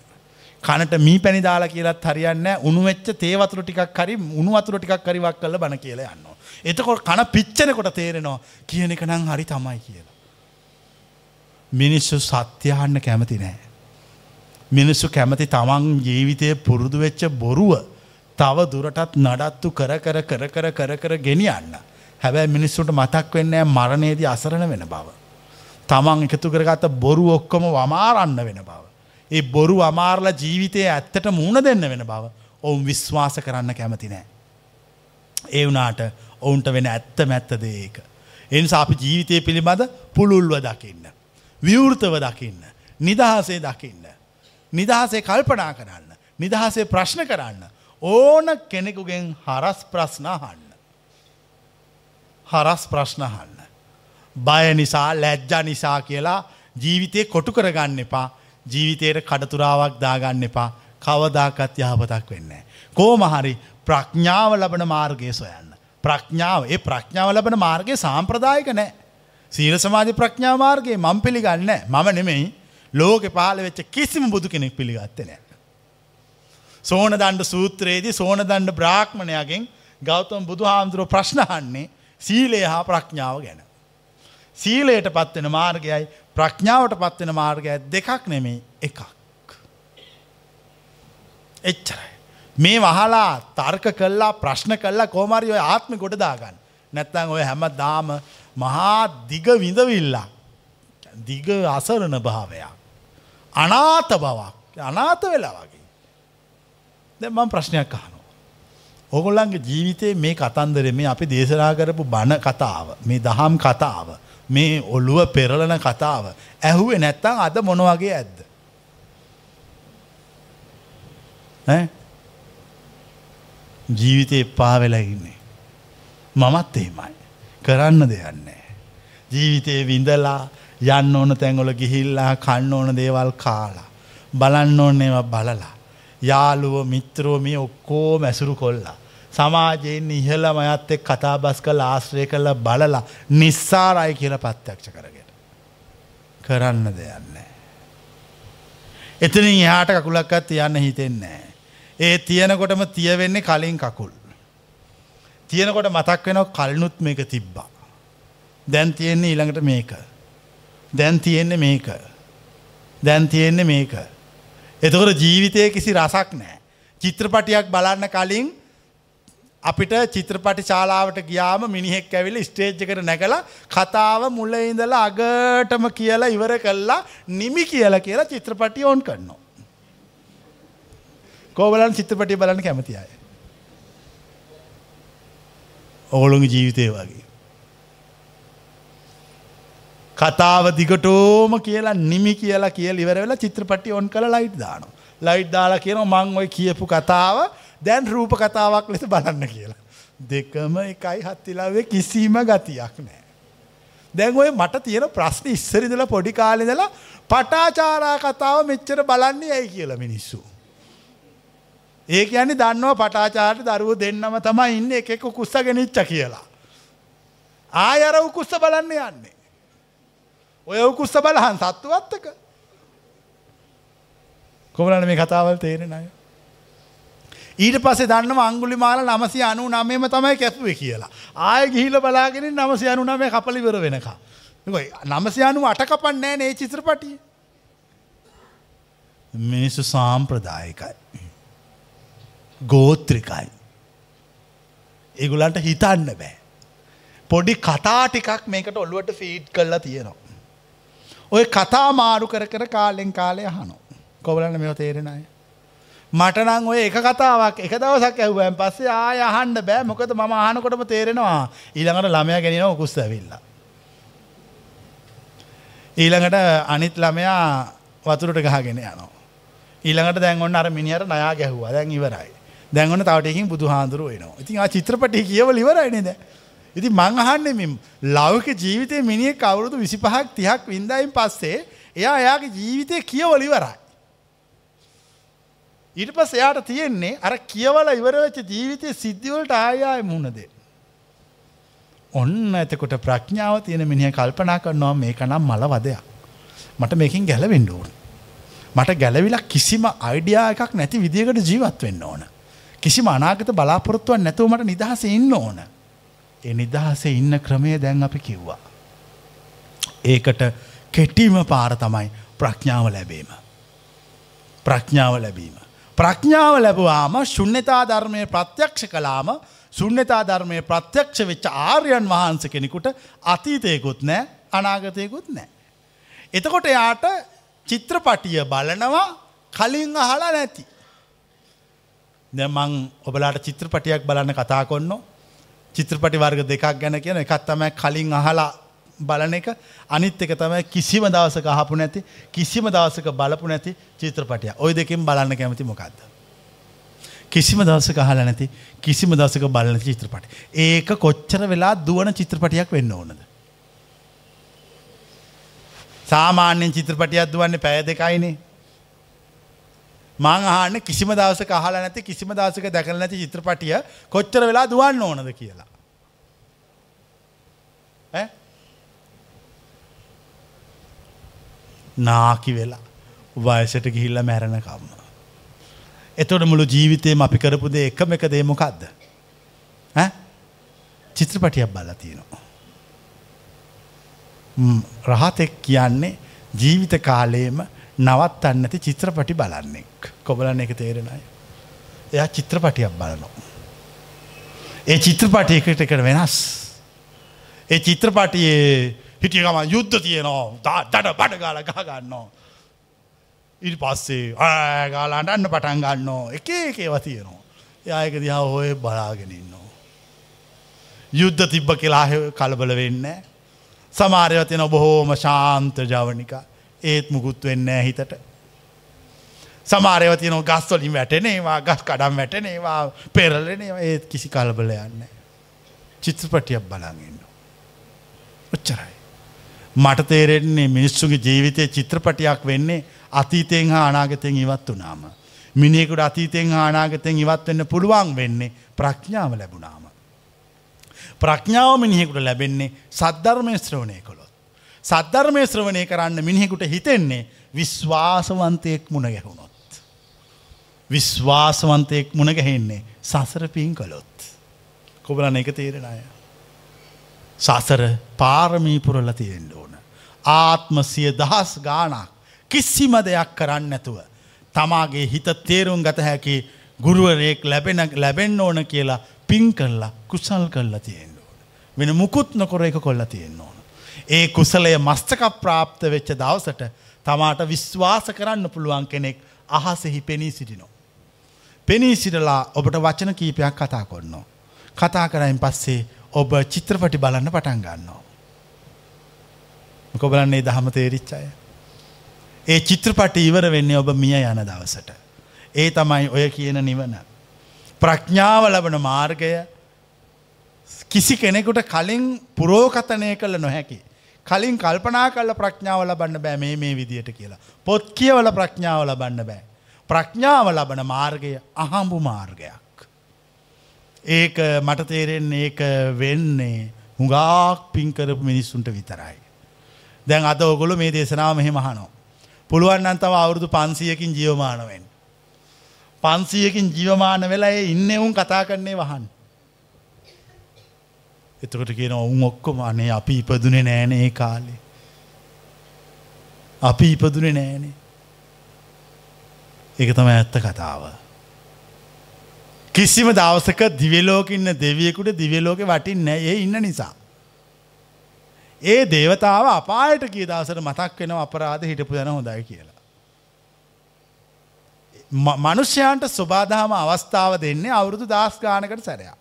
කනට මී පැණි දාලා කියලත් හරියන්න උනුවෙච්ච තේවතුර ටිකක් හරි උණු වතුර ටිකක් කරිවක් කල බණ කියලා යන්න. එතකොට කන පිච්චනකොට තේරෙනවා කියන එක නං හරි තමයි කියලා. මිනිස්සු සත්‍යයහන්න කැමති නෑ. මිනිස්සු කැමති තමන් ජීවිතය පුරුදු වෙච්ච බොරුව තව දුරටත් නඩත්තු කර කර කර කර කර කර ගෙනියන්න. හැබැයි මිනිස්සුට මතක් වෙන්නේ මරණයේදී අසරණ වෙන බව. තමන් එකතු කරගත්ත බොරු ඔක්කොම වමාරන්න වෙන බව. ඒ බොරු අමාරල ජීවිතය ඇත්තට මුණ දෙන්න වෙන බව ඔවුන් විශ්වාස කරන්න කැමති නෑ. ඒ වනාට ඔවුන්ට වෙන ඇත්ත මැත්තද ඒක. එනිසා අපි ජීවිතය පිළිබඳ පුළුල්ව දකින්න. විවෘතව දකින්න. නිදහසේ දකින්න. නිදහසේ කල්පනා කරන්න. නිදහසේ ප්‍රශ්න කරන්න. ඕන කෙනෙකුගෙන් හරස් ප්‍රශ්නහන්න. හරස් ප්‍රශ්නහන්න. බය නිසා ලැජ්ජා නිසා කියලා ජීවිතය කොටු කරගන්න එපා ජීවිතයට කඩතුරාවක් දාගන්න එපා කවදාකත් යහපතක් වෙන්න. කෝමහරි ප්‍රඥාව ලබන මාර්ගය සොයන්න. ප්‍රඥාව ඒ ප්‍රඥාව ලබන මාර්ගය සාම්ප්‍රදායක නෑ. සීල සමාජ ප්‍රඥා මාර්ගයේ මං පිළිගන්න මම නෙමෙයි ලෝක පහල වෙච්ච කිසිම බුදු කෙනෙක් පිළිගත්ත නෑ. සෝන දණ්ඩ සූත්‍රයේදී සෝන දණ්ඩ බ්‍රාහ්මණයගෙන් ගෞතම බුදු හාමුදුරුව ප්‍රශ්නහන්නේ සීලය හා ප්‍රඥාව ගැන. සීලයට පත්වෙන මාර්ගයයි ප්‍රඥාවට පත්වෙන මාර්ගය දෙකක් නෙමේ එකක්. එච්චරයි. මේ වහලා තර්ක කල්ලා ප්‍රශ්න කල්ලා කෝමරි ඔය ආත්ම ගොඩදාගන්න. නැත්තං ඔය හැම දාම මහා දිග විඳවිල්ලා. දිග අසරණ භාවයක්. අනාත බවක් අනාත වෙලා වගේ. දැ මම ප්‍රශ්නයක් අහනු. ඔගොල්ලන්ගේ ජීවිතයේ මේ කතන්දර මේ අපි දේශනා කරපු බණ කතාව මේ දහම් කතාව මේ ඔළුව පෙරලන කතාව ඇහුවේ නැත්තං අද මොනවගේ ඇද්ද. ජීවිතය එපා වෙලා ඉන්නේ. මමත් එහෙමයි. කරන්න දෙයන්නේ. ජීවිතයේ විඳලා යන්න ඕන තැන්ගොල ගිහිල්ලා කන්න ඕන දේවල් කාලා. බලන්න ඕන්න ඒවා බලලා. යාළුව මිත්‍රෝ මේ ඔක්කෝ මැසුරු කොල්ලා. සමාජයෙන් ඉහලම අයත් එක් කතාබස් කළ ආශ්‍රය කළ බලලා නිස්සාරයි කියල පත්්‍යක්ෂ කරගෙන. කරන්න දෙයන්නේ. එතනින් එහාට කකුලක්කත් තියන්න හිතෙන්නේ. ඒ තියනකොටම තියවෙන්නේ කලින් කකුල්. තියනකොට මතක් වෙන කල්නුත් මේක තිබ්බා. දැන් තියෙන්නේ ඊළඟට මේක. දැන් තියෙන්නේ මේක. දැන් තියෙන්නේ මේක. එතකොට ජීවිතය කිසි රසක් නෑ. චිත්‍රපටියක් බලන්න කලින් අපිට චිත්‍රපටි ශාලාවට ගියාම මිනිහෙක් ඇවිල ස්ටේජ් එකට නැකලා කතාව මුල ඉඳලා අගටම කියලා ඉවර කල්ලා නිමි කියලා කියලා චිත්‍රපටි ඕන් කරනවා. කෝබලන් චිත්‍රපටි බලන්න කැමති අය. ඔගොළුගේ ජීවිතය වගේ. කතාව දිගටෝම කියලා නිමි කියලා කියල ඉවර වෙලා චිත්‍රපටි ඔන් කළ ලයිට් දාන. ලයිට් දාලා කියන මං ඔය කියපු කතාව දැන් රූප කතාවක් ලෙස බලන්න කියලා. දෙකම එකයි හත්තිලාවේ කිසිීම ගතියක් නෑ. දැන් ඔය මට තියෙන ප්‍රශ්න ඉස්සරිදල පොඩි කාලෙදලා පටාචාරා කතාව මෙච්චර බලන්නේ ඇයි කියල මිනිස්සු. ඒ කියන්නේ දන්නවා පටාචාරට දරුව දෙන්නම තමයි ඉන්න එකෙක කුස්ස ගෙනනිච්ච කියලා. ආය අර උකුස්ස බලන්න යන්නේ. ඔය උකුස්ස බලහන් සත්තු වත්තක. කොමලන මේ කතාවල් තේරෙන අය. ඊට පසේ දන්නම අංගුලි මාල නමසි අනු නමේම තමයි කැපුවේ කියලා. ආය ගිහිල බලාගෙන නමසි අනු නමේ කපලිවර වෙනකා. නමසි අනු අටකපන් නෑ නේ චිත්‍රපටිය. මිනිස්සු සාම්ප්‍රදායකයි. ගෝත්‍රිකයි. ඒගුලන්ට හිතන්න බෑ. පොඩි කතා ටිකක් මේකට ඔල්ලුවට ෆීඩ් කරලා තියෙනවා. ඔය කතා මාරු කර කර කාලෙන් කාලය හනු. කොබලන්න මෙෝ තේරෙන අය. මටනං ඔය එක කතාවක් එක දවසක් ඇව්වෑන් පස්සේ ආය අහන්ඩ බෑ මොකද ම ආනකොටම තේරෙනවා ඊළඟට ළමය ගැනීම කුස්ස ඇවිල්ලා. ඊළඟට අනිත් ළමයා වතුරට ගහගෙන යනවා. ඊළඟට දැන් ඔන්න අර මිනිහට නයා ගැහුවා දැන් ඉවරයි. දැන් ඔන්න තවටකින් බුදු හාන්දුරුව එනවා. ඉතින් ආ චිත්‍රපටි කියවල ඉවරයිනේ දැන්. ඉතින් මං අහන්නේ මේ ලෞකික ජීවිතේ මිනිහෙක් අවුරුදු 25ක් 30ක් වින්දායින් පස්සේ එයා එයාගේ ජීවිතේ කියවල ඉවරයි. ඊට පස්සේ එයාට තියෙන්නේ අර කියවල ඉවර වෙච්ච ජීවිතේ සිද්ධි වලට ආය ආය මුහුණ දෙන්න. ඔන්න එතකොට ප්‍රඥාව තියෙන මිනිහ කල්පනා කරනවා මේක නම් මල වදයක්. මට මේකින් ගැලවෙන්න ඕන. මට ගැලවිලා කිසිම අයිඩියා එකක් නැති විදිහකට ජීවත් වෙන්න ඕන. කිසිම අනාගත බලාපොරොත්තුවක් නැතුව මට නිදහසේ ඉන්න ඕන. ඒ නිදහසේ ඉන්න ක්‍රමය දැන් අපි කිව්වා. ඒකට කෙටීම පාර තමයි ප්‍රඥාව ලැබීම. ප්‍රඥාව ලැබීම. ප්‍රඥාව ලැබවාම ශුන්්‍යතා ධර්මය ප්‍රත්‍යක්ෂ කලාම ශුන්්‍යතා ධර්මය ප්‍රත්‍යක්ෂ වෙච්ච ආර්යන් වහන්ස කෙනෙකුට අතීතයකුත් නෑ අනාගතයකුත් නෑ. එතකොට එයාට චිත්‍රපටිය බලනවා කලින් අහලා නැති. දැමං ඔබලාට චිත්‍රපටියක් බලන්න කතා කොන්නෝ චිත්‍රපටි වර්ග දෙකක් ගැන කියන එකත් තමයි කලින් අහලා බලන එක අනිත් එක තමයි කිසිම දවසක අහපු නැති කිසිම දවසක බලපු නැති චිත්‍රපටිය ඔය දෙකින් බලන්න කැමති මොකක්ද. කිසිම දවසක අහල නැති කිසිම දවසක බලන චිත්‍රපට. ඒක කොච්චර වෙලා දුවන චිත්‍රපටියක් වෙන්න ඕනද. සාමාන්‍යෙන් චිත්‍රපටියක් දුවන්නේ පැය දෙකයිනේ. මං අහන්න කිසිම දවසක අහල නැති කිසිම දවසක දැකල නැති චිත්‍රපටිය කොච්චර වෙලා දුවන්න ඕනද කියලා. නාකි වෙලා වයසට ගිහිල්ල මැරණකම්ම. එතොට මුළු ජීවිතයම අපි කරපු දේ එකම එක දේමොකක්ද. චිත්‍රපටියක් බල්ල තියෙනවා. රහතෙක් කියන්නේ ජීවිත කාලයේම නවත් අන්නති චිත්‍රපටි බලන්නෙක් කොබලන්න එක තේරෙනයි. එයා චිත්‍රපටියක් බලනවා. ඒ චිත්‍රපටියකට එකට වෙනස්. ඒ චිත්‍රපටියේ හිටියකම යුද්ධ තියනවා දට බඩ ගාල ගහ ගන්නවා. ඉරි පස්සේ ආගාලාට අන්න පටන් ගන්නෝ එක ඒකේව තියෙනවා. යායක දිහා හොය බලාගෙනන්නවා. යුද්ධ තිබ්බ කියලා කලබල වෙන්න. සමාරයව තියෙන බොහෝම ශාන්ත ජවනික ඒත් මුකුත් වෙන්න හිතට. සමාරයව තියන ගස්වලින් වැටනේවා ගස් කඩම් වැටනේවා පෙරලනවා ඒත් කිසි කලබල යන්න. චිත්‍රපටියක් බලගන්න. ඔච්චරයි. මට තේරෙන්නේ මිනිස්සුගේ ජීවිතය චිත්‍රපටියක් වෙන්නේ අතීතයෙන් හා අනාගතයෙන් ඉවත් වනාම. මිනිෙකුට අතීතයෙන් හා අනාගතයෙන් ඉවත් වෙන්න පුළුවන් වෙන්නේ ප්‍රඥාව ලැබුණාම. ප්‍රඥාව මිනිහෙකුට ලැබෙන්නේ සද්ධර්මය ශ්‍රවණය කොළොත්. සද්ධර්මය ශ්‍රවණය කරන්න මිනිහෙකුට හිතෙන්නේ විශ්වාසවන්තයෙක් මුණ ගැහුණොත්. විශ්වාසවන්තයෙක් මුණගැහෙන්නේ සසරපීන් කළොත්. කොබලන එක තේරෙන අය. සසර පාරමීපුරල තියෙන්ට ඕන. ආත්ම සිය දහස් ගානක් කිසිම දෙයක් කරන්න නැතුව. තමාගේ හිත තේරුම් ගත හැකි ගුරුවරයෙක් ලැබෙන ලැබෙන්න ඕන කියලා පින් කරලා කුසල් කරලා තියෙන්න ඕන. වෙන මුකුත් නොකොර එක කොල්ල තියෙන්න ඕන. ඒ කුසලය මස්තක ප්‍රාප්ත වෙච්ච දවසට තමාට විශ්වාස කරන්න පුළුවන් කෙනෙක් අහසෙහි පෙනී සිටිනෝ. පෙනී සිටලා ඔබට වචන කීපයක් කතා කොන්නෝ. කතා කරයින් පස්සේ ඔබ චිත්‍රපටි බලන්න පටන් ගන්නවා. කොබලන්නේ දහම තේරිච්චාය. ඒ චිත්‍රපට ඉවර වෙන්නේ ඔබ මිය යන දවසට. ඒ තමයි ඔය කියන නිවන. ප්‍රඥාව ලබන මාර්ගය කිසි කෙනෙකුට කලින් පුරෝකතනය කළ නොහැකි. කලින් කල්පනා කල්ල ප්‍රඥාව ලබන්න බෑ මේ මේ විදියට කියලා. පොත් කියවල ප්‍රඥාව ලබන්න බෑ. ප්‍රඥාව ලබන මාර්ගය අහම්බු මාර්ගයක්. ඒක මට තේරෙන්නේ ඒක වෙන්නේ හුඟාක් පින්කරපු මිනිස්සුන්ට විතරයි. දැන් අද ඔගොලු මේ දේශනාව මෙහෙ මහනෝ. පුළුවන් අන්තව අවුරුදු පන්සියකින් ජියවමානවෙන්. පන්සියකින් ජීවමාන වෙලා ඒ ඉන්න උන් කතා කරන්නේ වහන්. එතකොට කියන ඔවුන් ඔක්කොම අනේ අපි ඉපදුනේ නෑනේ ඒ කාලේ. අපි ඉපදුනේ නෑනේ. ඒක තමයි ඇත්ත කතාව. කිසිම දවසක දිවලෝකඉන්න දෙවියෙකුට දිවලෝක වටින් නෑ ඒ ඉන්න නිසා. ඒ දේවතාව අපායට කිය දවසට මතක් වෙන අපරාධ හිටපු දැන හොඳයි කියලා. මනුෂ්‍යයන්ට ස්වබාදහම අවස්ථාව දෙන්නේ අවුරුදු දස්ගානකට සැරයක්.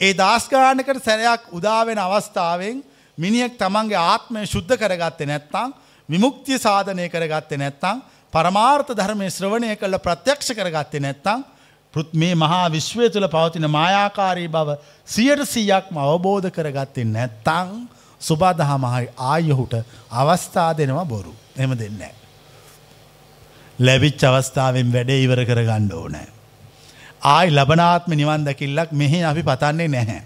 ඒ දස්ගානකට සැරයක් උදාවෙන අවස්ථාවෙන් මිනිියෙක් තමන්ගේ ආත්මය ශුද්ධ කරගත්තේ නැත්තං විමුක්තිය සාධනය කරගත්තේ නැත්තං පරමාර්ථ ධර්මය ශ්‍රවණය කළ ප්‍රත්‍යක්ෂ කරගත්තේ නැත්තං මේ මහා විශ්වය තුළ පවතින මායාකාරී බව සියට සීයක්ම අවබෝධ කරගත්තේ නැත්තං සුබාදහමහයි ආයහුට අවස්ථා දෙනවා බොරු එම දෙන්නෑ. ලැබිච් අවස්ථාවෙන් වැඩේ ඉවර කර ගණ්ඩ ඕනෑ. ආයි ලබනාත්ම නිවන් දකිල්ලක් මෙහි අපි පතන්නේ නැහැ.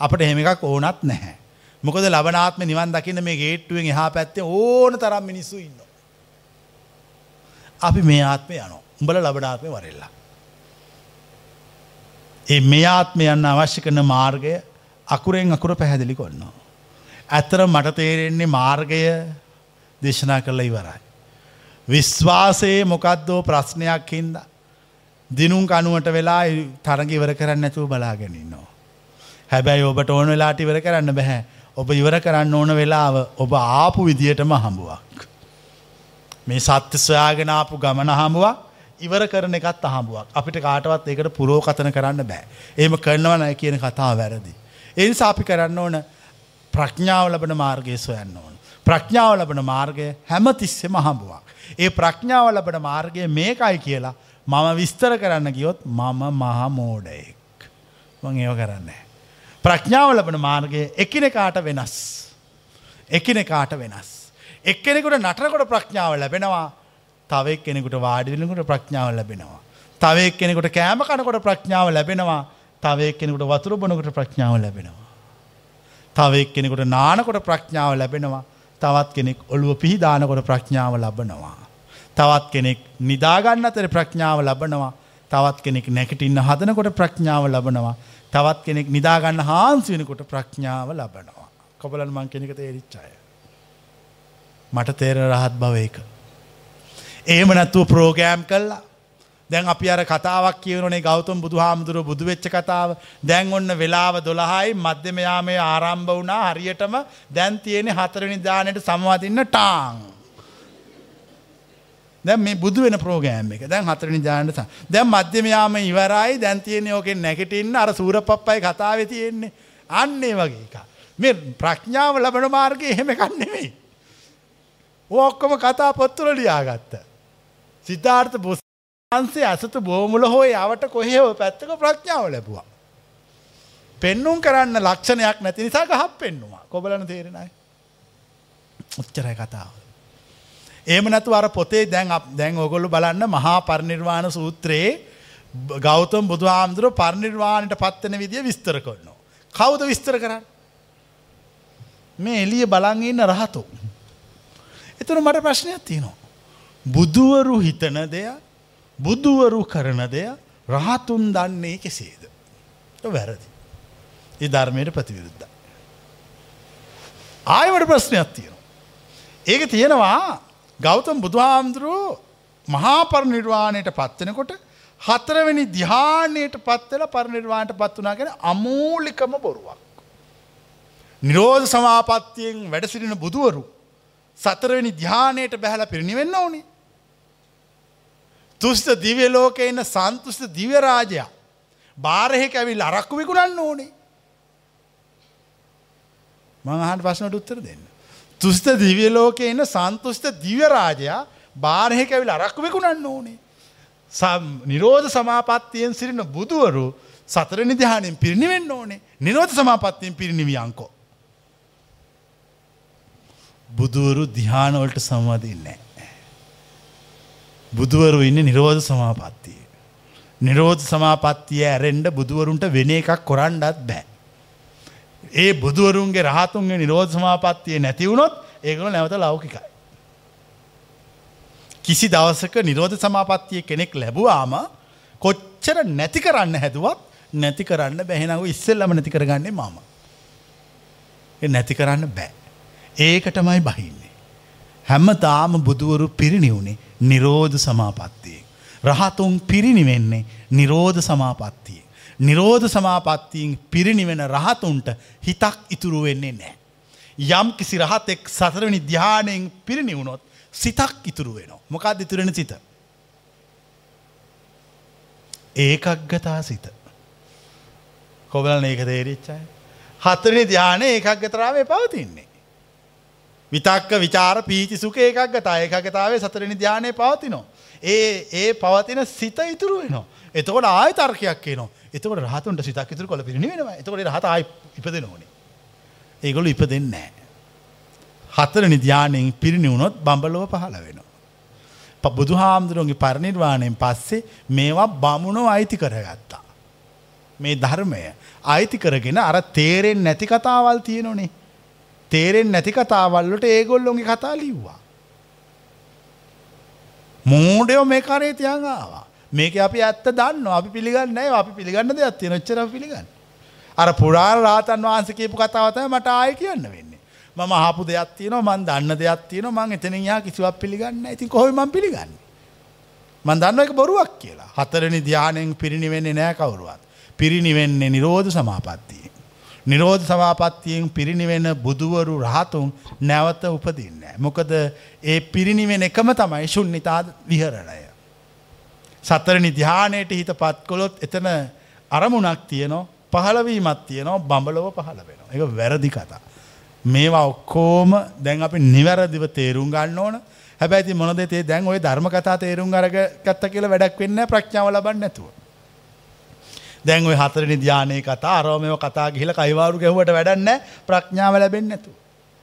අපට එහෙම එකක් ඕනත් නැහැ. මොකද ලබනාත්ම නිවන් දකින්න මේ ගේට්ටුවෙන් එහා පැත්තේ ඕන තරම් මිනිස්සු ඉන්න. අපි මේ ආත්මය යනෝ උඹල ලබනාත්මය වරෙල්ලා. ඒ මේ ආත්මය යන්න අවශ්‍ය කරන මාර්ගය අකුරෙන් අකුර පැහැදිලි කොන්නවා. ඇත්තර මට තේරෙන්නේ මාර්ගය දේශනා කරලා ඉවරයි. විශ්වාසයේ මොකක්දෝ ප්‍රශ්නයක් හින්ද. දිනුම් කනුවට වෙලා තරග ඉවර කරන්න නැතුව බලාගෙනන්නවා. හැබැයි ඔබට ඕන වෙලාට ඉවර කරන්න බැහැ ඔබ ඉවර කරන්න ඕන වෙලාව ඔබ ආපු විදියටම හම්බුවක්. මේ සත්‍ය සොයාගෙනාපු ගමන හමුවක් ඉවර කරන එකත් අහඹුවක් අපිට කාටවත් ඒකට පුරෝකතන කරන්න බෑ. ඒම කරනව නය කියන කතා වැරදි. එනිසා අපි කරන්න ඕන ප්‍රඥාව ලබන මාර්ගය සොයන්න ඕන. ප්‍රඥාව ලබන මාර්ගය හැම තිස්සෙම හම්බුවක්. ඒ ප්‍රඥාව ලබන මාර්ගය මේකයි කියලා මම විස්තර කරන්න ගියොත් මම මහමෝඩයෙක්. මං ඒව කරන්න. ප්‍රඥාව ලබන මාර්ගය එකිනෙකාට වෙනස්. එකිනෙකාට වෙනස්. එක්කෙනෙකුට නටනකොට ප්‍රඥාව ලැබෙනවා තවෙක් කෙනෙකුට වාඩිවෙනකුට ප්‍රඥාව ලැබෙනවා. තවයක් කෙනෙකුට කෑම කනකොට ප්‍රඥාව ලැබෙනවා තවයක් කෙනෙකුට වතුර බොනකොට ප්‍රඥාව ලැබෙනවා. තවෙක් කෙනෙකුට නානකොට ප්‍රඥාව ලැබෙනවා තවත් කෙනෙක් ඔළුව පිහිදානකොට ප්‍රඥාව ලබනවා. තවත් කෙනෙක් නිදාගන්න අතර ප්‍රඥාව ලබනවා තවත් කෙනෙක් නැකටින්න හදනකොට ප්‍රඥාව ලබනවා තවත් කෙනෙක් නිදාගන්න හාන්සි වෙනකොට ප්‍රඥාව ලබනවා. කොබලන් මං කෙනෙක තේරිච්චාය. මට තේර රහත් භව එක. ඒම නැත්තුව ප්‍රෝගෑම් කල්ලා දැන් අපි අර කතාවක් කියවනේ ගෞතම් බුදු හාමුදුරුව බුදු වෙච්ච කතාව දැන් ඔන්න වෙලාව දොළහයි මධ්‍යමයාමේ ආරම්භ වුණා හරියටම දැන් තියෙන හතරනි දානයට සමවතින්න ටාං. දැන් මේ බුදු වෙන ප්‍රෝගෑම් එක දැන් හතරනි දානට දැන් මධ්‍යමයාම ඉවරයි දැන් තියෙන ඕකෙන් නැගටින්න අර සූරපප්පයි කතාවේ තියෙන්නේ අන්නේ වගේ එක. මේ ප්‍රඥාව ලබන මාර්ගය එහෙම කන්නෙමෙයි. ඔක්කොම කතා පොත්තුල ලියාගත්ත. සිතාර්ථ බුහන්සේ ඇසතු බෝමුල හෝ යවට කොහෙව පැත්තක ප්‍රඥාව ලැබවා. පෙන්නුම් කරන්න ලක්ෂණයක් නැති නිසා ගහක් පෙන්නවා කොබලන තේරෙනයි. උච්චරයි කතාව. ඒම නැතු අර පොතේ දැන් දැන් ඔගොල්ලු බලන්න මහා පරිනිර්වාණ සූත්‍රයේ ගෞතම් බුදු හාමුදුරුව පරිනිර්වාණයට පත්වන විදිය විස්තර කරනවා. කවුද විස්තර කරන්න. මේ එලිය බලන් ඉන්න රහතු. එතන මට ප්‍රශ්නයක් තියෙනවා. බුදුවරු හිතන දෙයක් බුදුවරු කරන දෙයක් රහතුන් දන්නේ කෙසේද. වැරදි. ඒ ධර්මයට ප්‍රතිවිරුද්ධ. ආයවට ප්‍රශ්නයක් තියෙනවා. ඒක තියෙනවා ගෞතම් බුදුහාමුදුරුවෝ මහා පරිනිර්වාණයට පත්වෙනකොට හතරවෙනි දිහානයට පත්වෙල පරිනිර්වාණයට පත් වනා ගැන අමූලිකම බොරුවක්. නිරෝධ සමාපත්තියෙන් වැඩසිටින බුදුවරු සතරවෙනි ධ්‍යානයට බැහල පිරිනිවෙන්න ඕනේ. තුස්ත දිව්‍ය ලෝක එන්න සන්තුස්ත දිවරාජයා බාරහෙක ඇවිල් අරක්කු විකුණන්න ඕනේ. මං අහන්න ප්‍රශ්නට උත්තර දෙන්න. තුස්ත දිව්‍ය ලෝකයේ ඉන්න සන්තුෂ්ට දිව්‍ය රාජයා බාහිරේ කැවිලා අරක්කු විකුණන්න ඕනේ. නිරෝධ සමාපත්තියෙන් සිටින බුදුවරු සතරනි ධ්‍යානෙන් පිරිනිවෙන්න ඕනේ. නිරෝධ සමාපත්තියෙන් පිරිනිවියංකෝ. බුදුවරු ධ්‍යානවලට සම්වදින්නේ බුදුවරු ඉන්න නිරෝධ සමාපත්තිය. නිරෝධ සමාපත්තිය ඇරෙන්ඩ බුදුවරුන්ට වෙන එකක් කොරන්ඩත් බෑ. ඒ බුදුවරුන්ගේ රහතුන්ගේ නිරෝධ සමාපත්තිය නැතිවුණොත් ඒකල නැවත ලෞකිකයි. කිසි දවසක නිරෝධ සමාපත්තිය කෙනෙක් ලැබවාම කොච්චර නැති කරන්න හැදුවත් නැති කරන්න බැහෙනව ඉස්සෙල්ලම නැති කරගන්නේ මම. නැති කරන්න බෑ. ඒකටමයි බහින්නේ. හැම්ම තාම බුදුවරු පිරිනිවුණේ නිරෝධ සමාපත්තියෙන්. රහතුන් පිරිනිවෙන්නේ නිරෝධ සමාපත්තියෙන්. නිරෝධ සමාපත්තියෙන් පිරිනිවෙන රහතුන්ට හිතක් ඉතුරු වෙන්නේ නෑ. යම් කිසි රහතෙක් සතරවනි ධ්‍යානයෙන් පිරිනිවුණොත් සිතක් ඉතුරු වෙනවා. මොකක්ද ඉතුරෙන සිත. ඒකක් ගතා සිත. කොබලන ඒක තේරිච්චයි. හතරනි ධ්‍යානය ඒකක් ගතරාවේ පවතින්නේ. විතක්ක විචාර පීචි සුක ඒකක් ගතා ඒකගතාවේ සතරනි ධ්‍යානය පවතිනවා. ඒ ඒ පවතින සිත ඉතුරු වෙනවා. එතකොට ආය තර්කයක් කියනවා. එතකොට රහතුන්ට සිතක් ඉතුරු කොළ පිරිනිවෙනවා. එතකොට රහත ආයි ඉපදෙන ඕනේ. ඒගොල්ලෝ ඉපදෙන්නේ නැහැ. හතරනි ධ්‍යානයෙන් පිරිනිවුණොත් බඹලොව පහළ වෙනවා. බුදුහාමුදුරුවන්ගේ පරිනිර්වාණයෙන් පස්සේ මේවා බමුණෝ අයිති කරගත්තා. මේ ධර්මය අයිති කරගෙන අර තේරෙන් නැති කතාවල් තියෙනනේ. තේරෙන් නැති කතාවල්ලට ඒගොල්ලොන්ගේ කතා ලිව්වා. මෝඩයෝ මේ කරේ තියන් ආවා මේක අපි ඇත්ත දන්න අපි පිළිගන්න අපි පිළිගන්න දෙයක් තියෙන ඔච්චර පිළිගන්න. අර පුරාණ රාතන් වහන්සේ කියපු කතාව තමයි මට ආයෙ කියන්න වෙන්නේ. මම අහපු දෙයක් තියෙනවා මම දන්න දෙයක් තියෙනවා මම එතනින් යා කිසිවක් පිළිගන්නේ නැහැ. ඉතින් කොහොමද මම පිළිගන්නේ? මම දන්නවා ඒක බොරුවක් කියලා. හතරෙනි ධානයෙන් පිරිනිවෙන්නේ නැහැ කවුරුවත්. පිරිනිවෙන්නේ නිරෝධ සමාපත්තිය. නිරෝධ සමාපත්තියෙන් පිරිනිවෙන බුදුවරු රහතුන් නැවත උපදින්න. මොකද ඒ පිරිනිවෙන එකම තමයි ශුන්නිතා විහරණය. සතරනි ධ්‍යානයට හිත පත්කොළොත් එතන අරමුණක් තියනවා පහලවීමත් තියනවා බඹලොව පහළ වෙන. එක වැරදි කතා. මේවා ඔක්කෝම දැන් අපි නිවැරදිව තේරුම් ගන්න ඕන හැබැයි මොනද තේ දැන් ඔය ධර්ම කතා තේරුම් අරග ගත්ත කියලා වැඩක් වෙන්න ප්‍රඥාව ලබන්න නැතුව. දැන් ඔය හතරනි ධ්‍යානයේ කතා අරෝමයෝ කතා ගිහිලා කයිවාරු ගැහුවට වැඩක් නැහැ ප්‍රඥාව ලැබෙන්නේ නැතුව.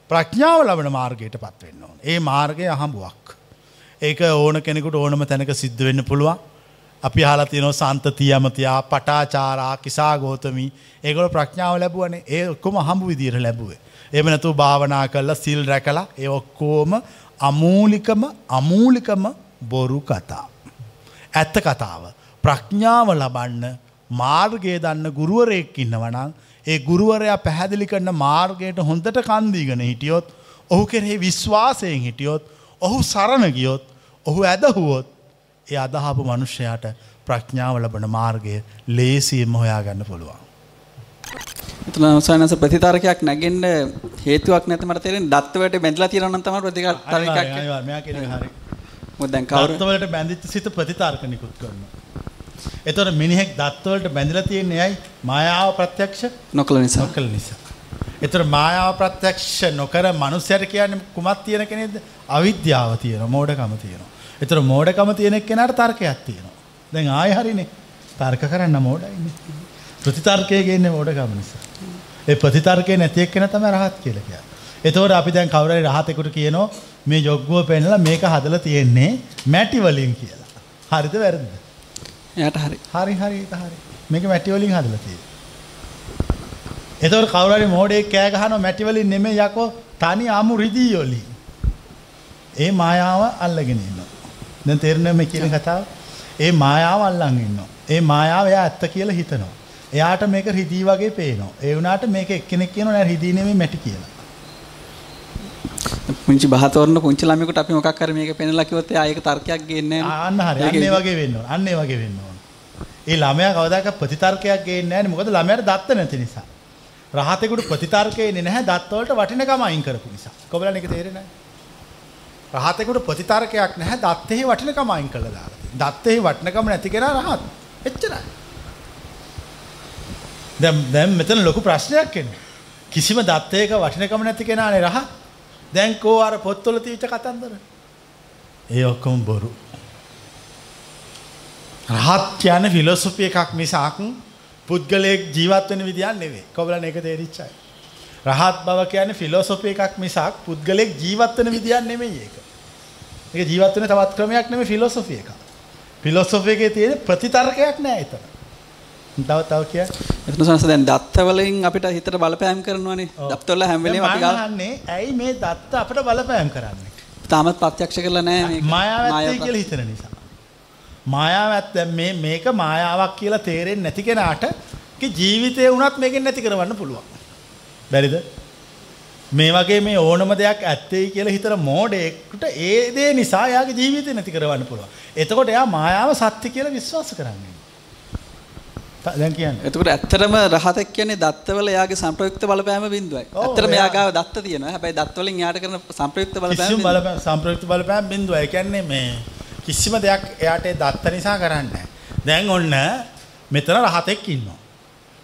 ප්‍රඥාව ලබන මාර්ගයට පත් වෙන්න ඕන. ඒ මාර්ගය අහඹුවක්. ඒක ඕන කෙනෙකුට ඕනම තැනක සිද්ධ වෙන්න පුළුවන්. අපි අහලා තියෙනවා සන්තතිය යමතියා පටාචාරා කිසා ගෝතමී ඒගොල්ලෝ ප්‍රඥාව ලැබුවනේ. ඒ ඔක්කොම අහඹු විදියට ලැබුවේ. එහෙම නැතුව භාවනා කරලා සිල් රැකලා ඒ ඔක්කොම අමූලිකම අමූලිකම බොරු කතා. ඇත්ත කතාව. ප්‍රඥාව ලබන්න මාර්ගය දන්න ගුරුවරයෙක් ඉන්නවනම් ඒ ගුරුවරයා පැහැදිලි කරන මාර්ගයට හොඳට කන්දීගෙන හිටියොත් ඔහු කෙරෙහි විශ්වාසයෙන් හිටියොත් ඔහු සරණ ගියොත් ඔහු ඇදහුවොත් ඒ අදහපු මනුෂ්‍යයාට ප්‍රඥාව ලබන මාර්ගය ලේසියෙන්ම හොයාගන්න පුළුවන්. එතන සයනස ප්‍රතිතරකයක් නැගෙන්න හේතුවක් නැති මට තේරෙන්නේ දත්වලට බැඳලා තියෙනවා නම් තමයි ප්‍රතිතරකයක්. මෙයා කියන්නේ හරි. මොකද දැන් කවුරු දත්වලට බැඳිච්ච සිත ප්‍රතිතරක නිකුත් කරනවා. එතකොට මිනිහෙක් දත්වලට බැඳලා තියෙන්නේ ඇයි? මායාව ප්‍රත්‍යක්ෂ නොකළ නිසා. නොකළ නිසා. එතකොට මායාව ප්‍රත්‍යක්ෂ නොකර මනුස්සයට කියන්නේ කුමක් තියෙන කෙනෙක්ද? අවිද්‍යාව තියෙනවා, මෝඩකම තියෙනවා. එතකොට මෝඩකම තියෙන කෙනාට තර්කයක් තියෙනවා. දැන් ආයෙ හරිනේ. තර්ක කරන්න මෝඩයිනේ. ප්‍රතිතර්කයේ ගේන්නේ මෝඩකම නිසා. ඒ ප්‍රතිතර්කේ නැති එක්කෙනා තමයි රහත් කියලා කියන්නේ. එතකොට අපි දැන් කවුරු රහතෙකුට කියනවා මේ ජොග්ගුව පෙන්නලා මේක හදලා තියෙන්නේ මැටි වලින් කියලා. හරිද වැරදිද? එයාට හරි. හරි හරි ඒක හරි. මේක මැටි වලින් හදලා තියෙන්නේ. එතකොට කවුරු හරි මෝඩෙක් කෑ ගහනවා මැටි වලින් නෙමෙයි යකෝ තනි අමු රිදී වලින්. ඒ මායාව අල්ලගෙන ඉන්නවා. දැන් තේරෙනවද මේ කියන කතාව? ඒ මායාව අල්ලන් ඉන්නවා. ඒ මායාව එයා ඇත්ත කියලා හිතනවා. එයාට මේක රිදී වගේ පේනවා. ඒ වුණාට මේක එක්කෙනෙක් කියනවා නෑ රිදී නෙමෙයි මැටි කියලා. පුංචි බහතෝරන පුංචි ළමයෙකුට අපි මොකක් හරි මේක පෙන්නලා කිව්වොත් එයා ඒක තර්කයක් ගේන්නේ නැහැ. අන්න හරි. අන්න ඒ වගේ වෙන්න ඕන. අන්න ඒ වගේ වෙන්න ඕන. ඒ ළමයා කවදාකවත් ප්‍රතිතර්කයක් ගේන්නේ නැහැ නේ. මොකද ළමයාට දත්ත නැති නිසා. රහතෙකුට ප්‍රතිතර්කේ එන්නේ නැහැ දත් වලට වටිනකම අයින් කරපු නිසා. කොබලන් එක තේරෙන්නේ නැහැ. රහතෙකුට ප්‍රතිතර්කයක් නැහැ දත්තෙහි වටිනකම අයින් කළා දාලා. දත්තෙහි වටිනකම නැති කෙනා රහත්. එච්චරයි. දැන් දැන් මෙතන ලොකු ප්‍රශ්නයක් එනවා. කිසිම දත්තයක වටිනකම නැති කෙනානේ රහ. දැන් කෝ අර පොත්වල තියච්ච කතන්දර. ඒ ඔක්කොම බොරු. රහත් කියන ෆිලොසොෆි එකක් මිසක් පුද්ගලයෙක් ජීවත් වෙන විදියක් නෙවෙයි. කොබලන් ඒක තේරිච්චයි. රහත් බව කියන්නේ ෆිලොසොෆි එකක් මිසක් පුද්ගලයෙක් ජීවත් වෙන විදියක් නෙමෙයි ඒක. ඒක ජීවත් වෙන තවත් ක්‍රමයක් නෙමෙයි ෆිලොසොෆි එකක්. ෆිලොසොෆි එකේ තියෙන ප්‍රතිතර්කයක් නෑ එතන. තව තව කිය. එතන සනස දැන් දත්ත වලින් අපිට හිතට බලපෑම් කරනවානේ. දත්ත වල හැම වෙලේම අපි ගාව අහන්නේ ඇයි මේ දත්ත අපිට බලපෑම් කරන්නේ? තාමත් ප්‍රත්‍යක්ෂ කරලා නැහැ මේක. මායාවත්තේ මායාව- කියලා හිතන නිසා. මායාවත් දැන් මේ මේක මායාවක් කියලා තේරෙන්නේ නැති කෙනාට ජීවිතේ වුණත් මේකෙන් නැති කරවන්න පුළුවන්. බැරිද? මේ වගේ මේ ඕනම දෙයක් ඇත්තේ කියලා හිතන මෝඩයෙකුට ඒ දේ නිසා එයාගේ ජීවිතේ නැති කරවන්න පුළුවන්. එතකොට එයා මායාව සත්‍ය කියලා විශ්වාස කරන්නේ. දැන් කියන්නේ. එතකොට ඇත්තටම රහතක් කියන්නේ දත්තවල එයාගේ සංප්‍රයුක්ත බලපෑම බිඳුවයි. ඇත්තටම එයා- ගාව දත්ත තියෙනවා. හැබැයි දත්ත වලින් එයාට කරන සංප්‍රයුක්ත බලපෑම කිසිම බිඳුවයි. බලපෑම් සම්ප්‍රයුක්ත බලපෑම් බිඳුව. ඒ කියන්නේ මේ කිසිම දෙයක් එයාට දත්ත නිසා කරන්නේ. දැන් ඔන්න මෙතන රහතෙක් ඉන්නවා.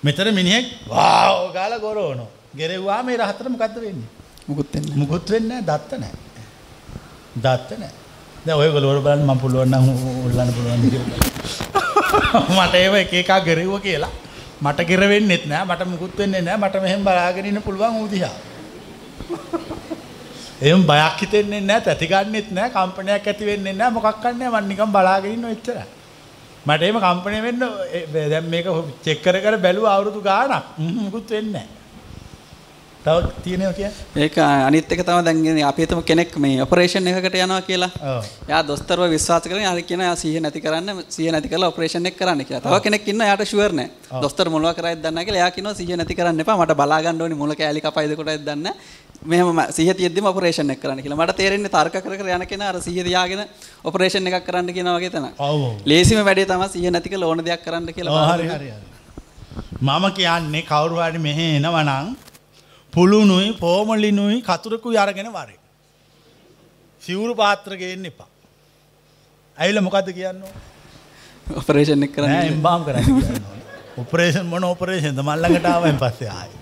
මෙතන මිනිහෙක් වාව් ගාලා ගොරවනවා. ගෙරෙව්වා මේ රහතට මොකද්ද වෙන්නේ? මුකුත් වෙන්නේ නැහැ. මුකුත් වෙන්නේ නැහැ දත්ත නැහැ. දත්ත නැහැ. දැන් ඔයගොල්ලෝ බලන්න මම පුළුවන් නම් උල්ලන්න පුළුවන් කියලා. මට ඒව එක එකක් ගෙරෙව්ව කියලා. මට ගෙරෙවෙන්නෙත් නැහැ. මට මුකුත් වෙන්නේ නැහැ. මට මෙහෙම බලාගෙන ඉන්න පුළුවන් ඌ දිහා. එහෙම බයක් හිතෙන්නේ නැහැ, තැති ගන්නෙත් නැහැ, කම්පනයක් ඇති වෙන්නේ නැහැ, මොකක් කරන්නේ මම නිකන් බලාගෙන ඉන්න ඔච්චරයි. මට එහෙම කම්පණය වෙන්න ඒ- දැන් මේක චෙක් කර කර බැලුවා අවුරුදු ගාණක්. හ්ම් මුකුත් වෙන්නේ නැහැ. තව තියෙනවා කියන්නේ? ඒක අනිත් එක තමයි දැන් අපි හිතමු කෙනෙක් මේ ඔපරේෂන් එකකට යනවා කියලා. ඔව්. එයා දොස්තරව විශ්වාස කරගෙන හරි කියන එයා සිහිය නැති කරන්න සිහිය නැති කරලා ඔපරේෂන් එක කරන්න කියලා. තව කෙනෙක් ඉන්නවා එයාට ෂුවර් නැහැ. දොස්තර මොනවා කරයිද දන්නේ නැහැ කියලා එයා කියනවා සිහිය නැති කරන්න එපා. මට බලා ගන්න ඕනි මුල කෑලි කපයිද කොටයිද දන්නේ නැහැ. මෙහෙම ම- සිහිය තියෙද්දිම ඔපරේෂන් එක කරන්න කියලා. මට තේරෙන්නේ තර්ක කර යන කෙනා අර සිහිය තියාගෙන ඔපරේෂන් එකක් කරන්න කියනවා වගේ තමයි. ඔව් ඔව්. ලේසිම වැඩේ තමයි සිහිය නැති කරලා ඕන දෙයක් කරන්න කියලා. මම කියන්නේ කවුරු හරි මෙහෙ එනවනම් පුළුණුයි පෝමලිනුයි කතුරකුයි අරගෙන වරේ. සිවුරු පාත්‍ර ගේන්න එපා. ඇවිල්ලා මොකද්ද කියන්නේ? කරන්න. නෑ එම්බාම් කරන්න කියන්නේ. ඔපරේෂන් මොන ඔපරේෂන්ද මල් ළඟට ආවෙන් පස්සේ ආයේ.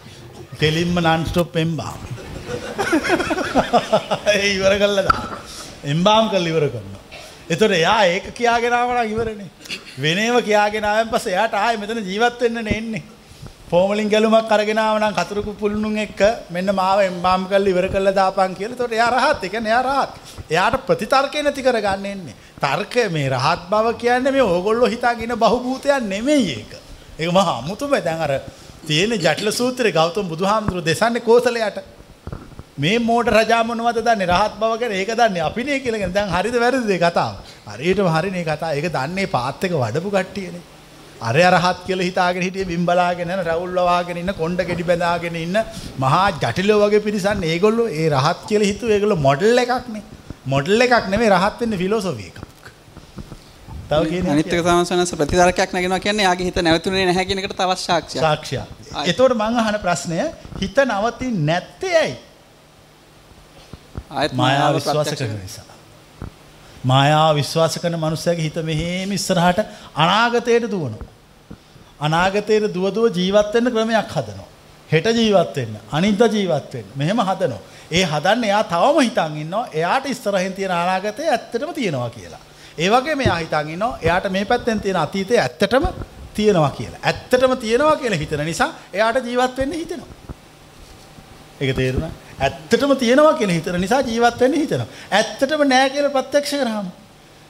කෙලින්ම stop එම්බාම්. ඒ ඉවර කළා දා. එම්බාම් කරලා ඉවර කරනවා. එතකොට එයා ඒක කියාගෙන ආව නම් ඉවරනේ. වෙනේව කියාගෙන ආවෙන් පස්සේ එයාට ආයේ මෙතන ජීවත් වෙන්න නේ එන්නේ. ෆෝමලින් ගැලුමක් අරගෙන ආව නම් කතුරුකු පුළුණුන් එක්ක මෙන්න මාව එම්බාම් කරලා ඉවර කළා දාපන් කියලා. එතකොට එයා රහත්. ඒ කියන්නේ එයා රහත්. එයාට ප්‍රතිතර්කේ නැති කරගන්න එන්නේ. තර්කය මේ රහත් බව කියන්නේ මේ ඕගොල්ලෝ හිතාගෙන බහුභූතයක් නෙමෙයි ඒක. ඒක මහා අමුතුම දැන් අර තියෙන ජටිල සූත්‍රේ ගෞතම බුදුහාමුදුරුවෝ දෙසන්නේ කෝසලයට. මේ මෝඩ රජා මොනවද දන්නේ රහත් බව ගැන ඒක දන්නේ අපිනේ කියලාගෙන දැන් හරිද වැරදිද ඒ කතාව හරියටම හරිනේ කතාව ඒක දන්නේ පාත් එක වඩපු කට්ටියනේ අර රහත් කියලා හිතාගෙන හිටියේ බිම් බලාගෙන යන රවුල් වවාගෙන ඉන්න කොණ්ඩ ගෙඩි බැඳාගෙන ඉන්න මහා ජටිලෝ වගේ පිරිසන් ඒගොල්ලෝ ඒ රහත් කියලා හිතුව ඒගොල්ලෝ මොඩල් එකක් නේ. මොඩල් එකක් නෙමෙයි රහත් වෙන්න ෆිලොසොෆි එකක්. තව කියන්නේ අනිත් එක තමයි සනස ප්‍රතිතරකයක් නැගෙනවා කියන්නේ යාගේ හිත නැවතුනේ නැහැ කියන එකට තවත් සාක්ෂියක්. සාක්ෂියක්. එතකොට මං අහන ප්‍රශ්නය හිත නවතින්නේ නැත්තේ ඇයි? ආයෙත් මායාව විශ්වාස කරන නිසා. මායාව විශ්වාස කරන මනුස්සයාගේ හිත මෙහෙම ඉස්සරහට අනාගතයට දුවනවා. අනාගතයට දුව දුව ජීවත් වෙන්න ක්‍රමයක් හදනවා. හෙට ජීවත් වෙන්න, අනිද්දා ජීවත් වෙන්න. මෙහෙම හදනවා. ඒ හදන්න එයා තවම හිතන් ඉන්නවා එයාට ඉස්සරහින් තියෙන අනාගතය ඇත්තටම තියෙනවා කියලා. ඒ වගේම එයා හිතන් ඉන්නවා එයාට මේ පැත්තෙන් තියෙන අතීතය ඇත්තටම තියෙනවා කියලා. ඇත්තටම තියෙනවා කියලා හිතන නිසා එයාට ජීවත් වෙන්න හිතෙනවා. ඒක තේරුණා? ඇත්තටම තියෙනවා කියලා හිතන නිසා ජීවත් වෙන්න හිතනවා. ඇත්තටම නෑ කියලා ප්‍රත්‍යක්ෂ කරාම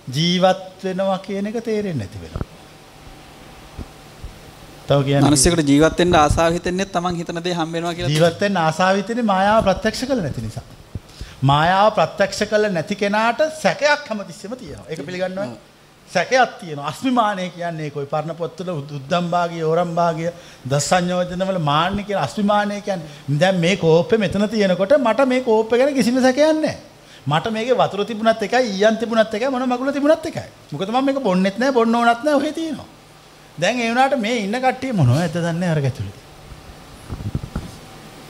ජීවත් වෙනවා කියන එක තේරෙන්නේ නැති වෙනවා. තව කියන්නේ මිනිස්සුන්ට ජීවත් වෙන්න ආසාව හිතෙන්නේ තමන් හිතන දේ හම්බ වෙනවා කියලා. ජීවත් වෙන්න ආසාව හිතෙන්නේ මායාව ප්‍රත්‍යක්ෂ කළ නැති නිසා. මායාව ප්‍රත්‍යක්ෂ කළ නැති කෙනාට සැකයක් හැමතිස්සෙම තියෙනවා. ඒක පිළිගන්නවා. සැකයක් තියෙනවා. අස්මිමානය කියන්නේ කොයි පරණ පොත්වල උද්දම් භාගය, ඕරම් භාගය, දසඤ්ඤෝජනවල මාන්න කියන අස්මිමානය කියන්නේ දැන් මේ කෝප්පේ මෙතන තියෙනකොට මට මේ කෝප්පේ ගැන කිසිම සැකයක් නැහැ. මට මේකේ වතුර තිබුණත් එකයි ඊයන් තිබුණත් එකයි මොන මගුල තිබුණත් එකයි. මොකද මම මේක බොන්නෙත් නැහැ බොන්න ඕනත් නැහැ ඔහෙ තියෙනවා. දැන් ඒ වුණාට මේ ඉන්න කට්ටිය මොනවද දන්නේ අර ගැතුලේ.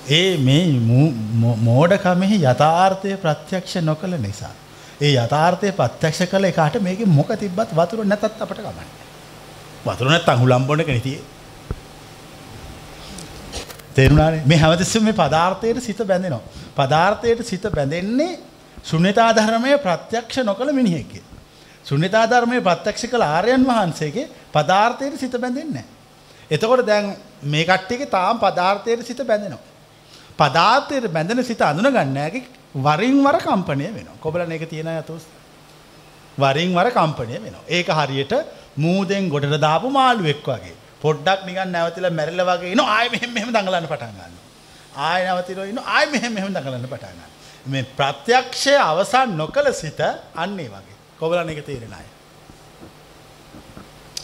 ඒ මේ මු- මෝ- මෝඩකමෙහි යථාර්ථය ප්‍රත්‍යක්ෂ නොකළ නිසා. ඒ යථාර්ථය ප්‍රත්‍යක්ෂ කළ එකාට මේකේ මොක තිබ්බත් වතුර නැතත් අපට කමන්නේ. වතුර නැත්තම් හුලම් බොන්න එක නෙතියේ. තේරුණානේ මේ හැමතිස්සෙම මේ පදාර්ථයට සිත බැඳෙනවා. පදාර්ථයට සිත බැඳෙන්නේ ශුන්‍යතා ධර්මයේ ප්‍රත්‍යක්ෂ නොකළ මිනිහෙක්ගේ. ශුන්‍යතා ධර්මයේ ප්‍රත්‍යක්ෂ කළ ආර්යයන් වහන්සේගේ පදාර්ථයට සිත බැඳෙන්නේ නැහැ. එතකොට දැන් මේ කට්ටියගේ තාම පදාර්ථයට සිත බැඳෙනවා. පදාර්ථයට බැඳෙන සිත අඳුන ගන්න හැකි වරින් වර කම්පණය වෙනවා. කොබලන එක තියෙන යතොස්. වරින් වර කම්පණය වෙනවා. ඒක හරියට මූදෙන් ගොඩට දාපු මාළුවෙක් වගේ. පොඩ්ඩක් නිකන් නැවතිලා මැරිලා වගේ ඉනෝ ආයෙ මෙහෙම මෙහෙම දඟලන්න පටන් ගන්නවා. ආයෙ නැවතිලා ඉනෝ ආයෙ මෙහෙම මෙහෙම දඟලන්න පටන් ගන්නවා. මේ ප්‍රත්‍යක්ෂය අවසන් නොකළ සිත අන්න ඒ වගේ. කොබලන එක තේරෙන අය.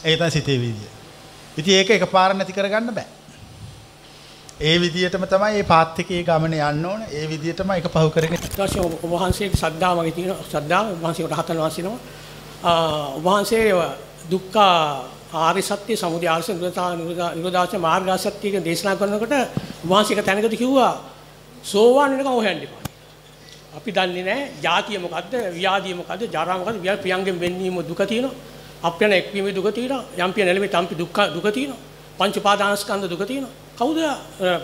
ඒක තමයි සිතේ විදිය. ඉතින් ඒක එකපාර නැති කරගන්න බෑ. ඒ විදිහටම තමයි මේ පාත් එකේ ගමන යන්න ඕන. ඒ විදිහටම ඒක පහු කරගෙන ඊට පස්සේ ඔබ වහන්සේගේ ශ්‍රද්ධාව මගේ තියෙන ශ්‍රද්ධාව ඔබ වහන්සේ රහතන් වහන්සේනම ඔබ වහන්සේ දුක්ඛ ආර්ය සත්‍ය සමුදය ආර්ය නිරෝධාච මාර්ග සත්‍ය කියන දේශනා කරනකොට ඔබ වහන්සේ එක තැනකදී කිව්වා සෝවාන් වෙනකම් හොයන්න එපා. අපි දන්නේ නැහැ ජාතිය මොකද්ද, ව්‍යාධිය මොකද්ද, ජරා මොකද්ද, ව්‍යාධි ප්‍රියංගෙන් වෙන්නීම දුක තියෙනවා. අප්‍යන එක්වීමේ දුක තියෙනවා. යම්පිය නැලෙමේ තම්පි දුක්ඛ දුක තියෙනවා. පංච පාදානස්කන්ධ දුක තියෙනවා. කවුද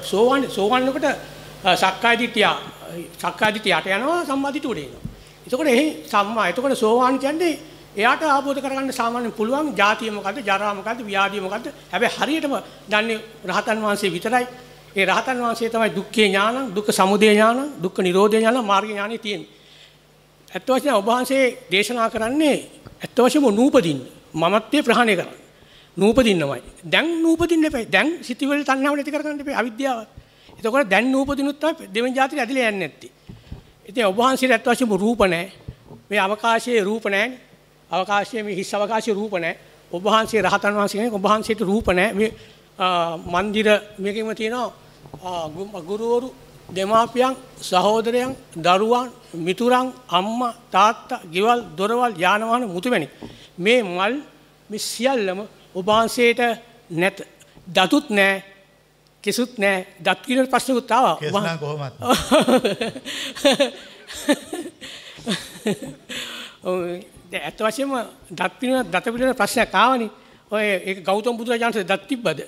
සෝවාන් සෝවාන් වෙනකොට සක්කාය දිට්ඨිය සක්කාය දිට්ඨියට යනවා සම්මා දිට්ඨිය උඩ එනවා. එතකොට එහි සම්මා එතකොට සෝවාන් කියන්නේ එයාට ආબોධ කරගන්න සාමාන්‍යයෙන් පුළුවන් ජාතිය මොකද්ද ජරා මොකද්ද ව්‍යාධිය මොකද්ද හැබැයි හරියටම දන්නේ රහතන් වහන්සේ විතරයි ඒ රහතන් වහන්සේ තමයි දුක්ඛේ ඥාන දුක්ඛ සමුදය ඥාන දුක්ඛ නිරෝධය ඥාන මාර්ග ඥානෙ තියෙන්නේ ඇත්ත වශයෙන්ම ඔබ වහන්සේ දේශනා කරන්නේ ඇත්ත වශයෙන්ම නූපදින්න මමත්වයේ ප්‍රහාණය කරන්න නූපදින්නමයි. දැන් නූපදින්න එපා. දැන් සිතිවිලි තණ්හාව නැති කරගන්න එපා. අවිද්‍යාව. එතකොට දැන් නූපදිනුත් තමයි දෙවෙනි ජාතිය ඇදලා යන්නේ නැත්තේ. ඉතින් ඔබ වහන්සේට ඇත්ත වශයෙන්ම රූප නැහැ. මේ අවකාශයේ රූප නැහැ. අවකාශයේ මේ හිස් අවකාශයේ රූප නැහැ. ඔබ වහන්සේ රහතන් වහන්සේ කෙනෙක් ඔබ වහන්සේට රූප නැහැ. මේ මන්දිර මේකෙම තියෙනවා. ගුරුවරු දෙමාපියන් සහෝදරයන් දරුවන් මිතුරන් අම්මා තාත්තා ගෙවල් දොරවල් යාන වාහන මුතුමැණික්. මේ මල් මේ සියල්ලම ඔබ වහන්සේට නැත දතුත් නැහැ කෙසුත් නැහැ දත් කියන ප්‍රශ්නකුත් ආවා කෙස් නම් කොහොමද ඇත්ත වශයෙන්ම දත් පිළින දත පිළින ප්‍රශ්නයක් ආවනේ. ඔය ගෞතම බුදුරජාණන්සේ දත් තිබ්බද?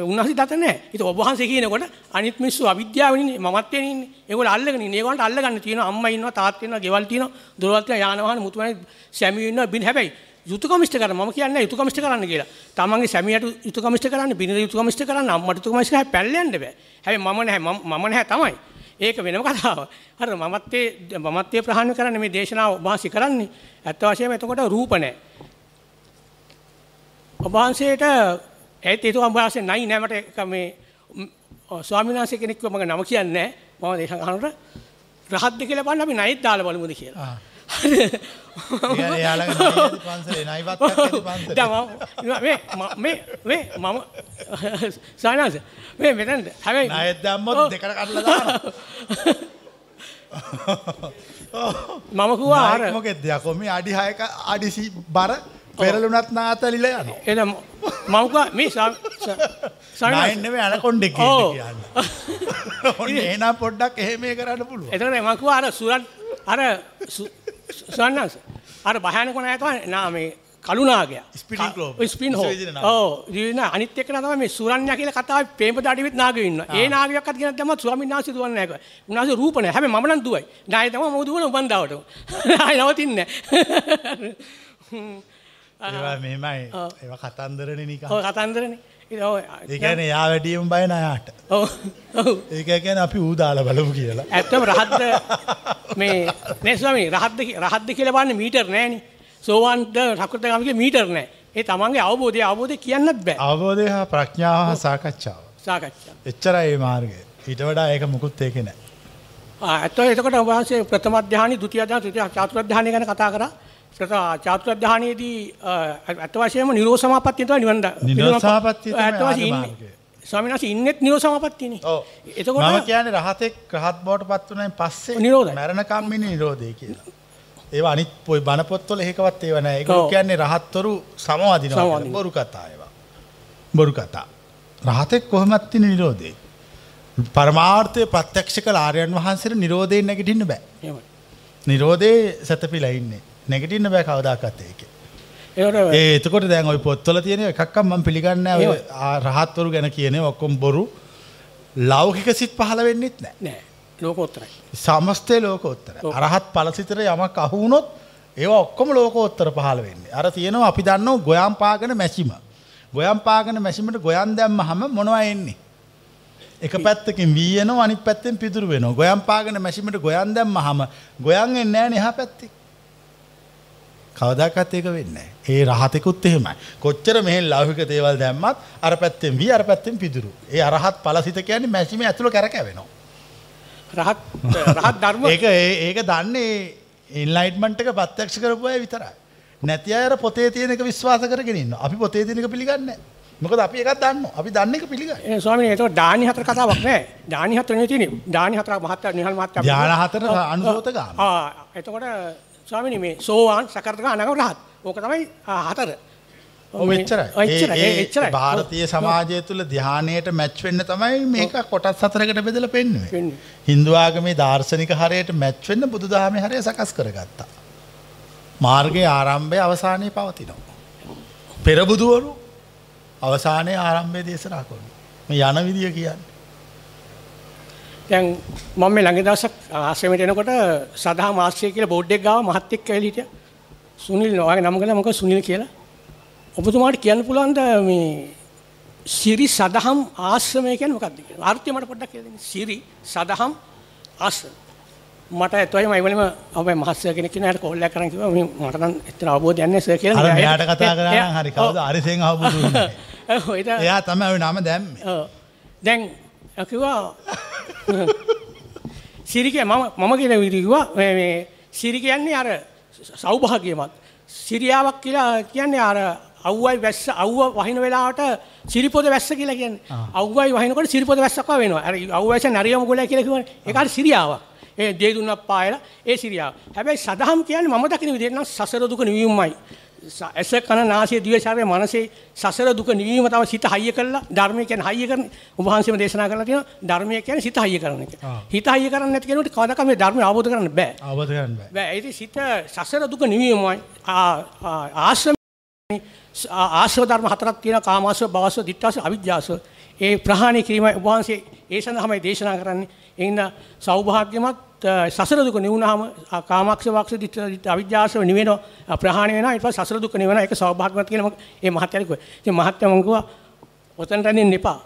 උන්වහන්සේ දත නැහැ. ඉතින් ඔබ වහන්සේ කියනකොට අනිත් මිනිස්සු අවිද්‍යාවෙන් ඉන්නේ මමත්වෙන් ඉන්නේ. ඒගොල්ලෝ අල්ලගෙන ඉන්නේ. ඒගොල්ලන්ට අල්ලගන්න තියෙනවා අම්මා ඉන්නවා තාත්තා ඉන්නවා ගෙවල් තියෙනවා දොරවල් තියෙනවා යාන වාහන මුතුමැණි සැමියෝ ඉන්නවා බින් හැබැයි යුතුයකම ඉෂ්ට කරන්න මම කියන්නේ යුතුයකම ඉෂ්ට කරන්න කියලා. තමන්ගේ සැමියාට යුතුයකම ඉෂ්ට කරන්න බිනර යුතුයකම ඉෂ්ට කරන්න අම්මට යුතුයකම ඉෂ්ට කරන්න පැල්ල යන්න බෑ. හැබැයි මම නැහැ මම නැහැ තමයි. ඒක වෙනම කතාවක්. හරි මමත්වයේ මමත්වයේ ප්‍රහාණය කරන්නේ මේ දේශනාව වාසි කරන්නේ. ඇත්ත වශයෙන්ම එතකොට රූප නැහැ. ඔබ වහන්සේට ඒත් ඒක ඔබ වහන්සේ නයි නෑ මට මේ ස්වාමීන් වහන්සේ කෙනෙක්ව මගේ නම කියන්නේ නැහැ. මම දේශනා කරනකොට රහත්ද කියලා බලන්න අපි නයිත් දාලා බලමුද කියලා. මම සානස. මේ මෙතැන්ට හැබයි අයදම්මත් දෙකට කරලා මමකවා ආරමොකෙත් දෙයක්කොම අඩි හයක අඩිසි බර පෙරලුනත් නාතලිල යන එන මවකා මේ සනන්නව ඇනකොන්්ඩෙක් එනම් පොඩ්ඩක් එහෙමේ කරන්න පුළුව එතන මකවා අර සුරන් අර සන්නස් අර භයානක නෑ තමයි නා මේ ක්ලෝබ් ස්පින් හෝ ඔව් දින අනිත් එක තමයි මේ සුරන්යා කියලා කතාවේ ප්‍රේමපද අඩිවෙත් නාගයෝ ඉන්නවා. ඒ නාගයක්වත් කියන දැම්ම ස්වාමීන් වහන්සේ දුවන්නේ නැහැ. උන්වහන්සේ රූප නැහැ. හැබැයි මම නම් දුවයි. නාය තමයි මම දුවන උපන්දාවට. නාය නවතින්නේ. ඒවා මෙහෙමයි. ඒවා කතන්දරනේ නිකන්. ඔව් කතන්දරනේ. ඒ කියන්නේ යා වැඩියම බය නයාට. ඒක කියන්නේ අපි ඌ දාලා බලමු කියලා. ඇත්තම රහත්ද මේ නේ ස්වාමී රහත්ද රහත්ද කියලා බලන්න මීටර් නැහනේ. සෝවාන්ද රකුතගාමිගේ මීටර් නැහැ. ඒ තමන්ගේ අවබෝධය අවබෝධය කියන්නත් බෑ. අවබෝධය හා ප්‍රඥාව සාකච්ඡාව. සාකච්ඡා. එච්චරයි මේ මාර්ගය. ඊට වඩා ඒක මුකුත් ඒකේ නැහැ. ආ ඇත්තට එතකොට වහන්සේ ප්‍රථම ဒုတိ අධ්‍යානෙ, තෘතිය චාතුර්ථ අධ්‍යානෙ ගැන කතා කරා. චාතුර්ථ අධ්‍යානෙදී අත් වශයෙන්ම නිරෝධ සමාපත්තිය තමයි නිවන්. නිරෝධ සමාපත්තිය තමයි. ස්වාමීන් වහන්සේ ඉන්නෙත් නිරෝධ සමාපත්තියනේ. ඔව්. එතකොට මම කියන්නේ රහතෙක් රහත් බවට පත් වුණායින් පස්සේ නිරෝධයි. මරණකම් ඉන්නේ නිරෝධය කියලා. ඒවා අනිත් පොයි බණ පොත්වල එහෙකවත් ඒව නැහැ. ඒගොල්ලෝ කියන්නේ රහත්වරු සමවදිනවා. බොරු කතා ඒවා. බොරු කතා. රහතෙක් කොහොමත් තියෙන නිරෝධේ. පරමාර්ථය ප්‍රත්‍යක්ෂ කළ ආර්යයන් වහන්සේට නිරෝධයෙන් නැගිටින්න බෑ. එහෙමයි. නිරෝධේ සැතපීලා ඉන්නේ. නැගිටින්න බෑ කවදාකවත් ඒකේ. ඒකට ඒ එතකොට දැන් ওই පොත්වල තියෙන එකක්වත් මම පිළිගන්නේ. ඔය රහත්වරු ගැන කියන්නේ ඔක්කොම බොරු. ලෞකික සිත් පහළ වෙන්නෙත් නෑ. නෑ ලෝකෝත්තරයි. සමස්තය ලෝකෝත්තර. අරහත් පලසිතර යමක් අහුුණොත් ඒ ඔක්කොම ලෝකෝත්තර පහළ වෙන්නේ අර තියෙනවා අපි දන්න ගොයම් පාගන මැසිම ගොයම් පාගන මැසිමට ගොයන් දැම්ම හම මොනවා එන්නේ එක පැත්තකින් වීයන අනි පැත්තෙන් පිදුර වෙන ගොයම් පාගන මැසිමට ගොයන් දැම්ම හම ගොයන් එන්නෑ නිහ පැත්ති කවදක්ත් ඒක වෙන්න ඒ රහතකුත් එහෙමයි. කොච්චර මෙහි ලෞහික දේවල් දැම්මත් අර පැත්තෙන් වී අර පැත්තෙන් පිදුරු. ඒ අරහත් පලසිත කියන්නේ මැසිම ඇතුළ කැරකැවෙනවා රහත් රහත් ධර්ම. ඒක ඒක දන්නේ ඉන්ලයිට්මන්ට් එක පත්්‍යක්ෂ කරපු අය විතරයි. නැති අයර පොතේ තියෙනක විශ්වාස කරගෙනන්න අපි පොතේ තිනක පිළිගන්න මොකද අපි එකත් දන්න අපි දන්න එක පිළිග ඒ ස්වාමීනි ඒක දානි හතර කතාවක් නෑ. දානි හතර නෙවෙයි තියෙන්නේ. දානි හතර මහත්තයා නිහල් මහත්තයා ධ්‍යාන හතර අනුසෝතගාමී. ආ එතකොට ස්වාමීනි මේ සෝවාන් සකර්තක අනගම රහත්. ඕක තමයි හතර. එච්චරයි. භාරතීය සමාජය තුළ ධ්‍යානයට මැච් වෙන්න තමයි මේක කොටස් හතරකට බෙදලා පෙන්වුවේ. වෙන්නේ. හින්දු ආගමේ දාර්ශනික හරයට මැච් වෙන්න බුදුදහමේ හරය සකස් කරගත්තා. මාර්ගයේ ආරම්භය අවසානයේ පවතිනවා. පෙරබුදුවරු අවසානයේ ආරම්භය දේශනා. මේ යන විදිය කියන්නේ. දැන් මම මේ ළඟ දවසක් ආශ්‍රමයට එනකොට සදහා මාස්ටර් කියලා බෝඩ් එක ගාව මහත් එක්ක ඇවිල්ලා හිටියා. සුනිල් ඔයාගේ නම ගල මොකද සුනිල් කියලා. ඔබතුමාට කියන්න පුළුවන්ද මේ සිරි සදහම් ආශ්‍රමය කියන්නේ මොකක්ද කියලා. අර්ථය මට පොඩ්ඩක් කියලා දෙන්න. සිරි සදහම් ආශ්‍රම. මට එතොයි මම ඉවලම අපේ මහත්සර් කෙනෙක් කෙනාට කෝල් එකක් කරන් කිව්වා මේ මට නම් එච්චර අවබෝධයක් නැහැ සර් කියලා. අර මෙයාට කතා කරා නම් හරි කවුද අරිසෙන් අවබෝධ. ඔව් ඒක එයා තමයි ওই නම දැම්මේ. ඔව්. දැන් කිව්වා සිරිකය මම මම කියන විදිහ කිව්වා මේ මේ සිරි කියන්නේ අර සෞභාග්‍යමත්. සිරියාවක් කියලා කියන්නේ අර අව්වයි වැස්ස අව්ව වහින වෙලාවට සිරිපොද වැස්ස කියලා කියන්නේ. අව්වයි වහිනකොට සිරිපොද වැස්සක් වගේ වෙනවා. අර අව්ව වැස්ස නරියම ගොලයි කියලා කියවනේ ඒක අර සිරියාවක්. ඒ දේ දුන්නක් පායලා ඒ සිරියාව. හැබැයි සදහම් කියන්නේ මම දකින විදිහට නම් සසර දුක නිවීමයි ඇස කන නාසය දිව ශරීරය මනසේ සසර දුක නිවීම තමයි සිත හයිය කරලා ධර්මය කියන්නේ හයිය කරන උභාන්සේම දේශනා කරලා තියෙනවා ධර්මය කියන්නේ සිත හයිය කරන එක. හිත හයිය කරන්නේ නැති කෙනෙකුට කවදාකවත් මේ ධර්මය අවබෝධ කරන්න බෑ. අවබෝධ කරන්න බෑ. බෑ ඒ සිත සසර දුක නිවීමයි ආශ්‍රම ආශ්‍රව ධර්ම හතරක් තියෙනවා කාමාශ්‍රව භවශ්‍රව ditthාශ්‍රව අවිජ්ජාශ්‍රව ඒ ප්‍රහාණය කිරීමයි උභාන්සේ ඒ සඳහාමයි දේශනා කරන්නේ එින්න සෞභාග්‍යමත් සසර දුක නිවුනහම ආ, කාමාක්ෂ වාක්ෂ ditth ditth අවිජ්ජාශ්‍රව නිවෙනවා. ආ, ප්‍රහාණය වෙනවා ඊට පස්සේ සසර දුක නිවෙනවා. ඒක සෞභාග්‍යමත් කියලා මම ඒ මහත්යර කිව්වා. ඉතින් මහත්ය මම කිව්වා ඔතනට එන්න එපා.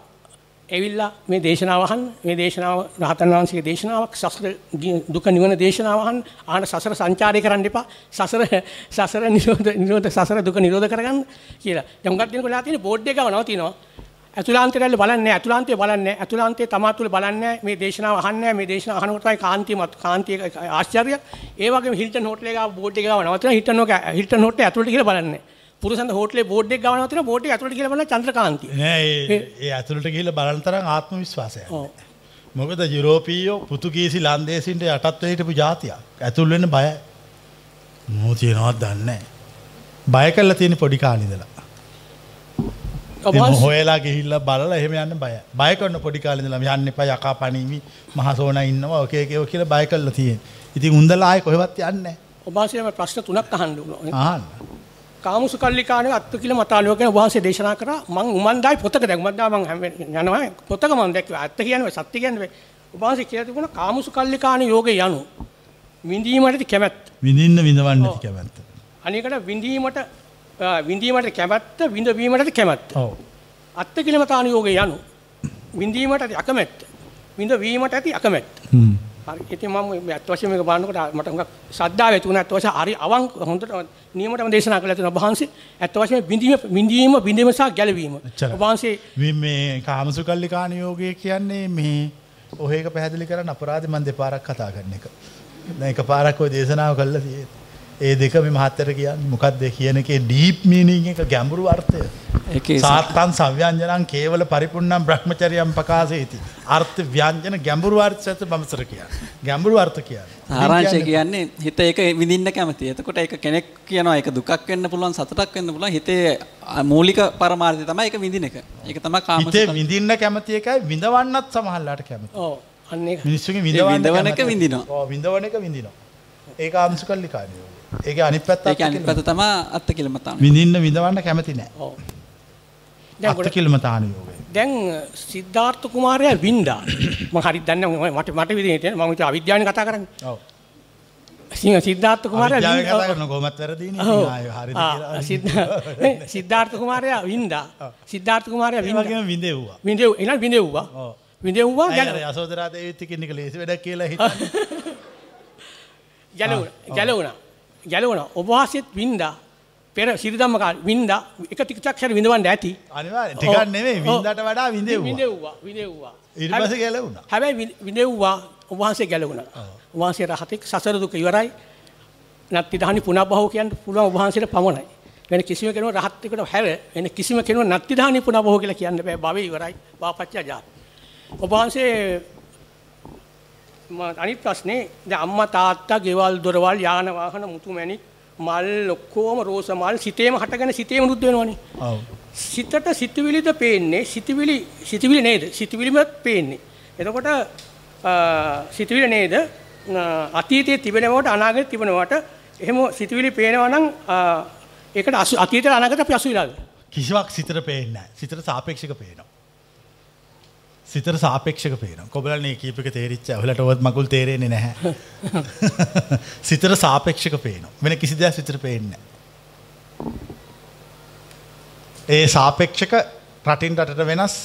ඇවිල්ලා මේ දේශනාව අහන්න. මේ දේශනාව රහතන් වහන්සේගේ දේශනාවක් සසර ගිය- දුක නිවන දේශනාව අහන්න. ආන සසර සංචාරය කරන්න එපා. සසර සසර නිරෝධ නිරෝධ සසර දුක නිරෝධ කරගන්න. කියලා. දැන් උඟක් දෙනකොට ලා තියෙන බෝඩ් එක ගාව නවතිනවා ඇතුළාන්තයට ඇවිල්ලා බලන්නේ නැහැ ඇතුළාන්තය බලන්නේ නැහැ ඇතුළාන්තයේ තමා තුළ බලන්නේ මේ දේශනාව අහන්නේ මේ දේශනාව අහනකොට තමයි කාන්තියමත් කාන්තිය ආශ්චර්යයක් ඒ වගේම හිල්ටන් හෝටලේ ගාව බෝඩ් එක ගාව නවතිනවා හිල්ටන් හෝක හිල්ටන් හෝටලේ ඇතුළට කියලා බලන්නේ පුරුසන්ද හෝටලේ බෝඩ් එක ගාව නවතිනවා බෝඩ් එක ඇතුළට කියලා බලන චන්ද්‍රකාන්තිය නෑ ඒ ඇතුළට ගිහිල්ලා බලන තරම් ආත්ම විශ්වාසයක්. මොකද යුරෝපීයෝ පුතුගීසි ලන්දේසින්ට යටත් වෙ හිටපු ජාතියක්. ඇතුල් වෙන්න බයයි. මෝ තියනවත් දන්නේ. බය කරලා තියෙන පොඩි කාලේ ඉඳලා. හොයලා ගිහිල්ලා බලලා එහෙම යන්න. බය කරන පොඩි කාලේ ඉඳලා යන්න එපා යකා පණීවි මහසෝනා ඉන්නවා ඔකේ කියලා බය කරලා තියෙන. ඉතින් උන්දලා ආයේ කොහෙවත් යන්නේ නැහැ. ඔබ වහන්සේම ප්‍රශ්න තුනක් අහන්න ඕන. අහන්න. කාමුසුකල්ලිකානේ අත්තු කියලා ඔබ වහන්සේ දේශනා කරා. මං උමන්දායි පොතක දැන් උමන්දා මං හැම යනවා. පොතක මං දැක්කා. ඇත්ත කියන්නේ සත්‍ය කියන්නේ ඔබ වහන්සේ කියලා තිබුණා කාමුසුකල්ලිකානේ යෝගේ යනු. විඳීමට කැමැත්ත. විඳින්න විඳවන්න නැති කැමැත්ත. අනිකට විඳීමට විඳීමට කැමැත්ත විඳවීමට කැමැත්ත. ඔව්. අත්ත කිලමතාන යෝගේ යනු. විඳීමට ඇති අකමැත්ත. විඳවීමට ඇති අකමැත්ත. හරි ඉතින් මම මේ අත් වශයෙන් මේක බලනකොට මට හුඟක් ශ්‍රද්ධාව ඇති වුණා අත් වශයෙන් හරි අවංක හොඳට නියමටම දේශනා කළා තියෙනවා වහන්සේ අත් වශයෙන් විඳීම විඳීම විඳීම සහ ගැලවීම. වහන්සේ මේ- මේ කාමසුකල්ලිකාන යෝගය කියන්නේ මේ ඔහේක පැහැදිලි කරන්න අපරාධ මන් දෙපාරක් කතා කරන එක. දැන් එක පාරක් ඔය දේශනාව කළා තියෙන්නේ. ඒ දෙක මේ මහත්තයට කියන්නේ මොකක්ද කියන එකේ ඩීප් මීනින් එක ගැඹුරු අර්ථය. ඒකේ සාත්තන් සව්‍යංජනං කේවල පරිපූර්ණම් බ්‍රහ්මචර්යම් ප්‍රකාශයති. අර්ථ ව්‍යංජන ගැඹුරු අර්ථයට බමසර කියන්නේ. ගැඹුරු අර්ථ කියන්නේ. ආරංශය කියන්නේ හිත ඒක විඳින්න කැමති. එතකොට ඒක කෙනෙක් කියනවා ඒක දුකක් වෙන්න පුළුවන් සතුටක් වෙන්න පුළුවන්. හිතේ මූලික පරමාර්ථය තමයි ඒක විඳින එක. ඒක තමයි හිතේ කාමසුඛ. විඳින්න කැමති එකයි විඳවන්නත් සමහරලාට කැමති. ඔව් අන්න ඒක මිනිස්සුගේ විඳවන්න විඳවන එක. විඳිනවා. ඔව් විඳවන එක විඳිනවා. ඒක ආංශකල්ලිකානිය. ඒක අනිත් පැත්ත තමයි අත්ති කියලා මතාන. විඳින්න විඳවන්න කැමති නෑ. ඔව්. දැන් ගොඩ- අත්කිලමතාන යෝගය. දැන් සිද්ධාර්ථ කුමාරයා වින්දා. මම හරි දන්නේ නැහැ මට මට විදිහට මම ඉතින් අවිද්‍යාවෙන් කතා කරන්නේ. ඔව්. සිංහ සිද්ධාර්ථ කුමාරයා සිද්ධාර්ථ කුමාරයා වින්දා. සිද්ධාර්ථ කුමාරයා වගේම විඳෙව්වා. විඳෙව් එනවා විඳෙව්වා. ඔව්. විඳෙව්වා ඉන්න එක ලේසි වැඩක් කියලා හිතන්නේ. ගැලවුණා. ගැලවුණා ගැලවුණා ඔබ වහන්සේත් වින්දා. පෙර සිරිදම්ම කාලේ වින්දා. එක ටිකක් හරි විඳවන්න ඇති. අනිවාර්යෙන්. ටිකක් නෙමෙයි. වින්දාට වඩා විඳෙව්වා. විඳෙව්වා. විඳෙව්වා. ඊට පස්සේ ගැලවුණා. හැබැයි විඳෙව්වා. ඔබ වහන්සේ ගැලවුණා. ඔබ වහන්සේ රහතෙක් සසර දුක ඉවරයි. නත්ති දහනි පුනබ්බහව කියන්න පුළුවන් ඔබ වහන්සේට පමණයි. වෙන කිසිම කෙනෙකුට රහත් එකට හැර වෙන කිසිම කෙනෙකුට නත්ති දහනි පුනබ්බහව කියලා කියන්න බෑ. භවය ඉවරයි. වාපච්චා ජාත ඔබ වහන්සේ ම- අනිත් ප්‍රශ්නේ දැන් අම්මා තාත්තා ගෙවල් දොරවල් යාන වාහන මුතු මැණික් මල් ඔක්කොම රෝස මල් සිතේම හටගෙන සිතේම රුද්ධ වෙනවනේ ඔව්. සිතට සිතුවිලිද පේන්නේ සිතුවිලි සිතුවිලි නේද සිතුවිලිමත් පේන්නේ එතකොට සිතුවිලි නේද අතීතයේ තිබෙනවට අනාගතයේ තිබෙනවට එහෙම සිතුවිලි පේනවා නම් ඒකට අසු අතීතය අනාගත අපි අසු වෙලාද කිසිවක් සිතට පේන්නේ නැහැ. සිතට සාපේක්ෂක පේනවා. සිතට සාපේක්ෂක පේනවා. කොබලන්නේ කීප එක තේරිච්ච. ඔයාලට ඔවත් මගුල් තේරෙන්නේ නැහැ. සිතට සාපේක්ෂක පේනවා. වෙන කිසි දෙයක් සිතට පේන්නේ. ඒ සාපේක්ෂක රටින් රටට වෙනස්.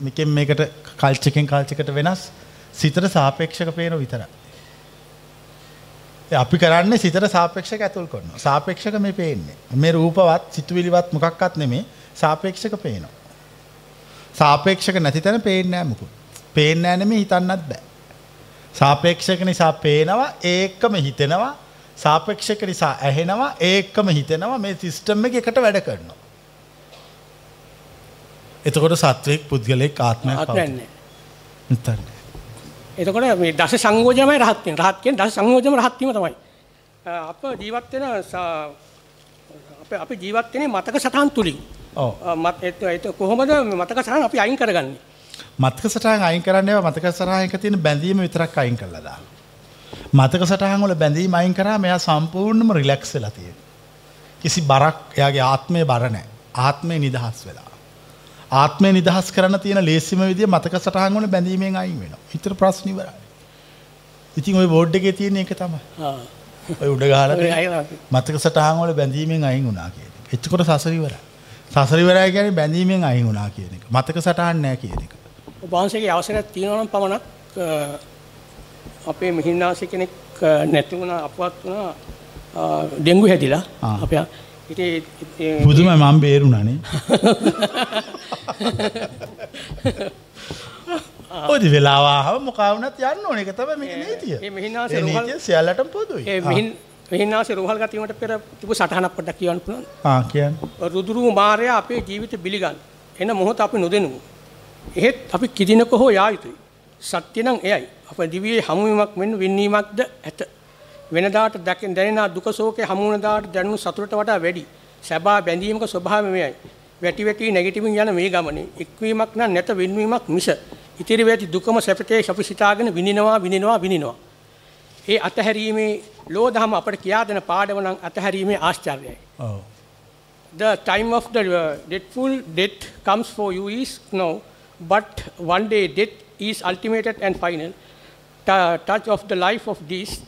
මේකෙන් මේකට කල්චරකින් කල්චරකට වෙනස්. සිතට සාපේක්ෂක පේන විතරයි. ඒ අපි කරන්නේ සිතට සාපේක්ෂක ඇතුල් කරනවා. සාපේක්ෂක මේ පේන්නේ. මේ රූපවත් සිතුවිලිවත් මොකක්වත් නෙමේ සාපේක්ෂක පේනවා. සාපේක්ෂක නැති තැන පේන්නේ නැහැ මුකුත්. පේන්නේ නැහැ නෙමේ හිතන්නත් බෑ. සාපේක්ෂක නිසා පේනවා ඒකම හිතෙනවා. සාපේක්ෂක නිසා ඇහෙනවා ඒකම හිතෙනවා මේ සිස්ටම් එක එකට වැඩ කරනවා. එතකොට සත්වයක් ආත්මයක් පවතිනවා. නැහැ. හිතන්න. එතකොට මේ දස සංයෝජනමයි රහත් වෙන. රහත් කියන්නේ දස සංයෝජනම රහත් වීම තමයි. අප ජීවත් වෙන අපි ජීවත් වෙන්නේ මතක සටහන් තුලින්. මත ඒත් කොහොමද මතක සටහන් අපි අයින් කරගන්නේ? මතක සටහන් අයින් කරන්න මතක සටහන් එක තියෙන බැඳීම විතරක් අයින් කරලා දාන්න. මතක සටහන් වල බැඳීම අයින් කරාම එයා සම්පූර්ණයෙන්ම රිලැක්ස් වෙලා තියෙනවා. කිසි බරක් එයාගේ ආත්මේ බර නැහැ. ආත්මේ නිදහස් වෙලා. ආත්මේ නිදහස් කරන්න තියෙන ලේසිම විදිය මතක සටහන් වල බැඳීමෙන් අයින් වෙනවා. ඊතර ප්‍රශ්න ඉවරයි. ඉතින් ওই බෝඩ් එකේ තියෙන එක තමයි. ආ. ඔය උඩ ගහලා ඔය තියෙන අය- මතක සටහන් වල බැඳීමෙන් අයින් වුණා කියන එක. එතකොට සසර ඉවරයි. සසර ඉවරයි කියන්නේ බැඳීමෙන් අයින් වුණා කියන එක. මතක සටහන් නැහැ කියන එක. ඔබ වහන්සේගේ අවසරයක් තියෙනවා නම් පමණක් අපේ මිහින්නාසි කෙනෙක් නැති වුණා අපවත් වුණා අ, ඩෙන්ගු හැදිලා. අපේ ඉතින් පුදුම මම බේරුණානේ. ඔය වෙලාවාහම මොකා වුණත් යන්න ඕනේ. ඒක තමයි මේකේ නීතිය. ඒ මිහින්නාසේ සියල්ලටම පොදුයි. ඒ මිහින් මිහින්නාසි රෝහල් ගතීමට පෙර තිබු සටහනක් පොඩ්ඩක් කියවන්න පුළුවන්. ආ කියන්නේ. රුදුරු මාරයා අපේ ජීවිත බිලිගන්න. එන මොහොත අපි නොදෙනුමු එහෙත් අපි කිදිනක හෝ යා යුතුයි. සත්‍ය නම් එයයි. අප දිවියේ හමුවීමක් මෙන් වින්වීමක්ද ඇත. වෙනදාට දැකෙන් දැනෙන දුක ශෝකේ හමු වන දාට දැනුණු සතුටට වඩා වැඩි. සබා බැඳීමක ස්වභාවය මෙයයි වැටි වැටි නැගිටිමින් යන මේ ගමනේ එක්වීමක් නම් නැත වෙන්වීමක් මිස ඉතිරි වැටි දුකම සැපතේ අපි සිතාගෙන විඳිනවා විඳිනවා විඳිනවා. ඒ අතහැරීමේ ලෝදහම අපට කියා දෙන පාඩම නම් අතහැරීමේ ආශ්චර්යයි ඔව්. The time of the uh, dreadful death comes for you is now, but one day death is ultimate and final. Ta- touch of the life of this.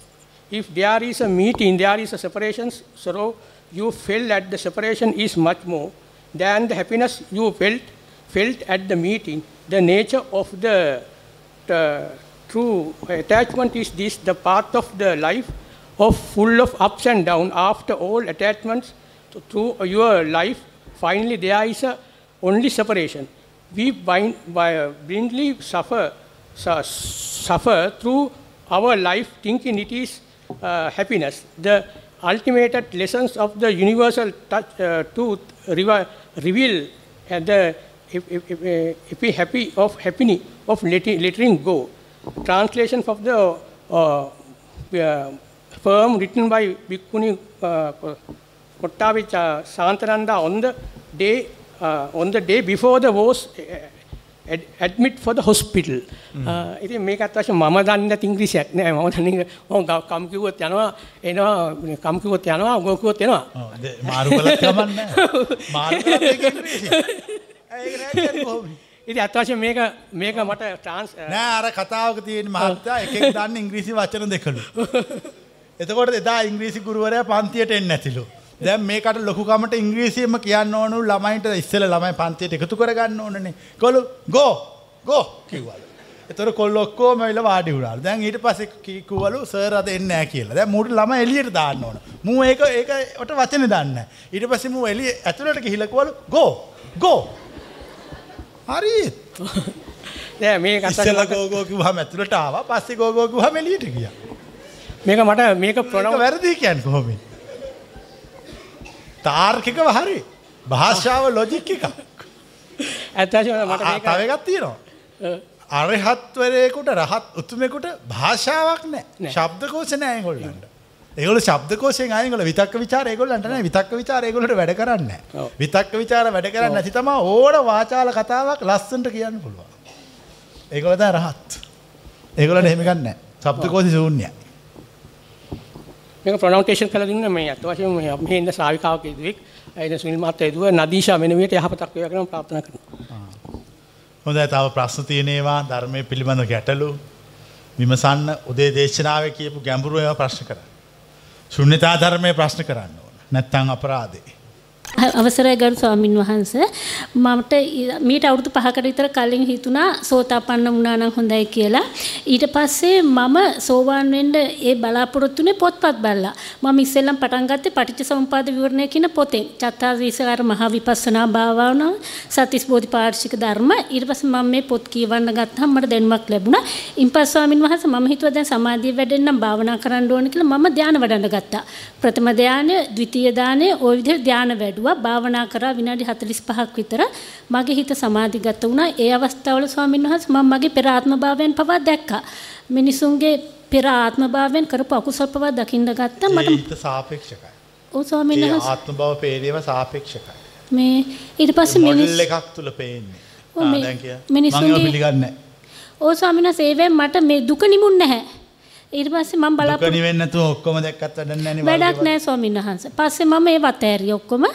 If there is a meeting, there is a separation, sorrow you felt that the separation is much more than the happiness you felt felt at the meeting. The nature of the, the true attachment is this: the path of the life of full of ups and downs. After all attachments to- through your life, finally there is a only separation. We bind, by, blindly suffer, su- suffer through our life thinking it is uh, happiness. The ultimate lessons of the universal touch, uh, truth reveal and the if, if, if, uh, if we happy of happiness of letting, letting go. Translation of the uh, uh, firm written by Bhikkhuni uh, Kottavich uh, Santananda on the day uh, on the day before the was uh, ad- admit for the hospital. Uh, ඉතින් මේකත් වශයෙන් මම දන්නේ නැති ඉංග්‍රීසියක් නෑ මම දන්නේ මම කම් කිව්වොත් යනවා එනවා කම් කිව්වොත් යනවා ගෝ කිව්වොත් එනවා. ඔව්. මාරු කළත් කමන්නේ නැහැ. මාරු කළත් ඒක ඉංග්‍රීසිය. ඒක නෑ කියන්නේ කොහොමද? ඉතින් අත් වශයෙන් මේක මේක මට ට්‍රාන්ස් නෑ අර කතාවක තියෙන මහත්තයා එකෙක් දන්න ඉංග්‍රීසි වචන දෙකලු. එතකොට එදා ඉංග්‍රීසි ගුරුවරයා පන්තියට එන්නේ නැතිලු. දැන් මේකට ලොකුකමට ඉංග්‍රීසියෙන්ම කියන්න ඕනු ළමයින්ට ඉස්සෙල්ලා ළමයි පන්තියට එකතු කරගන්න ඕනනේ. කොළු ගෝ ගෝ කිව්වලු. එතකොට කොල්ලෝ ඔක්කොම ඇවිල්ලා වාඩි වුණාලු. දැන් ඊට පස්සේ කිව්වලු සර් අද එන්නේ නැහැ කියලා. දැන් මූට ළමයි එළියට දාන්න ඕන. මූ ඒක ඒකට වචනේ දන්නේ නැහැ. ඊට පස්සේ මූ එළිය ඇතුළට ගිහිල්ලා කිව්වලු ගෝ ගෝ. හරි. නෑ මේ කතා ගෝ ගෝ කිව්වම ඇතුළට ආවා. පස්සේ ගෝ ගෝ කිව්වම එළියට ගියා. මේක මට මේක ප්‍රනව වැරදි කියන්න කොහොම තාර්කික හරි. භාෂාව ලොජික් එකක්. ඇත්තමට තවගත් තියෙනවා. අරහත්වරයකුට රහත් උතුමෙකුට භාෂාවක් නෑ. ශබ්දකෝෂ නෑගොල්ලට ඒගොල ශබ්දකෝෂය අයගොල විතක් විචාරයගොල්ලටන විතක් විචාරයගොලට වැඩ කරන්න විතක් විචාර වැඩ කරන්න ඇති තම ඕන වාචාල කතාවක් ලස්සට කියන්න පුළුවන්. ඒගොලද රහත්. ඒගොලට එහෙමිකන්න සබ්දකෝසි සූන්‍යයි ශබ්දකෝෂි ශූන්‍යයි. මේක ප්‍රොනවුන්සේෂන් කරලා දුන්න මේ අත් වශයෙන්ම මේ අපි ඉන්න ශ්‍රාවිකාවක ඉදුවෙක් අයින සුනිල් මහත්තයා ඉදුව නදීෂා වෙන විදිහට යහපතක් වේවා කියලා මම ප්‍රාර්ථනා කරනවා. හොඳයි තව ප්‍රශ්න තියෙනේවා ධර්මය පිළිබඳ ගැටලු විමසන්න උදේ දේශනාවේ කියපු ගැඹුරු ඒවා ප්‍රශ්න කරන්න. ශුන්්‍යතා ධර්මය ප්‍රශ්න කරන්න ඕන. නැත්තං අපරාදේ. අවසරයි ගරු ස්වාමින් වහන්ස. මමට ඊ- මීට අවුරුදු පහකට විතර කලින් හිතුණා සෝතාපන්න වුණා නම් හොඳයි කියලා. ඊට පස්සේ මම සෝවාන් වෙන්න ඒ බලාපොරොත්තුනේ පොත්පත් බලලා. මම ඉස්සෙල්ලම පටන් ගත්තේ පටිච්චසමුපාද විවරණය කියන පොතෙන්. චත්තාරීසකාර මහා විපස්සනා භාවනාව සතිස් බෝධිපාක්ෂික ධර්ම. ඊට පස්සේ මම මේ පොත් කියවන්න ගත්තාම මට දැනුමක් ලැබුණා. ඉන්පස්සේ ස්වාමින් වහන්සේ මම හිතුවා දැන් සමාධිය වැඩෙන්නම් භාවනා කරන්න ඕන කියලා මම ධානය වඩන්න ගත්තා. ප්‍රථම ධානය ද්විතීය ධානය ওই විදිහට ධානය වැඩුවා භාවනා කරා විනාඩි 45ක් විතර මගේ හිත සමාධිගත වුණා ඒ අවස්ථාවල ස්වාමීන් වහන්සේ මම මගේ පෙර ආත්ම භාවයන් පවා දැක්කා මිනිසුන්ගේ පෙර ආත්ම භාවයන් කරපු අකුසල පවා දකින්න ගත්තා මට හිත සාපේක්ෂකයි. ඔව් ස්වාමීන් ඒ වහන්සේ ආත්ම බව පේනේව සාපේක්ෂකයි. මේ ඊට පස්සේ මිනිස් එකක් තුල පේන්නේ. ආ, දැන් කිය. මිනිස්සුන්ගේ- පිළිගන්නේ. ඔව් ස්වාමීන් වහන්සේ ඒවෙන් මට මේ දුක නිමුන් නැහැ ඊට පස්සේ මම බලාපොරොත්තු නිවෙන්නේ නැතුව ඔක්කොම දැක්කත් වැඩක් නැහැ නේ. වැඩක් නැහැ ස්වාමීන් වහන්සේ. පස්සේ මම ඒ වත ඇරිය ඔක්කොම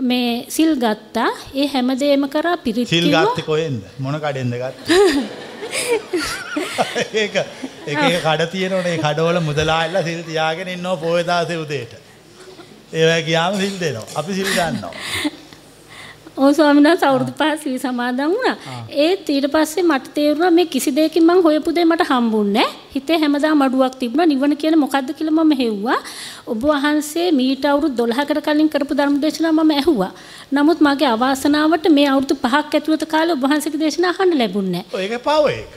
මේ සිල් ගත්තා. ඒ හැමදේම කරා පිරිත් සිල්. ගත්තේ කොහෙන්ද? මොන කඩෙන්ද ගත්තේ? ඒක එක එක කඩ තියෙනවනේ කඩවල මුදලාල්ලා සිල් තියාගෙන ඉන්නවා පොය දාසේ උදේට. ඒවා ගියාම සිල් දෙනවා. අපි සිල් ගන්නවා. ඔව් ස්වාමීන් වහන්සේ අවුරුදු පහ සිල් සමාදන් වුණා. ඒත් ඊට පස්සේ මට තේරුණා මේ කිසි දෙයකින් මං හොයපු දේ මට හම්බුන්නේ. හිතේ හැමදාම අඩුවක් තිබුණා. නිවන කියන්නේ මොකද්ද කියලා මම හෙව්වා. ඔබ වහන්සේ මීට අවුරුදු 12කට කලින් කරපු ධර්ම දේශනාව මම ඇහුවා. නමුත් මගේ අවාසනාවට මේ අවුරුදු 5ක් ඇතුළත කාලේ ඔබ වහන්සේගේ දේශනාව අහන්න ලැබුණේ නැහැ. ඒක පව ඒක.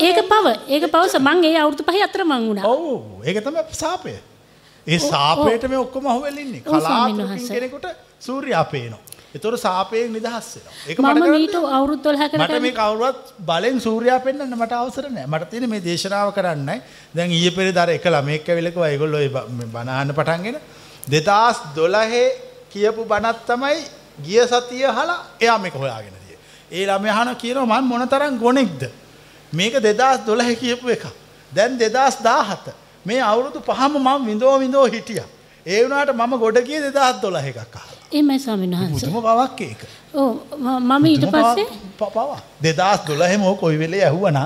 ඒක පව ඒක පවස මං ඒ අවුරුදු පහේ අතර මං වුණා. ඔව් ඒක තමයි සාපය. ඒ සාපයට මේ ඔක්කොම අහුවෙලින්නේ. ඔව් ස්වාමීන් කලාතුරකින්. කෙනෙකුට සූර්යයා පේනවා. ඒතොර සාපයෙන් නිදහස් වෙනවා. ඒක මම මට. අවුරුදු 12කට මට මේ කවුරුවත් බලෙන් සූර්යයා පෙන්වන්න මට අවසර නැහැ. මට තියෙන මේ දේශනාව කරන්නයි. දැන් ඊයේ පෙරේද අර එක ළමෙක් ඇවිල්ලා කිව්වා ඒගොල්ලෝ මේ බණ අහන්න පටන්ගෙන 2012 කියපු බණක් තමයි ගිය සතිය අහලා එයා මේක හොයාගෙන තියෙන්නේ. ඒ ළමයා අහන කියනවා මම මොනතරම් ගොනෙක්ද? මේක 2012 කියපු එක. දැන් 2017. මේ අවුරුදු පහම මම විඳෝ විඳෝ හිටියා. ඒ වුණාට මම ගොඩ ගියේ 2012 එකක් අහලා. එහෙමයි ස්වාමීන් වහන්සේ. පුදුම බවක් ඒක. ඔව් මම ඊට පස්සේ පවා දෙදස් දොලහෙම කොයි වෙලේ ඇහුවන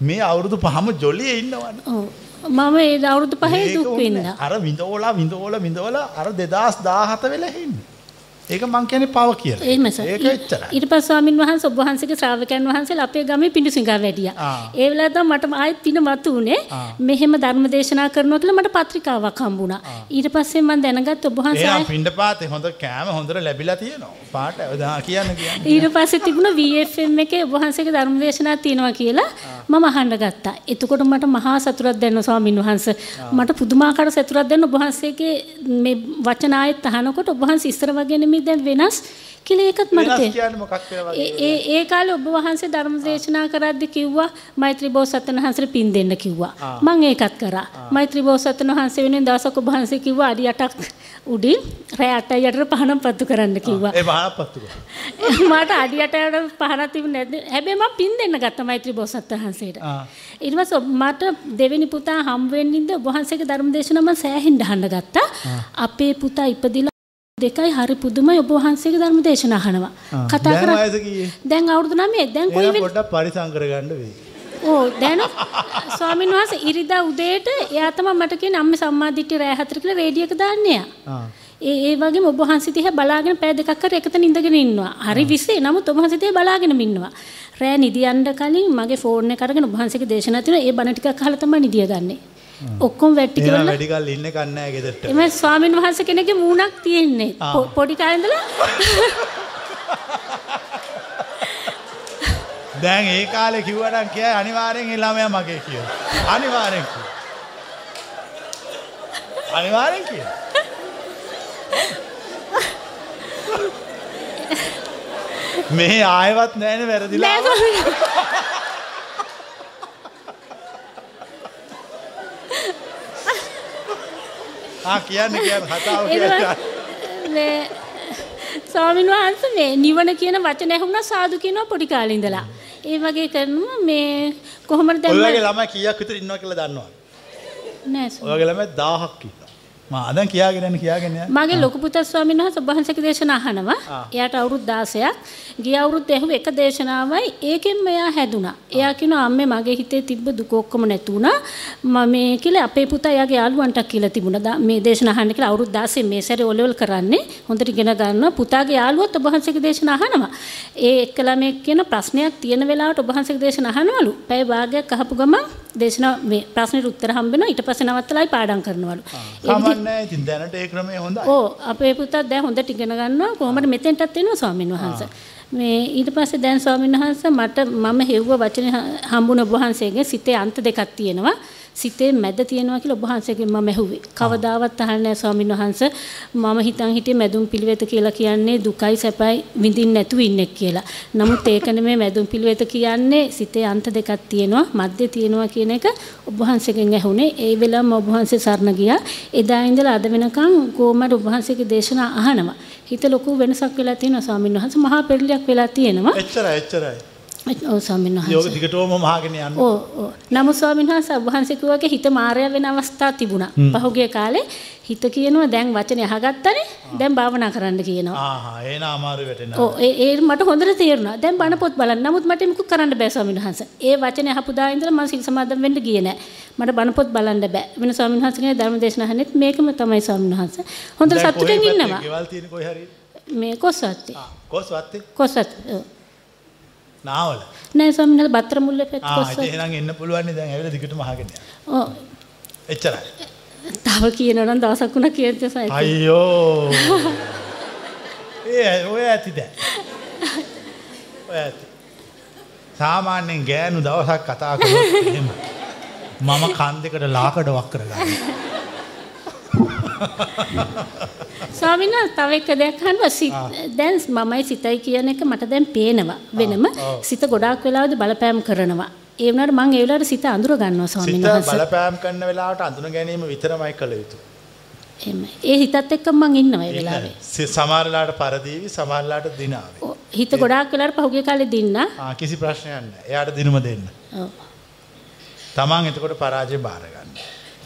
මේ අවුරුදු පහම ජොලිය ඉන්නවන්න ඔව් මම ඒ අවුරුදු පහේ දුක් වින්දා. අර විඳෝලා විඳෝල විඳෝල අර දෙදස් දාහත වෙලහෙන්න ඒක මං කියන පව කියලා එහෙම සර්. ඒක එච්චරයි ඊට පස්සේ ස්වාමින් වහන්සේ ඔබ වහන්සේගේ ශ්‍රාවකයන් වහන්සේලා අපේ ගමේ පිඬුසිඟා වැඩියා. ආ. ඒ වෙලාවට තමයි මට ආයෙත් පින මතු උනේ. මෙහෙම ධර්ම දේශනා කරනවා කියලා මට පත්‍රිකාවක් හම්බුණා. ඊට පස්සේ මම දැනගත්ත ඔබ වහන්සේ එනම් ආයෙ- පින්ඩ පාතේ හොඳ කෑම හොඳට ලැබිලා තියෙනවා පාට කියන්න කියන්න ඊට පස්සේ තිබුණ VFM එකේ ඔබ වහන්සේගේ ධර්ම දේශනා තියෙනවා කියලා මම අහන්න ගත්තා. එතකොට මට මහා සතුටක් දැනෙනවා ස්වාමින් වහන්සේ. මට පුදුමාකාර සතුටක් දැනෙන ඔබ වහන්සේගේ මේ වචන ආයෙත් අහනකොට ඔබ වහන්සේ ඉස්සර වගේ නෙමෙයි දැන් වෙනස් කියලා ඒකත් මට ඒ ඒ කාලේ ඔබ වහන්සේ ධර්ම දේශනා කරද්දි කිව්වා මෛත්‍රී බෝසත්ණන් වහන්සේට පින් දෙන්න කිව්වා. මම ඒකත් කරා. මෛත්‍රී බෝසත්ණන් වහන්සේ වෙනුවෙන් දවසක් ඔබ වහන්සේ කිව්වා අඩි 8ක් උඩින් රෑ 8යි යටට පහනක් පත්තු කරන්න කිව්වා. ඒ බහන පත්තු කරා. මට අඩි 8ට පහනක් තිබුණේ නැද්ද? හැබැයි මම පින් දෙන්න ගත්තා මෛත්‍රී බෝසත්ණන් වහන්සේට. ඊට පස්සේ මට දෙවෙනි පුතා හම් වෙන්නින්ද ඔබ වහන්සේගේ ධර්ම දේශනාව මම සෑහෙන්න අහන්න ගත්තා. අපේ පුතා ඉපදිලා දෙකයි හරි පුදුමයි ඔබ වහන්සේගේ ධර්ම දේශනා අහනවා. කතා කරා? දැන් අවුරුදු 9 දැන් කොයි එහෙනම් වෙලේ පොඩ්ඩක් පරිසම් කරගන්න වෙයි. ඕ දැන ස්වාමීන් වහන්සේ ඉරිදා උදේට එයා තමයි මට කියන්නේ අම්මේ සම්මාදිට්ඨිය රෑ 4 කියලා රේඩියෝ එක දාන්නේ. ඒ ඒ වගේම ඔබ වහන්සේ දිහා බලාගෙන පැය දෙකක් කර එකතන ඉඳගෙන ඉන්නවා. හරි විසේ. නමුත් ඔබ වහන්සේ දිහා බලාගෙනම ඉන්නවා. රෑ නිදියන්න කලින් මගේ ෆෝන් එක අරගෙන ඔබ වහන්සේගේ දේශනා තියෙනවා. ඒ බණ ටිකක් අහලා තමයි නිදිය ගන්නෙ. ඔක්කොම වැටි එහෙනම් කියලා. වැඩි කල් ඉන්න කන්නේ ගෙදරට. එම ස්වාමීන් වහන්සේ කෙනෙක්ගේ මූණක් තියෙන්නේ. පොඩි කාලේ ඉඳලා දැන් ඒ කාලේ කිව්වනම් කියයි අනිවාර්යෙන් ඒ ළමයා මගේ කියලා. අනිවාර්යෙන් කිය. අනිවාර්යෙන් කිය. මේ ආයවත් නෑනේ වැරදිලා. නෑ ස්වාමීන් වහන්සේ. ආ කියන්න කියන්න කතාව කියන්න. ස්වාමීන් වහන්සේ මේ නිවන කියන වචන ඇහුණා සාදු කියනවා පොඩි කාලේ ඉඳලා. ඒ වගේ කරනවා මේ කොහොමද දැන් ඔය මම- වගේ ළමයි කීයක් විතර ඉන්නවා කියලා දන්නවද? නෑ ඔය වගේ ළමයි 1000ක් ඉන්නවා. මා දැන් කියාගෙන කියාගෙන. මගේ ලොකු පුතා ස්වාමීන් වහන්සේ ඔබ වහන්සේගේ දේශනා අහනවා. එයාට අවුරුදු 16ක්. ගිය අවුරුද්ද ඇහුව එක දේශනාවයි ඒකෙන්ම එයා හැදුනා. එයා කියනවා අම්මේ මගේ හිතේ තිබ්බ දුක ඔක්කොම නැති වුණා. මම මේ කියලා අපේ පුතා එයාගේ යාළුවන්ට කියලා තිබුණා. මේ දේශනා අහන්න කියලා අවුරුදු 16 මේ සැරේ ඔලෙවල් කරන්නේ. හොඳට ඉගෙන ගන්නවා. පුතාගේ යාළුවොත් ඔබ වහන්සේගේ දේශනා අහනවා. ඒ එක්ක ළමෙක් කියන ප්‍රශ්නයක් තියෙන වෙලාවට ඔබ වහන්සේගේ දේශනා අහනවලු. පැය භාගයක් අහපු ගමන් දේශනා මේ ප්‍රශ්නෙට උත්තර හම්බ වෙනවා. ඊට පස්සේ නවත්තලායි පාඩම් කරනවලු. කමන්නේ ඉතින් දැනට ඒ ක්‍රමය හොඳයි. ඕ අපේ පුතා දැන් හොඳට ඉගෙන ගන්නවා කොහොමද මෙතෙන්ටත් එනවා ස්වාමීන් වහන්සේ. මේ ඊට පස්සේ දැන් ස්වාමීන් වහන්සේ මට මම හෙව්ව වචනේ හ- හම්බුණ ඔබ වහන්සේගේ සිතේ අන්ත දෙකක් තියෙනවා. සිතේ මැද තියෙනවා කියලා ඔබ වහන්සේගෙන් මම ඇහුවේ. කවදාවත් අහන්නේ නැහැ ස්වාමීන් වහන්සේ. මම හිතන් හිටියේ මැදුම් පිළිවෙත කියලා කියන්නේ දුකයි සැපයි විඳින්න නැතුව ඉන්නෙක් කියලා. නමුත් ඒක නෙමෙයි මැදුම් පිළිවෙත කියන්නේ සිතේ අන්ත දෙකක් තියෙනවා. මැද්දේ තියෙනවා කියන එක ඔබ වහන්සේගෙන් ඇහුනේ. ඒ වෙලාවම ඔබ වහන්සේ සරණ ගියා. එදා ඉඳලා අද වෙනකන් කොහමද ඔබ වහන්සේගේ දේශනා අහනවා. හිත ලොකු වෙනසක් වෙලා තියෙනවා ස්වාමීන් වහන්සේ. මහා පෙරලියක් වෙලා තියෙනවා. එච්චරයි එච්චරයි. ඔව් ස්වාමීන් යෝග වහන්සේ. දිගටම මහගෙන යන්න. ඕ ඕ නමුත් ස්වාමීන් වහන්සේ වහන්සේ කිව්වාගේ හිත මායя වෙන අවස්ථා තිබුණා. පහුගිය කාලේ හිත කියනවා දැන් වචනේ අහගත්තනේ දැන් භාවනා කරන්න කියනවා. ආහා එන අමාරු වැටෙන. ඕ ඒ ඒ මට හොඳට තේරුණා. දැන් බණ පොත් බලන්න. නමුත් මට මුකුත් කරන්න බෑ ස්වාමීන් වහන්සේ. ඒ වචනේ අහපු දා ඉඳලා මම සිල් සමාදන් වෙන්න ගියේ නෑ. මට බණ පොත් බලන්න බෑ. වෙන ස්වාමීන් වහන්සේගේ ධර්ම දේශනා අහන්නෙත් මේකම තමයි ස්වාමීන් වහන්සේ. හොඳ දැන් කොහේ සතුටින් ඉන්නවා. මේ කොස්සත්තේ. කොස් වත්තේ? කොස්සත්. නාවල. නෑ ස්වාමීන් වහන්සේ බත්තර මුල්ලේ පැත්ත ආ කොස්සත්. ඉතින් එහෙනම් එන්න පුළුවන් දැන් ඇවිල්ලා දිගටම අහගෙන යන්න. ඔව්. එච්චරයි. තව කියනවා නම් දවසක් වුණා කියද්ද සයි. අයියෝ. ඒ ඔය ඇති දැන්. ඔය ඇති. සාමාන්‍යයෙන් ගෑනු දවසක් කතා කළොත් එහෙම මම කන් දෙකට ලාකඩ වක් කරගන්නවා. ස්වාමීන් තව එක දෙයක් අහනවා සිත දැන් මමයි සිතයි කියන එක මට දැන් පේනවා වෙනම සිත ගොඩාක් වෙලාවද බලපෑම් කරනවා ඒ වුණාට මම ඒ වෙලාවට සිත අඳුර ගන්නවා ස්වාමීන් සිත වහන්සේ බලපෑම් කරන වෙලාවට අඳුන ගැනීම විතරමයි කළ යුතු. එහෙමයි. ඒ හිතත් එක්ක මම ඉන්නවා ඒ වෙලාවේ සමහරලාට පරදීවි සමහරලාට දිනාවේ. හිත ගොඩාක් වෙලාවට පහුගිය කාලේ දින්නා ආ කිසි ප්‍රශ්නයක් නැහැ. එයාට දිනුම දෙන්න. ඔව් තමන් එතකොට පරාජය බාර ගන්න.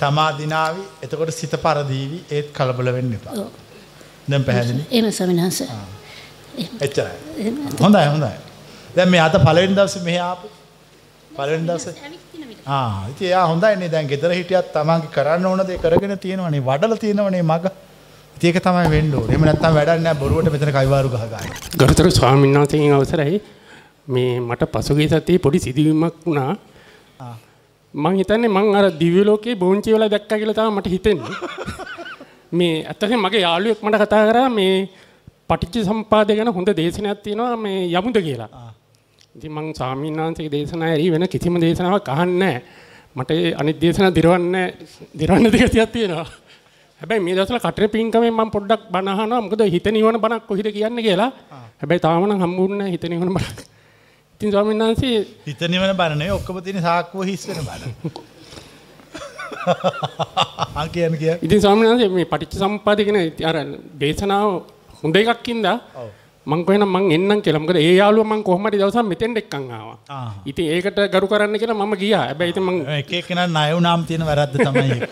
තමා දිනාවි එතකොට සිත පරදීවි ඒත් කලබල වෙන්න එපා. ඔව්. දැන් පැහැදිලි? එහෙම ස්වාමීන් වහන්සේ එච්චරයි. එහෙම. හොඳයි හොඳයි. දැන් මේ අද පළවෙනි දවසේ මෙහි ආපු පළවෙනි දවසේ ආ ඉතින් එයා හොඳයිනේ දැන් ගෙදර හිටියත් තමන්ගේ කරන්න ඕන දේ කරගෙන තියෙනවනේ වඩලා තියෙනවනේ මග. ඒක තමයි වෙන්න ඕනේ. එහෙම නැත්නම් වැඩක් නැහැ බොරුවට මෙතන කයිවාරු ගහ ගන්න. ගරුතර ස්වාමීන් වහන්සේගෙන් අවසරයි මේ මට පසුගිය සතියේ පොඩි සිදුවීමක් වුණා. මං හිතන්නේ මං අර දිව්‍ය ලෝකේ බෝංචි වෙලා දැක්කා කියලා තමයි මට හිතෙන්නේ. මේ ඇත්තටම මගේ යාළුවෙක් මට කතා කරා මේ පටිච්ච සම්පාදය ගැන හොඳ දේශනයක් තියෙනවා මේ යමුද කියලා. ඉතින් මං ස්වාමීන් වහන්සේගේ දේශනා ඇරි වෙන කිසිම දේශනාවක් අහන්නේ. මට අනිත් දේශනා දිරවන්න දිරවන්න දෙකක් තියෙනවා. හැබැයි මේ දවස්වල කටර පින්කමෙන් මම පොඩ්ඩක් බණ අහනවා. මොකද හිත නිවන බණක් කොහෙද කියන්නේ කියලා. හැබැයි තාම නම් හම්බුන්නේ නැහැ හිත නිවන බණක්. ඉතින් ස්වාමීන් වහන්සේ හිත නිවන බණ නෙවෙයි ඔක්කොම තියෙන සාක්කුව හිස් වෙන බණ. ආ කියන්නේ කියන්නේ. ඉතින් ස්වාමීන් වහන්සේ මේ පටිච්ච සම්පදාය කියන අර දේශනාව හොඳ එකක් ඉඳා. මං කොහෙනම් මං එන්නම් කියලා. මොකද ඒ යාළුවා මං කොහොම හරි දවසක් මෙතෙන්ට එක්කන් ආවා. ඉතින් ඒකට ගරු කරන්න කියලා මම ගියා. හැබැයි ඉතින් මං එක එකනා ණය වුණාම තියෙන වැරද්ද තමයි ඒක.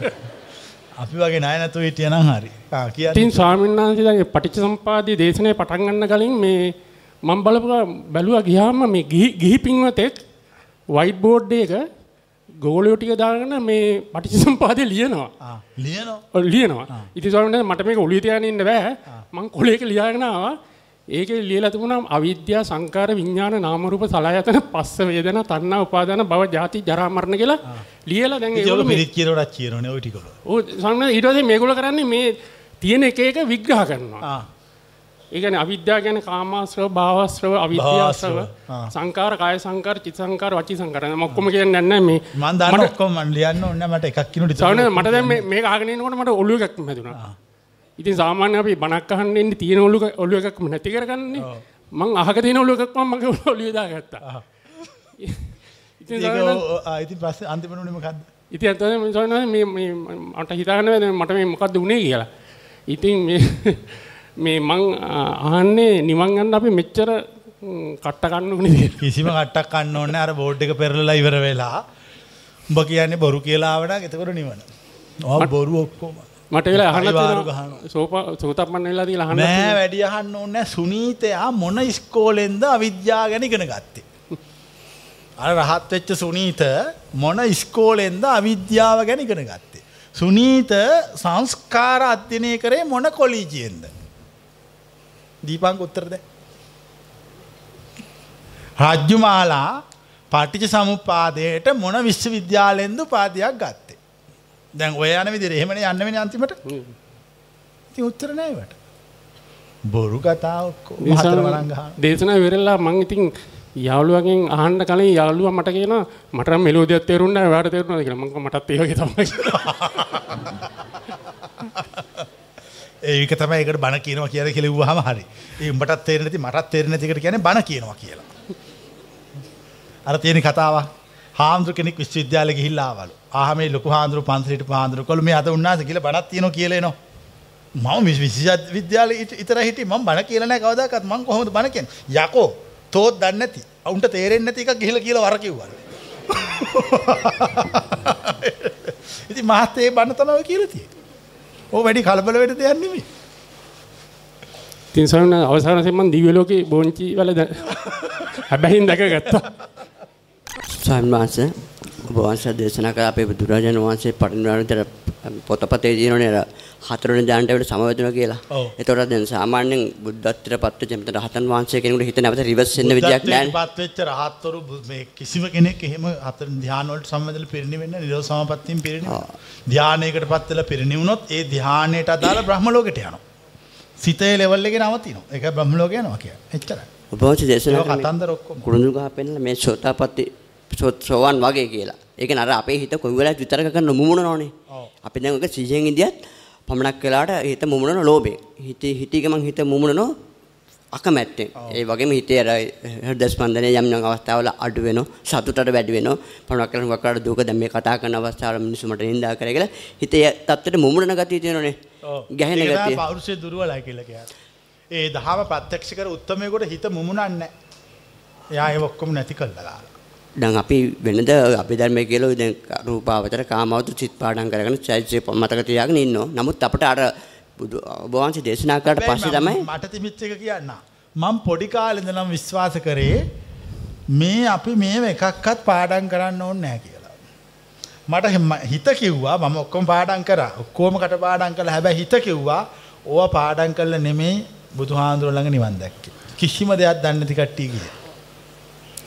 අපි වගේ ණය නැතුව හිටියනම් හරි. ආ කියන්න. ඉතින් ස්වාමීන් වහන්සේ දැන් පටිච්ච සම්පාදයේ දේශනේ පටන් ගන්න කලින් මේ මම බලපුවා බැලුවා ගියාම මේ ගිහි ගිහි පින්වතෙක් වයිට් බෝඩ් එක ගෝලියෝ ටික දාගෙන මේ පටිච්ච සම්පාදයේ ලියනවා. ලියනවා. ලියනවා. ඉතින් ස්වාමීන් වහන්සේ මට මේක ඔළුවේ තියාගෙන ඉන්න බෑ. මං කොලේක ලියාගෙන ආවා. ඒකේ ලියලා තිබුණා අවිද්‍යා සංකාර විඥාන නාම රූප සලආයතන පස්ස වේදනා තණ්හා උපාදාන භව ජාති ජරා මරණ කියලා ලියලා දැන් ඒගොල්ලෝ පිළිත් කියනකොටත් කියනෝනේ ওই ටික. ඔව් වහන්සේ ඊට පස්සේ මේගොල්ලෝ කරන්නේ මේ තියෙන එක එක විග්‍රහ කරනවා. ඒ කියන්නේ අවිද්‍යාව කියන්නේ කාමාශ්‍රව, භාවාශ්‍රව, අවිද්‍යාශ්‍රව. සංකාර, කාය සංකාර, චිත්ත සංකාර, වචී සංකාර. මම ඔක්කොම කියන්නේ නැහැ මේ. මම දන්න ඔක්කොම මම ලියන්න ඕනේ නැහැ. මට එකක් කිනුට සාමාන්‍ය මට දැන් මේ මේක අහගෙන ඉන්නකොට මට ඔළුව එකක් හැදුනා. ඉතින් සාමාන්‍ය අපි බණක් අහන්න ඉන්නේ තියෙන ඔළුව ඔළුව එකක්ම නැති කරගන්නේ. මං අහක තියෙන ඔළුව එකක් මම මගේ ඔළුවේ දාගත්තා. ඉතින් ආ ඉතින් පස්සේ අන්තිමනුනේ මොකද්ද? ඉතින් අතන මේ මට හිතාගන්න බැහැ මට මේ මොකද්ද උනේ කියලා. ඉතින් මේ මේ මං අහන්නේ නිවන් ගන්න අපි මෙච්චර කට්ට ගන්න ඕනේ කියලා. කිසිම කට්ටක් කන්න ඕනේ. අර බෝඩ් එක පෙරලලා ඉවර වෙලා. උඹ කියන්නේ බොරු කියලා ආවනම් එතකොට නිවන. ඔව් බොරු ඔක්කොම. මට වෙලා අහන්න තියෙනවා. සෝපා සෝතපන්න වෙලා තියලා අහන්න නෑ. වැඩි අහන්න ඕනේ. සුනීතයා මොන ඉස්කෝලෙන්ද අවිද්‍යාව ගැන ඉගෙන ගත්තේ? අර රහත් වෙච්ච සුනීත මොන ඉස්කෝලෙන්ද අවිද්‍යාව ගැන ඉගෙන ගත්තේ? සුනීත සංස්කාර අධ්‍යයනය කරේ මොන කොලීජියෙන්ද? දීපංක උත්තර දෙන්න. රජ්ජුමාලා පටිච්ච සමුප්පාදයට මොන විශ්වවිද්‍යාලයෙන්ද උපාධියක් ගත්තේ? දැන් ඔය යන විදිහට එහෙමනේ යන්න වෙන්නේ අන්තිමට. ඉතින් උත්තර නෑ ඒවට. බොරු කතා ඔක්කොම හතර වරන් ගහනවා. දේශනා ඉවරලා මං ඉතින් යාළුවගෙන් අහන්න කලින් යාළුවා මට කියනවා මට නම් මෙලෝදියක් තේරුන්නේ ඔයාලට තේරුණාද කියලා මං මටත් ඒ වගේ තමයි ඒක තමයි ඒකට බණ කියනවා කියලා කිව්වහම හරි. ඒ උඹටත් තේරෙන්නේ නැති මටත් තේරෙන්නේ නැති එකට කියන්නේ බණ කියනවා කියලා. අර තියෙන කතාවක්. හාමුදුර කෙනෙක් විශ්වවිද්‍යාලෙ ගිහිල්ලා ආවලු. ආහ මේ ලොකු හාමුදුරු පන්සලට හාමුදුරු කොළු මේ අද උන්නාස කියලා බණක් තියෙනවා කියලා එනවා. මම විශ්වවිද්‍යාලෙ ඉතර හිටියේ මම බණ කියලා නැහැ කවදාකවත් මම කොහොමද බණ කියන්නේ? යකෝ තෝත් දන්නේ නැති. උන්ට තේරෙන්නේ නැති එකක් ගිහිල්ලා කියලා වර කිව්වා. ඉතින් මහත් ඒ බණ තමයි කියලා තියෙන්නේ. ඕ වැඩි කලබල වෙන්න දෙයක් නෙමෙයි. ඉතින් සරණ අවසානයෙන් මං දිව්‍ය ලෝකේ බෝංචි වල හැබැයින් දැකගත්තා වහන්සේ ඔබ වහන්සේ දේශනා කළ අපේ බුදුරජාණන් වහන්සේ පරිනිර්වාණ විතර පොතපතේ අර හතරවෙනි ධ්‍යානට වෙන සමවැදුණා කියලා. ඔව්. ඒතකොට දැන් සාමාන්‍යයෙන් බුද්ධත්වයට පත් වෙච්ච මෙතන රහතන් වහන්සේ කෙනෙකුට හිත නැවත රිවර්ස් වෙන්න විදියක් නැහැ. පත් වෙච්ච රහත්වරු මේ කිසිම කෙනෙක් එහෙම හතර ධ්‍යාන වලට සම්බන්ධලා පිරිනිවෙන්න නිරෝධ සමාපත්තියෙන් පිරිනිවෙන්න. ධ්‍යානයකට පත් වෙලා පිරිනිවුනොත් ඒ ධ්‍යානයට අදාළ බ්‍රහ්ම ලෝකෙට යනවා. සිතේ ලෙවල් එකේ නවතිනවා. ඒක බ්‍රහ්ම ලෝකේ යනවා කියන්නේ. එච්චරයි. ඔබ වහන්සේ දේශනා ඒක කළේ කතන්දර ඔක්කොම. කුරුඳු ගහ පෙන්නලා මේ සෝතාපට්ටි සෝවන් වගේ කියලා. ඒ කියන්නේ අර අපේ හිත කොයි වෙලාවෙත් විතරක කරන මුමුණනෝනේ. අපි දැන් ඔක සිහියෙන් ඉඳියත් පමණක් වෙලාවට හිත මුමුණන ලෝභේ. හිත හිතී ගමන් හිත මුමුණනෝ අකමැත්තෙන්. ඒ වගේම හිතේ අර හෘද ස්පන්දනය යම් යම් අවස්ථාවල අඩු වෙනවා. සතුටට වැඩි වෙනවා. පමණක් කරන වකට දුක දැන් මේ කතා කරන අවස්ථාවල මිනිස්සු මට නින්දා කරේ කියලා හිතේ තත්ත්වෙට මුමුණන ගතිය තියෙනෝනේ. ගැහෙන ඒක ගතිය. පෞරුෂය දුර්වලයි කියලා කියන්නේ. ඒ දහම ප්‍රත්‍යක්ෂ කර උත්තමයෙකුට හිත මුමුණන්නේ නැහැ. එයා ඒ ඔක්කොම නැති කළා. දැන් අපි වෙනද අභිධර්මයේ කියලා දැන් රූපාවචර කාමවතු චිත් පාඩම් කරගෙන චෛත්‍ය මතක තියාගෙන ඉන්නවා. නමුත් අපිට අර බුදු වහන්සේ දේශනා කළාට පස්සේ තමයි මට තිබිච්ච එක කියන්න. මම පොඩි කාලේ ඉඳලම විශ්වාස කරේ මේ අපි මේව එකක්වත් පාඩම් කරන්න ඕනේ නැහැ කියලා. මට හිත කිව්වා මම ඔක්කොම පාඩම් කරා. ඔක්කොම කට පාඩම් කළා. හැබැයි හිත කිව්වා ඕවා පාඩම් කළා නෙමෙයි බුදුහාඳුර ළඟ නිවන් දැක්කේ. කිසිම දෙයක් දන්නේ නැති කට්ටිය කියේ.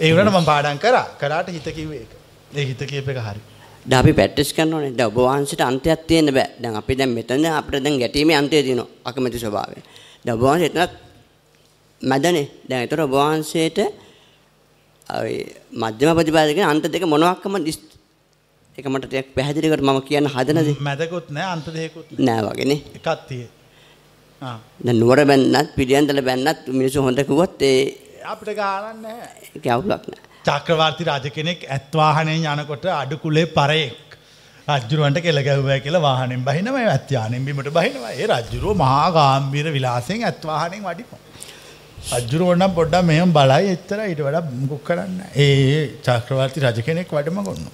ඒ වුණාට මම පාඩම් කරා. කරාට හිත කිව්වේ ඒක. ඒ හිත කියප එක හරි. අපි ප්‍රැක්ටිස් කරනෝනේ. දැන් ඔබ වහන්සේට අන්තයක් තියෙන්න බෑ. දැන් අපි දැන් මෙතන අපිට දැන් ගැටීමේ අන්තය තියෙනවා. අකමැති ස්වභාවය. දැන් ඔබ වහන්සේ එතනත් මැදනේ. දැන් ඒතර ඔබ වහන්සේට ඔය මධ්‍යම ප්‍රතිපදාවේ අන්ත දෙක මොනවාක්ම ඒක මට ටිකක් පැහැදිලි කර මම කියන්න හදන දේ මැදකුත් නැහැ අන්ත දෙකකුත් නෑ වගේනේ. එකක් තියෙයි. ආ දැන් නුවර බැන්නත් පිළියන්දල බැන්නත් මිනිස්සු හොඳ කිව්වොත් ඒ අපිට ගානක් නැහැ. ඒක අවුලක් නෑ. චක්‍රවර්ති රජ කෙනෙක් ඇත් වාහනයෙන් යනකොට අඩු කුලේ පරයෙක් රජ්ජුරුවන්ට කෙල ගැහුවා කියලා වාහනෙන් බහිනවා ඇත් යානෙන් බිමට බහිනවා. ඒ රජ්ජුරුව මහා ගාම්භීර විලාසයෙන් ඇත් වාහනෙන් වඩිනවා. රජ්ජුරුව නම් පොඩ්ඩක් මෙහෙම බලයි එච්චර ඊට වඩා මුකුත් කරන්නේ නැහැ. ඒ චක්‍රවර්ති රජ කෙනෙක් වැඩම කරනවා.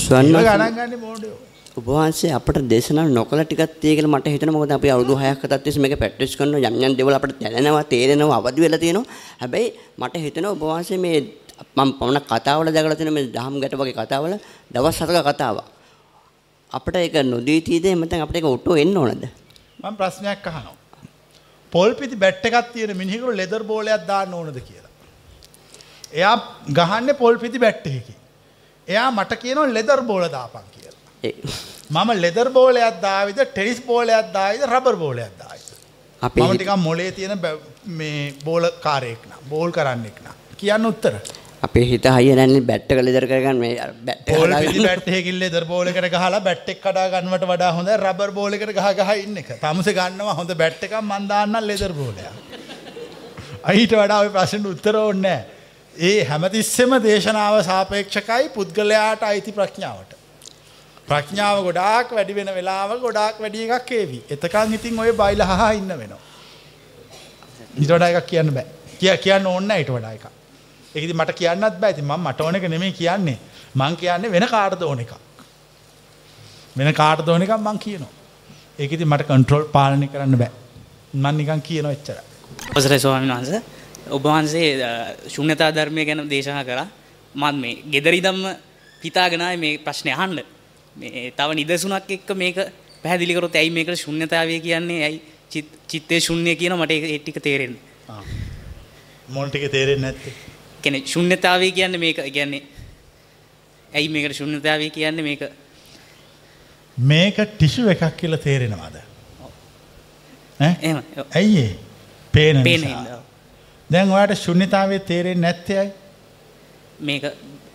ස්වර්ණ ඒක ගණන් ගන්න මොඩියෝ. ඔබ වහන්සේ අපට දේශනා නොකළ ටිකක් තියෙයි කියලා මට හිතෙනවා මොකද අපි අවුරුදු 6ක් අතත් තිස්සේ මේක ප්‍රැක්ටිස් කරනවා යම් යම් දේවල් අපට දැනෙනවා තේරෙනවා අවදි වෙලා තියෙනවා හැබැයි මට හිතෙනවා ඔබ වහන්සේ මේ මම පමණ කතාවල දැකලා තියෙන මේ දහම් ගැට වගේ කතාවල දවස් හතක කතාවක් අපිට ඒක නොදී තීදේ මතන් අපිට ඒක ඔටෝ එන්න ඕනද මම ප්‍රශ්නයක් අහනවා. පොල් පිටි බැට් එකක් තියෙන මිනිහෙකුට ලෙදර් බෝලයක් දාන්න ඕනද කියලා. එයා ගහන්නේ පොල් පිටි බැට් එකකින්. එයා මට කියනවා ලෙදර් බෝල දාපන් කියලා. ඒ මම ලෙදර් බෝලයක් දාවිද ටෙනිස් බෝලයක් දාවිද රබර් බෝලයක් දාවිද. අපේ මම හිත- ටිකක් මොලේ තියෙන මේ බෝල කාරයෙක් නා බෝල් කරන්නෙක් නා. කියන්න උත්තර. අපේ හිත හයිය නැන්නේ බැට් එක ලෙදර් කරගන්න මේ අර බැට් එක පොල් හදාගන්න. පිටි බැට් එකකින් ලෙදර් බෝල් එකට ගහලා බැට් එක කඩා ගන්නවට වඩා හොඳයි රබර් බෝල් එකට ගහ ගහ ඉන්න එක. තමුසේ ගන්නවා හොඳ බැට් එකක් මන් දාන්නම් ලෙදර් බෝලයක්. අයිට වඩා ඔය ප්‍රශ්නෙට උත්තර ඕනේ නැහැ. ඒ හැමතිස්සෙම දේශනාව සාපේක්ෂකයි පුද්ගලයාට අයිති ප්‍රඥාවට. ප්‍රඥාව ගොඩාක් වැඩි වෙන වෙලාව ගොඩාක් වැඩි එකක් ඒවි. එතකන් ඉතින් ඔය බයිලා හහා ඉන්න වෙනවා. ඊට වඩා එකක් කියන්න බෑ. කිය කියන්න ඕනේ නැහැ ඊට වඩා එකක්. ඒක ඉතින් මට කියන්නත් බෑ. ඉතින් මම මට ඕන එක නෙමෙයි කියන්නේ. මං කියන්නේ වෙන කාටද ඕන එකක්. වෙන කාටද ඕන එකක් මං කියනවා. ඒක ඉතින් මට කන්ට්‍රෝල් පාලනය කරන්න බෑ. මං නිකන් කියනවා එච්චරයි. අවසරයි ස්වාමීන් වහන්සේ ඔබ වහන්සේ අ, ශුන්‍යතා ධර්මය ගැන දේශනා කරා මම මේ ගෙදරිදම්ම හිතාගෙන ආයේ මේ ප්‍රශ්නේ අහන්න මේ තව නිදසුනක් එක්ක මේක පැහැදිලි කරොත් ඇයි මේකට ශුන්‍යතාවය කියන්නේ ඇයි චිත්- චිත්තේ ශුන්‍ය කියන මට ඒ ටික තේරෙන්නේ මොන ටික තේරෙන්නේ නැත්තේ. කියන්නේ ශුන්‍යතාවය කියන්නේ මේක කියන්නේ ඇයි මේකට ශුන්‍යතාවය කියන්නේ මේක මේක ටිෂු එකක් කියලා තේරෙනවද? ඈ? එහෙම. ඇයි ඒ? පේන නිසා. දැන් ඔයාලට ශුන්‍යතාවය තේරෙන්නේ නැත්තේ ඇයි? මේක?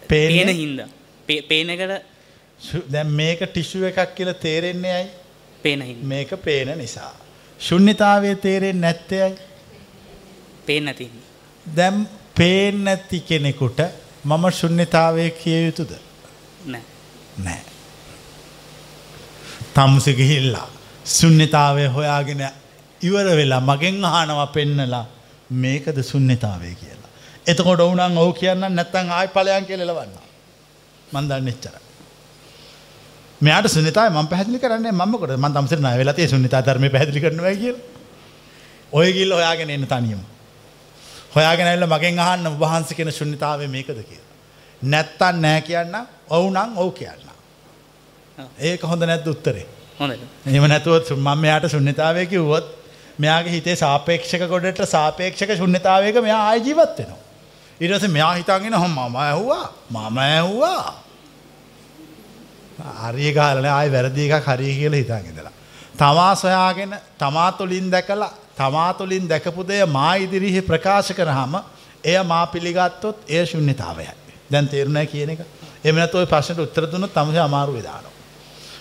පේන හින්දා පේ- පේන එකට ශු- දැන් මේක ටිෂු එකක් කියලා තේරෙන්නේ ඇයි? පේන මේක පේන නිසා. ශුන්‍යතාවය තේරෙන්නේ නැත්තේ ඇයි? පේන්නේ නැති දැන් පේන්නේ නැති කෙනෙකුට මම ශුන්‍යතාවය කිය යුතුද? නෑ නෑ. තමුසේ ගිහිල්ලා ශුන්‍යතාවය හොයාගෙන ඉවර වෙලා මගෙන් අහනවා පෙන්නලා මේකද ශුන්‍යතාවය කියලා. එතකොට වුණන් ඔව් කියන්න නැත්නම් ආයි ඵලයන් කියලා එලවන්න. මන් දන්නේ එච්චරයි. මෙයාට ශුන්‍යතාවය මම පැහැදිලි කරන්නේ මම මොකද මම තමුසේ ණය වෙලා තියෙ ශුන්‍යතාව ධර්මයේ පැහැදිලි කරනවා කියලා. ඔය ගිහිල්ල හොයාගෙන එන්න තනියම. හොයාගෙන ඇවිල්ලා මගෙන් අහන්න ඔබ වහන්සේ කියන ශුන්‍යතාවය මේකද කියලා. නැත්තම් නෑ කියන්න ඔව් නම් ඔව් කියන්න. ඒක හොඳ නැද්ද උත්තරේ? හොඳයි එහෙම නැතුව මම මෙයාට ශුන්‍යතාවය කිව්වොත් මෙයාගේ හිතේ සාපේක්ෂක ගොඩට සාපේක්ෂක ශුන්‍යතාවයක මෙයා ආයි ජීවත් වෙනවා. ඊට පස්සේ මෙයා හිතාගෙන හොම මම ඇහුවා මම ඇහුවා. හරිය ගහලා නෑ ආයි වැරදි එකක් හරිය කියලා හිතාගෙන ඉඳලා. තමා සොයාගෙන තමා තුළින් දැකලා තමා තුළින් දැකපු දේ මා ඉදිරියේ ප්‍රකාශ කරාම එය මා පිළිගත්තොත් එය ශුන්‍යතාවයයි. දැන් තේරුණා කියන එක. එහෙම නැත්නම් ওই ප්‍රශ්නට උත්තර දුන්නොත් තමයි අමාරු වෙදානවා.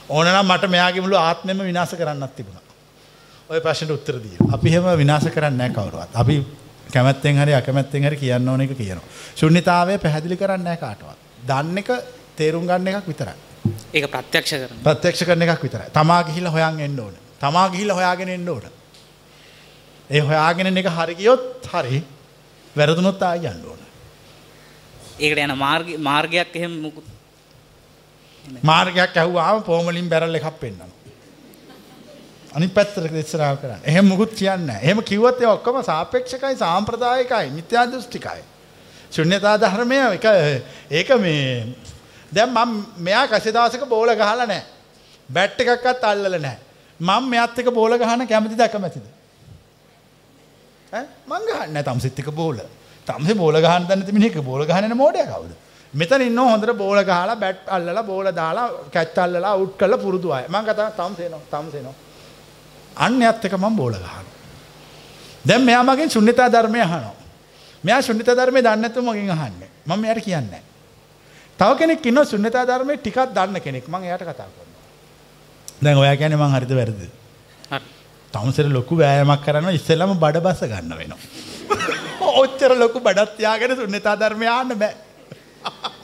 ඕනනම් මට මෙයාගේ මුළු ආත්මෙම විනාශ කරන්නත් තිබුණා. ඔය ප්‍රශ්නට උත්තර දීලා. අපි එහෙම විනාශ කරන්නේ නැහැ කවුරුවත්. අපි කැමැත්තෙන් හරි අකමැත්තෙන් හරි කියන්න ඕන එක කියනවා. ශුන්‍යතාවය පැහැදිලි කරන්නේ නැහැ කාටවත්. දන්න එක තේරුම් ගන්න එකක් විතරයි. ඒක ප්‍රත්‍යක්ෂ කරන ප්‍රත්‍යක්ෂ කරන එකක් විතරයි. තමා ගිහිල්ලා හොයන් එන්න ඕන. තමා ගිහිල්ලා හොයාගෙන එන්න ඕන. ඒ හොයාගෙන එක හරි ගියොත් හරි. වැරදුනොත් ආයෙ යන්න ඕන. ඒකට යන මාර්ග මාර්ගයක් එහෙම මුකුත් මාර්ගයක් ඇහුවාම පොමලින් බැරල් එකක් පෙන්වනවා. අනිත් පැත්තට ඉස්සරහා කරන්න. එහෙම මුකුත් කියන්නේ. එහෙම කිව්වොත් ඒ ඔක්කොම සාපේක්ෂකයි සාම්ප්‍රදායිකයි මිත්‍යා දෘෂ්ටිකයි. ශුන්‍යතා ධර්මය එක ඒක මේ දැන් මම මෙයා කසේ දවසක බෝල ගහලා නැහැ. බැට් එකක්වත් අල්ලලා නැහැ. මම මෙයාත් එක්ක බෝල ගහන කැමතිද අකමැතිද? ඈ මං ගහන්නේ නැහැ තම්සෙත් එක්ක බෝල. තම්සේ බෝල ගහන්න දන්නේ නැති මිනිහෙක් බෝල ගහන්නේ නැ මොඩයා කවුද? මෙතන ඉන්නව හොඳට බෝල ගහලා බැට් අල්ලලා බෝල දාලා කැච් අල්ලලා අවුට් කරලා පුරුදු අය. මං කතා තම්සේනවා තම්සේනවා. අන්න එයත් එක මම බෝල ගහනවා. දැන් මෙයා මගෙන් ශුන්‍යතා ධර්මය අහනවා. මෙයා ශුන්‍යතා ධර්මය දන්නේ නැතුව මගෙන් අහන්නේ. මම එයාට කියන්නේ තව කෙනෙක් ඉන්නවා ශුන්‍යතා ධර්මයේ ටිකක් දන්න කෙනෙක්. මම එයාට කතා කරනවා. දැන් ඔයා කියන්නේ මං හරිද වැරදිද? හරි තමුසෙර ලොකු වෑයමක් කරනවා ඉස්සෙල්ලාම බඩ බස ගන්න වෙනවා. ඔච්චර ලොකු බඩක් තියාගෙන ශුන්‍යතා ධර්මය අහන්න බෑ.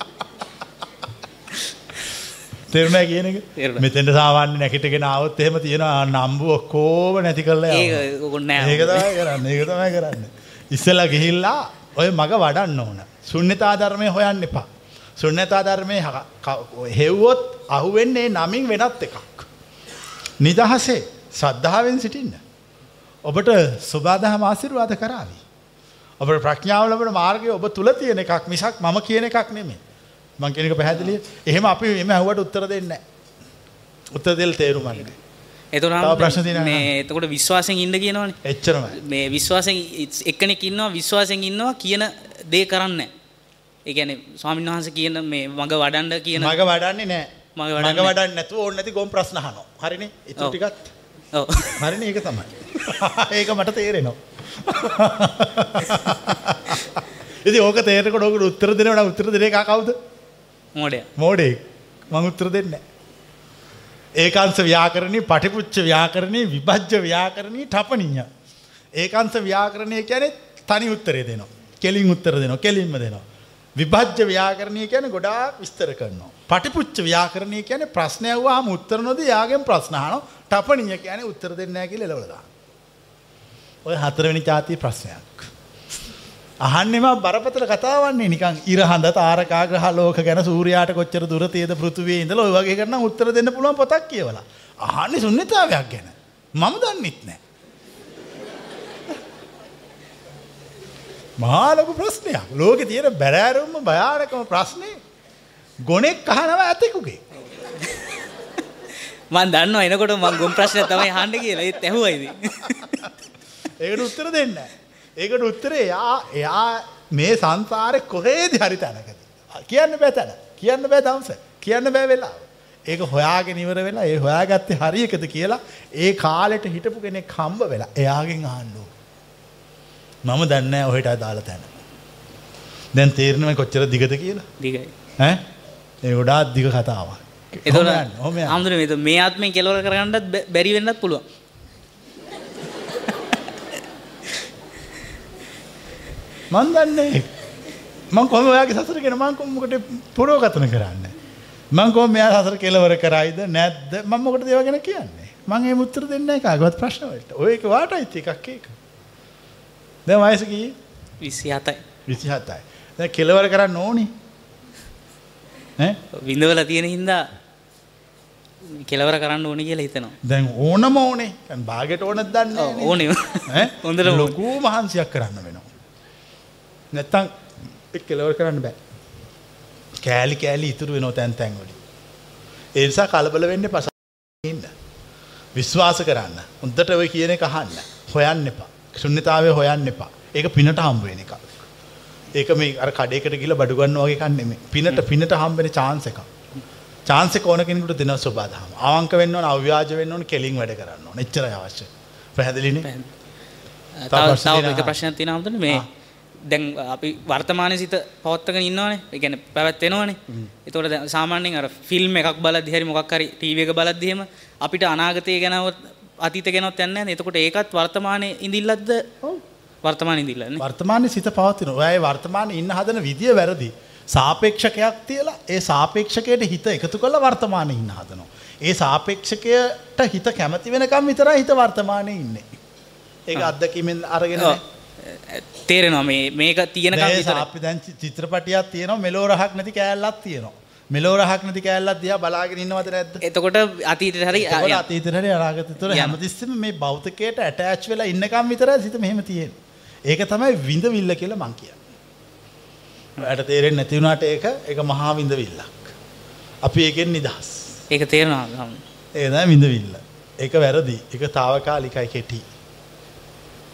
තේරුණා කියන. මෙතෙන්ට සාමාන්‍ය නැගිටගෙන ආවොත් එහෙම තියෙනවා නම්බු ඔක්කොම නැති කරලා යනවා. ඒක ඕක නෑ. ඒක තමයි කරන්නේ. ඒක තමයි කරන්නේ. ඉස්සෙල්ලා ගිහිල්ලා ඔය මග වඩන්න ඕන. ශුන්‍යතා ධර්මයේ හොයන්න එපා. ශුන්‍යතා ධර්මයේ හෙව්වොත් අහුවෙන්නේ නමින් වෙනත් එකක්. නිදහසේ ශ්‍රද්ධාවෙන් සිටින්න. ඔබට සුබාදහම ආසිර්වාද කරාවි. ඔබට ප්‍රඥාව ලබන මාර්ගය ඔබ තුල තියෙන එකක් මිසක් මම කියන එකක් නෙමෙයි. මං කියන එක පැහැදිලිය. එහෙම අපි එමෙ ඇහුවට උත්තර දෙන්නේ නැහැ. උත්තර දෙල් තේරුම් ගන්න. එතකොට තව ප්‍රශ්න මේ එතකොට විශ්වාසයෙන් ඉන්න කියනවනේ. එච්චරමයි. මේ විශ්වාසයෙන් එක්කෙනෙක් ඉන්නවා විශ්වාසයෙන් ඉන්නවා කියන දේ කරන්නේ නැහැ. ඒ කියන්නේ ස්වාමීන් වහන්සේ කියන මේ මග වඩන්න කියන මග වඩන්නේ නැහැ. මග මග වඩන්නේ වඩන්නේ නැතුව ඕන නැති ගොම් ප්‍රශ්න අහනවා. හරිනේ? ඉතුරු ඔව්. ටිකත් ඔව්. හරිනේ ඒක තමයි. ඒක මට තේරෙනවා. ඉතින් ඕක තේරෙනකොට ඕකට උත්තර දෙනව නම් උත්තර දෙන කවුද? මොඩේ. මෝඩේ. මං උත්තර දෙන්නේ. ඒකාංශ ව්‍යාකරණී, පටිපුච්ච ව්‍යාකරණී, විභජ්‍ය ව්‍යාකරණී, ඨපණීය. ඒකාංශ ව්‍යාකරණය කියන්නේ තනි උත්තරේ දෙනවා. කෙලින් උත්තර දෙනවා. කෙලින්ම දෙනවා. විභජ්‍ය ව්‍යාකරණය කියන්නේ ගොඩාක් විස්තර කරනවා. පටිපුච්ච ව්‍යාකරණය කියන්නේ ප්‍රශ්න ඇහුවාම උත්තර නොදී යාගෙන් ප්‍රශ්න අහනවා. ඨපණීය කියන්නේ උත්තර දෙන්නේ නැහැ කියලා එලවල දානවා. ඔය හතරවෙනි જાතිය ප්‍රශ්නයක්. අහන්නෙම බරපතල කතාවන්නේ නිකන් ඉර හඳ තාරකා ග්‍රහ ලෝක ගැන සූර්යාට කොච්චර දුර තියෙද පෘථිවියේ ඉඳලා ඔය වගේ කරනම් උත්තර දෙන්න පුළුවන් පොතක් කියවලා. අහන්නේ ශුන්‍යතාවයක් ගැන. මම දන්නෙත් නැහැ. මහා ලොකු ප්‍රශ්නයක්. ලෝකේ තියෙන බැරෑරුම්ම භයානකම ප්‍රශ්නේ ගොනෙක් අහනවා ඇතෙකුගේ. මම දන්නවා එනකොට මම ගොම් ප්‍රශ්න තමයි අහන්න කියලා ඒත් ඇහුවා ඉතින්. ඒකට උත්තර දෙන්න. ඒකට උත්තරේ එයා එයා මේ සංසාරේ කොහේද හරි තැනකද. කියන්න බෑ තැන. කියන්න බෑ දවස. කියන්න බෑ වෙලාව. ඒක හොයාගෙන ඉවර වෙලා ඒ හොයාගත්තේ හරි එකද කියලා ඒ කාලෙට හිටපු කෙනෙක් හම්බ වෙලා එයාගෙන් ඕන. මම දන්නේ ඔහෙට අදාළ තැන. දැන් තේරෙනවද කොච්චර දිගද කියලා? දිගයි. ඒ ගොඩාක් දිග කතාවක්. ඔහොම යන්න. ආම්දුනේ මේ ආත්මෙන් කෙලවර කරගන්නත් බැ- බැරි වෙන්නත් පුළුවන්. මන් දන්නේ මං කොහොම ඔයාගේ සසර ගැන මං කොහොම මොකට පුරෝගතන කරන්නේ මං කොහොම මෙයා සසර කෙලවර කරයිද නැද්ද මම මොකටද ඒව ගැන කියන්නේ මං එහෙම උත්තර දෙන්නේ නැහැ කාගවත් ප්‍රශ්න වලට ඔය එක වාටයිත් එකක් ඒක දැන් වයස කීයේ? 27යි. 27යි දැන් කෙලවර කරන්න ඕනි. ඈ? විඳවලා තියෙන හින්දා කෙලවර කරන්න ඕනි කියලා හිතනවා. දැන් ඕනම ඕනේ. දැන් භාගයට ඕනද දන්නේ නැහැ ඕනේ. ඈ? හොඳට. ලොකු මහන්සියක් කරන්න වෙනවා. නැත්තම් ඒක කෙලවර කරන්න බෑ. කෑලි කෑලි ඉතුරු වෙනවා තැන් තැන් වලින්. ඒ නිසා කලබල වෙන්න එපා ඉන්න. විශ්වාස කරන්න. හොඳට ඔය කියන එක අහන්න. හොයන්න එපා ශුන්්‍යතාවය හොයන්න එපා. ඒක පිනට හම්බ වෙන එකක්. ඒක මේ අර කඩේකට ගිහලා බඩු ගන්නවා වගේ එකක් නෙමෙයි. පිනට පිනට හම්බ වෙන chance එකක්. chance එක ඕන කෙනෙකුට දෙනවා සබදාම අවංක වෙන්න ඕන අව්‍යාජ වෙන්න ඕන කෙලින් වැඩ කරන්න ඕන. එච්චරයි අවශ්‍ය. පැහැදිලිනේ තව එක. ප්‍රශ්නයක් තියෙනවා ආම්දුනේ මේ. දැන් අපි වර්තමානයේ සිට පවත්වාගෙන ඉන්නවනේ. කියන්නේ පැවැත්වෙනවනේ. ඒතකොට දැන් සාමාන්‍යයෙන් අර ෆිල්ම් එකක් බලද්දි හරි මොකක් හරි ටීවී එක බලද්දි එහෙම අපිට අනාගතය ගැනවත් අතීත ගැනවත් යන්නේ නැහැ. එතකොට ඒකත් වර්තමානයේ ඉඳිල්ලක්ද? වර්තමානයේ ඉඳිල්ලන්නේ. වර්තමානයේ සිත පවතින. ඔයයි වර්තමානයේ ඉන්න හදන විදිය වැරදි. සාපේක්ෂකයක් තියලා ඒ සාපේක්ෂකයට හිත එකතු කරලා වර්තමානයේ ඉන්න හදනවා. ඒ සාපේක්ෂකයට හිත කැමති වෙනකම් විතරයි හිත වර්තමානයේ ඉන්නේ. ඒක අත්දැකීමෙන් අරගෙන. තේරෙනවා මේක තියෙනකම් නෑ විතරයි. අපි දැන් චි- චිත්‍රපටියක් තියෙනවා මෙලෝ රහක් නැති කෑල්ලක් තියෙනවා. මෙලෝ රහක් නැති කෑල්ලක් දිහා බලාගෙන ඉන්නවද නැද්ද? එතකොට අතීතයට හරි අතීතේට හරි අනාගතේට යනවා. හැමතිස්සෙම මේ භෞතිකයට ඇටච් වෙලා ඉන්නකම් විතරයි සිත මෙහෙම තියෙන්නේ. ඒක තමයි විඳවිල්ල කියලා මං කියන්නේ. ඔයාලට තේරෙන්නේ නැති වුණාට ඒක ඒක මහා විඳවිල්ලක්. අපි ඒකෙන් නිදහස්. ඒක තේරෙනවා. ඒක තමයි විඳවිල්ල. ඒක වැරදි. ඒක తాවකාලිකයි කෙටි.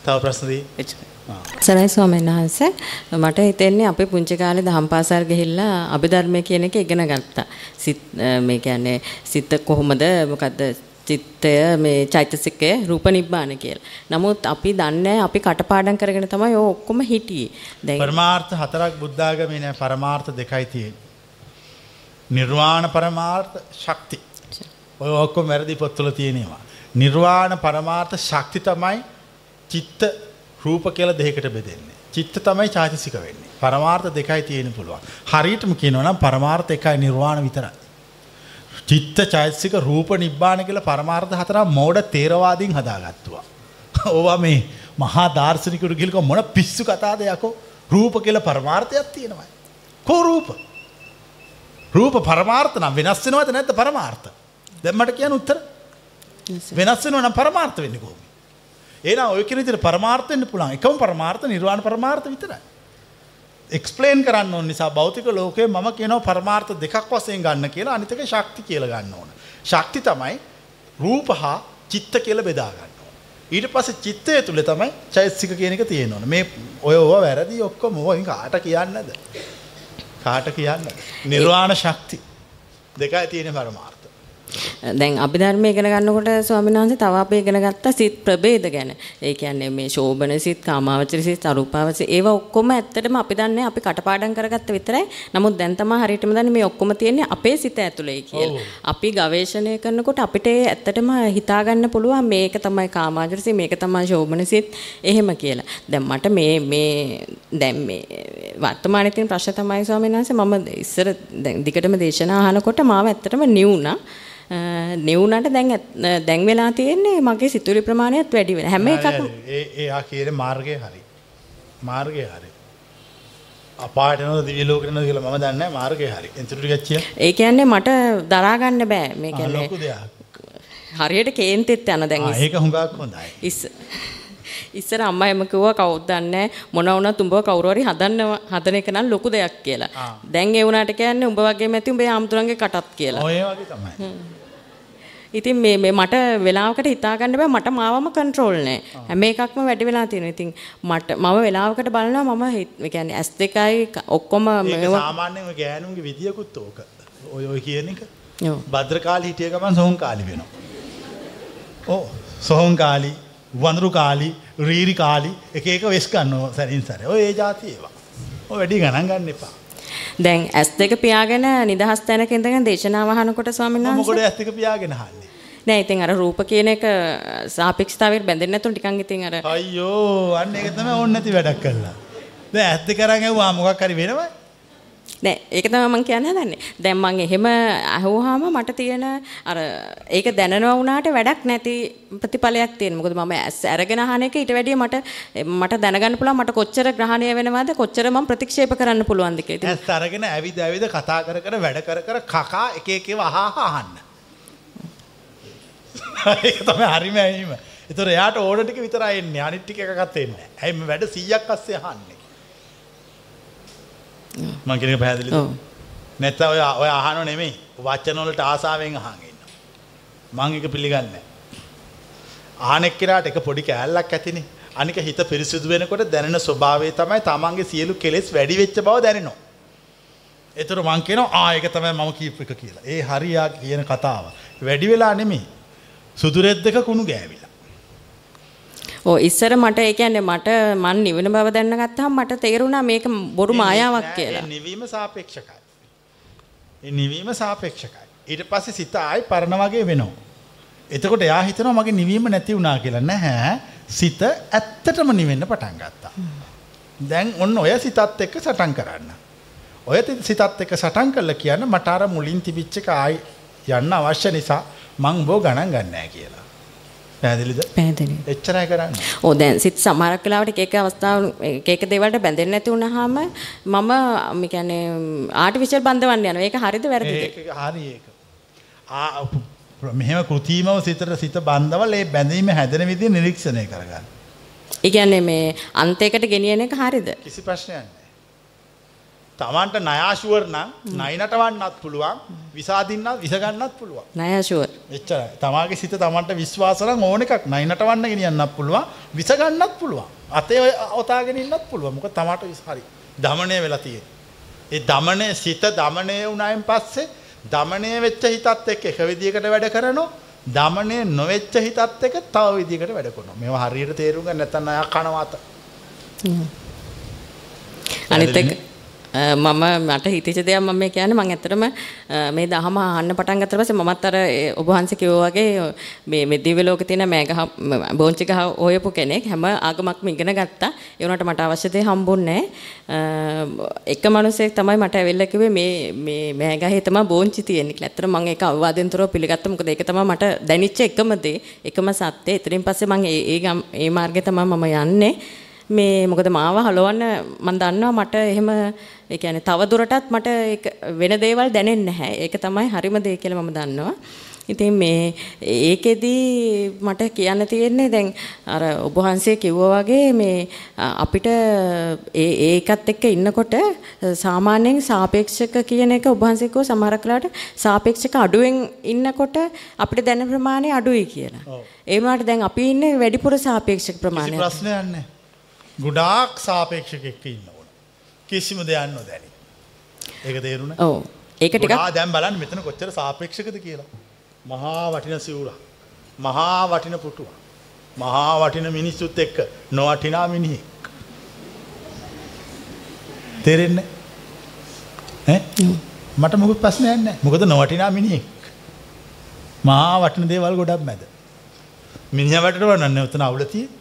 තව ප්‍රශ්න දී. එච්චරයි. සරයි ස්වාමීන් වහන්සේ මට හිතෙන්නේ අපි පුංචි කාලේ දහම් පාසල් ගිහිල්ලා අභිධර්මය කියන එක ඉගෙන ගත්තා. සිත් අ, මේ කියන්නේ සිත කොහොමද මොකද්ද චිත්තය මේ චෛතසිකය රූප නිබ්බාන කියලා. නමුත් අපි දන්නේ අපි කටපාඩම් කරගෙන තමයි ඔය ඔක්කොම හිටියේ. දැන් පරමාර්ථ හතරක් බුද්ධාගමේ නෑ පරමාර්ථ දෙකයි තියෙන්නේ. නිර්වාණ පරමාර්ථ ශක්ති. ඔය ඔක්කොම වැරදි පොත්වල තියෙනවා. නිර්වාණ පරමාර්ථ ශක්ති තමයි චිත්ත රූප කියලා දෙකකට බෙදෙන්නේ. චිත්ත තමයි චෛතසික වෙන්නේ. පරමාර්ථ දෙකයි තියෙන්න පුළුවන්. හරියටම කියනවා නම් පරමාර්ථ එකයි නිර්වාණ විතරයි. චිත්ත චෛතසික රූප නිබ්බාන කියලා පරමාර්ථ හතරක් මෝඩ තේරවාදීන් හදාගත්තුවා. ඕවා මේ මහා දාර්ශනිකරු ගිල්ක මොන පිස්සු කතාද යකෝ රූප කියලා පරමාර්ථයක් තියෙනවා. කෝ රූප? රූප පරමාර්ථ නම් වෙනස් වෙනවද නැද්ද පරමාර්ථ? දැන් මට කියන්න උත්තර. වෙනස් වෙනව නම් පරමාර්ථ වෙන්නේ කොහොමද? එහෙනම් ඔය කියන විදිහට පරමාර්ථ වෙන්න පුළුවන්. එකම පරමාර්ථ නිර්වාණ පරමාර්ථ විතරයි. එක්ස්පලේන් කරන්න ඕන නිසා භෞතික ලෝකයේ මම කියනවා පරමාර්ථ දෙකක් වශයෙන් ගන්න කියලා අනිත් එක ශක්ති කියලා ගන්න ඕන. ශක්ති තමයි රූප හා චිත්ත කියලා බෙදා ගන්න ඕන. ඊට පස්සේ චිත්තය තුල තමයි චෛතසික කියන එක තියෙන්න ඕන. මේ ඔය ඔය වැරදි ඔක්කොම ඔය කාට කියන්නද? කාට කියන්නද? නිර්වාණ ශක්ති දෙකයි තියෙන පරමාර්ථ. දැන් අභිධර්මය ඉගෙන ගන්නකොට ස්වාමීන් වහන්සේ තව අපි ඉගෙන ගත්ත සිත් ප්‍රභේද ගැන. ඒ කියන්නේ මේ ශෝබන සිත්, කාමාවචර සිත්, අරූපාවචර ඒවා ඔක්කොම ඇත්තටම අපි දන්නේ අපි කටපාඩම් කරගත්ත විතරයි. නමුත් දැන් තමයි හරියටම දන්නේ මේ ඔක්කොම තියෙන්නේ අපේ සිත ඇතුලේ කියලා. අපි ගවේෂණය කරනකොට අපිට ඇත්තටම හිතා ගන්න පුළුවන් මේක තමයි කාමාවචර සිත්, මේක තමයි ශෝබන සිත් එහෙම කියලා. දැන් මට මේ මේ දැන් මේ වර්තමානයේ තියෙන ප්‍රශ්න තමයි ස්වාමීන් වහන්සේ මම ඉස්සර දැන් දිගටම දේශනා අහනකොට මාව ඇත්තටම නිවුණා. නෙවුනට දැන් දැන් වෙලා තියෙන්නේ මගේ සිතුවිලි ප්‍රමාණයත් වැඩි වෙන හැම එකක්ම ඒ එයා කියන මාර්ගය හරි. මාර්ගය හරි. අපාට යනවද දිව්‍ය යනවද කියලා මම දන්නේ මාර්ගය හරි. එතන ටිකක් කිය. ඒ කියන්නේ මට දරා ගන්න බෑ මේ කියන්නේ ලොකු දෙයක්. හරියට කේන්තෙත් යන දැන් ඒක හුඟක් හොඳයි. ඉස්ස ඉස්සර අම්මා එම කිව්වා කවුද දන්නේ මොන වුණත් උඹව කවුරු හරි හදන්න හදන එක නම් ලොකු දෙයක් කියලා. දැන් ඒ වුණාට කියන්නේ උඹ වගේම ඇති උඹේ ආම්තුරන්ගේ කටත් කියලා. ඔය වගේ තමයි. ඉතින් මේ මේ මට වෙලාවකට හිතා ගන්න බෑ මට මාවම කන්ට්‍රෝල් නෑ. හැම එකක්ම වැඩි වෙලා තියෙනවා. ඉතින් මට මම වෙලාවකට බලනවා මම ඒ කියන්නේ S2යි ක- ඔක්කොම මේවා සාමාන්‍යයෙන් ගෑනුන්ගේ විදියකුත් ඕක. ඔය ඔය කියන එක. ඔව්. භද්‍රකාලි හිටිය ගමන් සොහොන් කාලි වෙනවා. ඔව් සොහොන් කාලි, වඳුරු කාලි, රීරි කාලි එක එක වෙස් ගන්නවා සැරින් සැරේ. ඔය ඒ જાති ඒවා. ඔය වැඩි ගණන් ගන්න එපා. දැන් S2 පියාගෙන නිදහස් තැනක ඉඳගෙන දේශනාව අහනකොට ස්වාමීන් මම මොකද වහන්සේ ඇස් දෙක පියාගෙන අහන්නේ. නෑ ඉතින් අර රූප කියන එක සාපේක්ෂතාවයට බැඳෙන්නේ නැතුව ටිකක් ඉතින් අර අයියෝ අන්න ඒක තමයි ඕන නැති වැඩක් කළා. දැන් ඇස් දෙක අරන් ඇහුවා මොකක් හරි වෙනවද? නෑ ඒක තමයි මම කියන්න හදන්නේ. දැන් මම එහෙම අහුවාම මට තියෙන අර ඒක දැනනවා වුණාට වැඩක් නැති ප්‍රතිඵලයක් තියෙන. මොකද මම ඇස් අරගෙන අහන එක ඊට වැඩිය මට මට දැනගන්න පුළුවන් මට කොච්චර ග්‍රහණය වෙනවද කොච්චර මම ප්‍රතික්ෂේප කරන්න පුළුවන්ද කියලා. ඉතින් ඇස් අරගෙන ඇවිද ඇවිද කතා කර කර වැඩ කර කර කකා එක එක ඒවා අහ අහ අහන්න. ඒක තමයි හරිම ඇහිම. ඒතර එයාට ඕන ටික විතරයි එන්නේ. අනිත් ටික එකකත් එන්නේ නැහැ. ඇයි මේ වැඩ 100ක් අස්සේ අහන්නේ? මං කියන එක පැහැදිලිද? ඔව්. නැත්නම් ඔය ඔය අහනව නෙමෙයි. වචන වලට ආසාවෙන් අහන් ඉන්නවා. මං ඒක පිළිගන්නේ නැහැ. අහන එක්කෙනාට එක පොඩි කෑල්ලක් ඇතිනේ. අනික හිත පිරිසිදු වෙනකොට දැනෙන ස්වභාවය තමයි තමන්ගේ සියලු කෙලෙස් වැඩි වෙච්ච බව දැනෙනවා. ඒතර මං කියනවා ආ ඒක තමයි මම කියපු එක කියලා. ඒ හරියා කියන කතාව. වැඩි වෙලා නෙමෙයි. සුදු රෙද්දක කුණු ගෑවිලා. ඔව් ඉස්සර මට ඒ කියන්නේ මට මන් නිවන බව දැනන ගත්තාම මට තේරුණා මේක බොරු මායාවක් කියලා. නිවීම සාපේක්ෂකයි. ඒ නිවීම සාපේක්ෂකයි. ඊට පස්සේ සිත ආයි පරණ වගේ වෙනවා. එතකොට එයා හිතනවා මගේ නිවීම නැති වුණා කියලා. නැහැ. සිත ඇත්තටම නිවෙන්න පටන් ගත්තා. දැන් ඔන්න ඔය සිතත් එක්ක සටන් කරන්න. ඔය සිතත් එක්ක සටන් කළා කියන්න මට අර මුලින් තිබිච්ච එක ආයි යන්න අවශ්‍ය නිසා මං බෝ ගණන් ගන්නෑ කියලා. පැහැදිලිද? පැහැදිලි. එච්චරයි කරන්නේ. ඕ දැන් සිත් සමහරක් වෙලාවට එක අවස්ථාවල එක දේවල්ට බැඳෙන්නේ නැති වුනහම මම මේ කියන්නේ ආටිෆිෂල් බඳවන්න යනවා. ඒක හරිද වැරදිද? ඒක හරි ඒක. මෙහෙම කෘතිමව සිතට සිත බන්ධවල ඒ බැඳීම හැදෙන විදිහ නිරීක්ෂණය කරගන්න. ඒ කියන්නේ මේ අන්තයකට ගෙනියන එක හරිද? කිසි ප්‍රශ්නයක්. තමන්ට නයාෂුවර් නම් නයි නටවන්නත් පුළුවන්, විසාදින්නත් විස ගන්නත් පුළුවන්. නෑ ෂුවර්. එච්චරයි. තමාගේ සිත තමන්ට විශ්වාස නම් ඕන එකක් නයි නටවන්න ගෙනියන්නත් පුළුවන්, විස ගන්නත් පුළුවන්. අතේ ඔතාගෙන ඉන්නත් පුළුවන්. මොකද තමාට හරි. දමණය වෙලා තියෙන්නේ. ඒ දමණය සිත දමණය වුණායින් පස්සේ දමණය වෙච්ච හිතත් එක්ක එක විදියකට වැඩ කරනවා. දමණය නොවෙච්ච හිතත් එක්ක තව විදියකට වැඩ කරනවා. මේවා හරියට තේරුම් ගන්න නැත්නම් අය කනවාත. අනිත් එක මම මට හිතෙච්ච දෙයක් මම මේ කියන්නේ මම ඇත්තටම අ, මේ දහම අහන්න පටන් ගත්ත පස්සේ මමත් අර ඒ ඔබ වහන්සේ කිව්වා වගේ මේ මේ දිව්‍ය ලෝකේ තියෙන මෑගහ බෝංචි ගහ හොයපු කෙනෙක් හැම ආගමක්ම ඉගෙන ගත්තා. ඒ වුණාට මට අවශ්‍ය දේ හම්බුන්නේ නැහැ. එක මිනිහෙක් තමයි මට ඇවිල්ලා කිව්වේ මේ මේ මෑගහේ තමයි බෝංචි තියෙන්නේ කියලා. ඇත්තටම මම ඒක අවවාදෙන් තොරව පිළිගත්තා. මොකද ඒක තමයි මට දැනෙච්ච එකම දේ, එකම සත්‍ය. එතනින් පස්සේ මම ඒ ඒ ගම්- ඒ මාර්ගේ තමයි මම යන්නේ. මේ මොකද මාව හලවන්න මම දන්නවා මට එහෙම ඒ කියන්නේ තව දුරටත් මට ඒක වෙන දේවල් දැනෙන්නේ නැහැ. ඒක තමයි හරිම දේ කියලා මම දන්නවා. ඉතින් මේ ඒකෙදි මට කියන්න තියෙන්නේ දැන් අර ඔබ වහන්සේ කිව්වා වගේ මේ අපිට ඒ ඒකත් එක්ක ඉන්නකොට සාමාන්‍යයෙන් සාපේක්ෂක කියන එක ඔබ වහන්සේ කිව්ව සමහර කලාට සාපේක්ෂක අඩුවෙන් ඉන්නකොට අපිට දැනෙන ප්‍රමාණය අඩුයි කියලා. ඒ වුණාට දැන් අපි ඉන්නේ වැඩිපුර සාපේක්ෂක ප්‍රමාණයක්. ප්‍රශ්නයක් නැහැ. ගොඩාක් සාපේක්ෂකෙක් ඉන්න ඕන. කිසිම දෙයක් නොදැනි. ඒක තේරුණා? ඔව්. ඒක ටිකක් ගොඩාක් දැන් බලන්න මෙතන කොච්චර සාපේක්ෂකද කියලා. මහා වටින සිවුරක්. මහා වටින පුටුවක්. මහා වටින මිනිස්සුත් එක්ක නොවටිනා මිනිහෙක්. තේරෙන්නේ? මට මොකද ප්‍රශ්නයක් නැහැ. මොකද නොවටිනා මිනිහෙක්. මහා වටින දේවල් ගොඩක් මැද. මිනිහා වැටෙනව නන්නේ උතන අවුල තියෙන්නේ.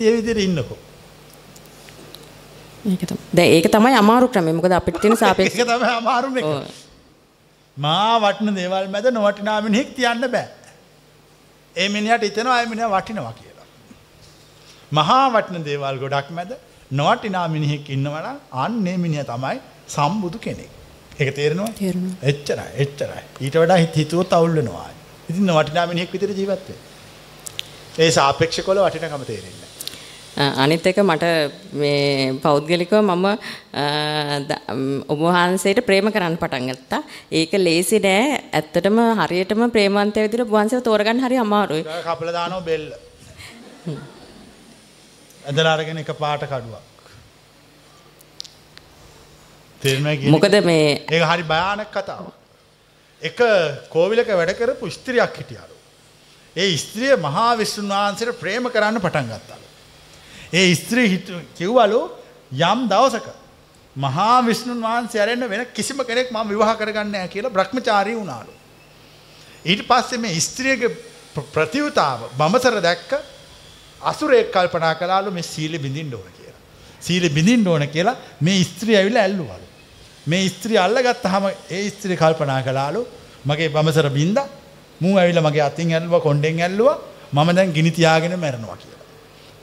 ඒ විදිහට ඉන්නකෝ. දැන් ඒක තමයි අමාරු ක්‍රමය. මොකද අපිට තියෙන සාපේක්ෂ ඒක තමයි අමාරුම එක. මා වටින දේවල් මැද නොවටිනා මිනිහෙක් තියන්න බෑ. ඒ මිනිහට හිතෙනවා ඒ මිනිහා වටිනවා කියලා. මහා වටින දේවල් ගොඩක් මැද නොවටිනා මිනිහෙක් ඉන්නවා නම් අන්නේ මිනිහා තමයි සම්බුදු කෙනෙක්. ඒක තේරෙනවද? තේරෙනවා. එච්චරයි එච්චරයි. ඊට වඩා හිත හිතුවොත් අවුල් වෙනවා. ඉතින් නොවටිනා මිනිහෙක් විතර ජීවත් වෙන්න. ඒ සාපේක්ෂකවල වටිනකම තේරෙන්නේ. අනිත් එක මට මේ පෞද්ගලිකව මම ඔබ වහන්සේට ප්‍රේම කරන්න පටන් ගත්තා. ඒක ලේසි නෑ. ඇත්තටම හරියටම ප්‍රේමවන්තය විදිහට ඔබ වහන්සේව තෝරගන්න හරි අමාරුයි. කපලා දානවා බෙල්ල. ඇදලා අරගෙන එක පාට කඩුවක්. මොකද මේ ඒක හරි භයානක කතාවක්. එක කෝවිලක වැඩ කරපු ස්ත්‍රියක් හිටියලු. ඒ ස්ත්‍රිය මහා විష్ණුන් වහන්සේට ප්‍රේම කරන්න පටන් ගත්තලු. ඒ ස්ත්‍රී හිතු- කිව්වලු යම් දවසක මහා විෂ්ණුන් වහන්සේ ඇරෙන්න වෙන කිසිම කෙනෙක් මම විවාහ කරගන්නේ නැහැ කියලා බ්‍රහ්මචාරී වුණාලු. ඊට පස්සේ මේ ස්ත්‍රියගේ ප්‍ර- ප්‍රතිවතාව බඹසර දැක්ක අසුරෙක් කල්පනා කළාලු මේ සීල බිඳින්න ඕන කියලා. සීල බිඳින්න ඕන කියලා මේ ස්ත්‍රිය ඇවිල්ලා ඇල්ලුවලු. මේ ස්ත්‍රිය අල්ලගත්තාම ඒ ස්ත්‍රිය කල්පනා කළාලු මගේ බඹසර බින්දා මූ ඇවිල්ලා මගේ අතින් ඇල්ලුවා කොණ්ඩෙන් ඇල්ලුවා මම දැන් ගිනි තියාගෙන මැරෙනවා කියලා.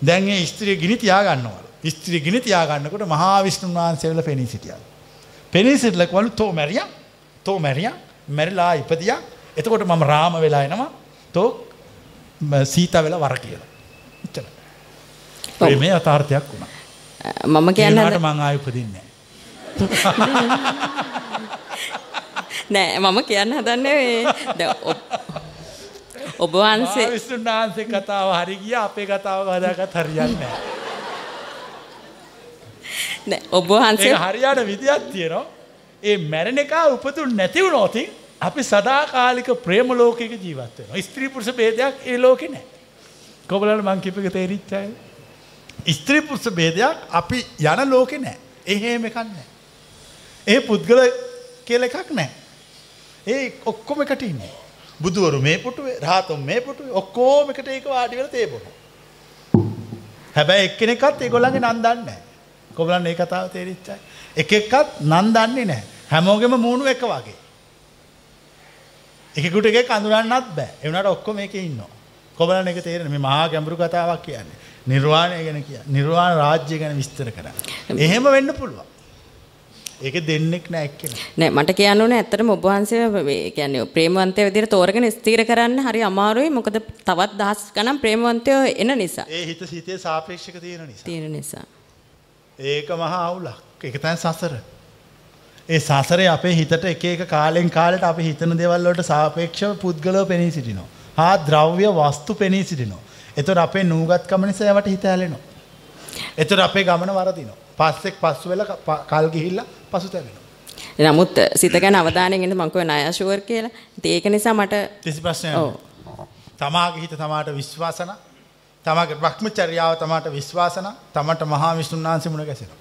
දැන් ඒ ස්ත්‍රිය ගිනි තියා ගන්නවලු. ස්ත්‍රිය ගිනි තියා ගන්නකොට මහා විෂ්ණුන් වහන්සේ වෙලා පෙනී සිටියලු. පෙනී සිටලා කිව්වලු තෝ මැරියා තෝ මැරියා මැරිලා ඉපදියා එතකොට මම රාම වෙලා එනවා තෝ සීතා වෙලා වර කියලා. එච්චරයි. ප්‍රේමේ යථාර්ථයක් වුණා. මම කියන්න කියනවාට මං ආයෙ උපදින්නේ නෑ මම කියන්න හදන්නේ මේ දැන් ඔබ- ඔබ වහන්සේ නැහැ. විෂ්ණුන් වහන්සේ කතාව හරි ගියා අපේ කතාව කවදාකවත් හරියන්නේ නැහැ. නෑ ඔබ වහන්සේ ඒක හරියට විදියක් තියෙනවා. ඒ මැරෙන එක උපතුන් නැති වුණොත් අපි සදාකාලික ප්‍රේම ලෝකයක ජීවත් වෙනවා. ස්ත්‍රී පුරුෂ ભેදයක් ඒ ලෝකේ නැහැ. කොබලන් මං කියප එක තේරිච්ච අය. ස්ත්‍රී පුරුෂ ભેදයක් අපි යන ලෝකේ නැහැ. එහෙම එකක් නැහැ. ඒ පුද්ගල කියලා එකක් නැහැ. ඒ ඔක්කොම එකට ඉන්නේ. බුදුවරු මේ පුටුවේ, රහතුන් මේ පුටුවේ ඔක්කොම එකට ඒක වාඩි වෙලා තේ බොනවා. හැබැයි එක්කෙනෙක්වත් ඒගොල්ලන්ගේ නම් දන්නේ නැහැ. කොබලන් මේ කතාව තේරිච්ච අය. එක එක්කත් නම් දන්නේ නැහැ. හැමෝගෙම මූණු එක වගේ. එකෙකුට එකෙක් අඳුරන්නත් බෑ. ඒ වුණාට ඔක්කොම මේකේ ඉන්නවා. කොබලන් එක තේරෙන මේ මහා ගැඹුරු කතාවක් කියන්නේ. නිර්වාණය ගැන කියන්නේ. නිර්වාණ රාජ්‍ය ගැන විස්තර කරන්නේ. එහෙම වෙන්න පුළුවන්. ඒක දෙන්නෙක් නෑ එක්කෙනෙක්. නෑ මට කියන්න ඕනේ ඇත්තටම ඔබ වහන්සේ මේ කියන්නේ ප්‍රේමවන්තය විදිහට තෝරගෙන ස්ථිර කරන්න හරි අමාරුයි මොකද තවත් දහස් ගණන් ප්‍රේමවන්තයෝ එන නිසා ඒ හිත සිතේ සාපේක්ෂක තියෙන නිසා. තියෙන නිසා ඒක මහා අවුලක්. ඒක තමයි සසර. ඒ සසරේ අපේ හිතට එක එක කාලෙන් කාලෙට අපි හිතන දේවල් වලට සාපේක්ෂව පුද්ගලව පෙනී සිටිනවා. හා ද්‍රව්‍ය වස්තු පෙනී සිටිනවා. එතකොට අපේ නූගත්කම නිසා ඒවට හිත ඇලෙනවා. එතකොට අපේ ගමන වරදිනවා. පස්සෙක් පස්සු වෙලා කල් ගිහිල්ලා පසුතැවෙනවා. නමුත් සිත ගැන අවධානයෙන් ඉන්න මං කිව්වා නයෂුවර් කියලා. ඉතින් ඒක නිසා මට කිසි ප්‍රශ්නයක්. තමාගේ හිත තමාට විශ්වාසන තමාගේ භ්‍රමචර්යාව තමාට විශ්වාසන තමට මහා විෂ්ණුන් වහන්සේ මුණ ගැසෙනවා.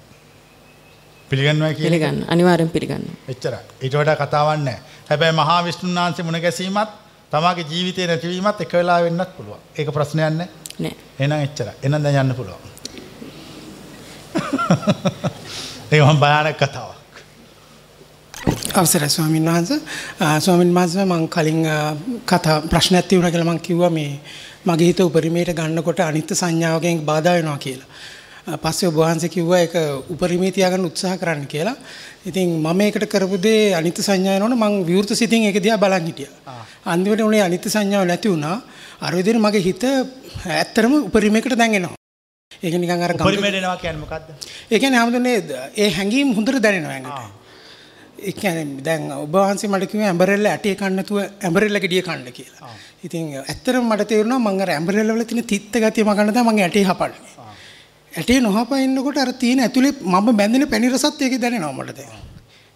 පිළිගන්නවා එක පිළිගන්න අනිවාර්යෙන් පිළිගන්න. එච්චරයි. ඊට වඩා කතාවක් නැහැ. හැබැයි මහා විෂ්ණුන් වහන්සේ මුණ ගැසීමත් තමාගේ ජීවිතේ නැතිවීමත් එක වෙලාව වෙන්නත් පුළුවන්. ඒක ප්‍රශ්නයක් නැහැ. නෑ. එහෙනම් එච්චරයි. එහෙනම් දැන් යන්න පුළුවන්. ඒක මම භයානක කතාවක්. අවසරයි ස්වාමීන් වහන්සේ ස්වාමීන් වහන්සේ මම කලින් කතා ප්‍රශ්නයක් තිබුණා කියලා මම කිව්වා මේ මගේ හිත උපරිමයට ගන්නකොට අනිත්‍ය සංඥාවකින් බාධා වෙනවා කියලා. පස්සේ ඔබ වහන්සේ කිව්වා ඒක උපරිමයේ තියාගන්න උත්සාහ කරන්න කියලා. ඉතින් මම ඒකට කරපු දේ අනිත්‍ය සංඥා වෙනවනේ මම විවෘත සිතින් ඒක දිහා බලන් හිටියා. අන්තිමට උනේ අනිත්‍ය සංඥාව නැති වුණා. අර විදිහට මගේ හිත ඇත්තටම උපරිමයකට දැන් එනවා. ඒක නිකන් අර උපරිමයට එනවා කියන්නේ මොකද්ද? ඒ කියන්නේ හැමදෙන්නේ ඒ හැඟීම් හොඳට දැනෙනවා ඇඟට. ඒ කියන්නේ දැන් ඔබ වහන්සේ මට කිව්වා ඇඹරෙල්ල ඇටේ කන්න නැතුව ඇඹරෙල්ල ගෙඩිය කන්න කියලා. ඉතින් ඇත්තටම මට තේරුණා මම අර ඇඹරෙල්ල වල තියෙන තිත්ත ගතිය මගන්න තමයි මම ඇටේ හපන්නේ. ඇටේ නොහපා ඉන්නකොට අර තියෙන ඇතුලේ මම බැඳෙන පැණි රසත් ඒකේ දැනෙනවා මට දැන්.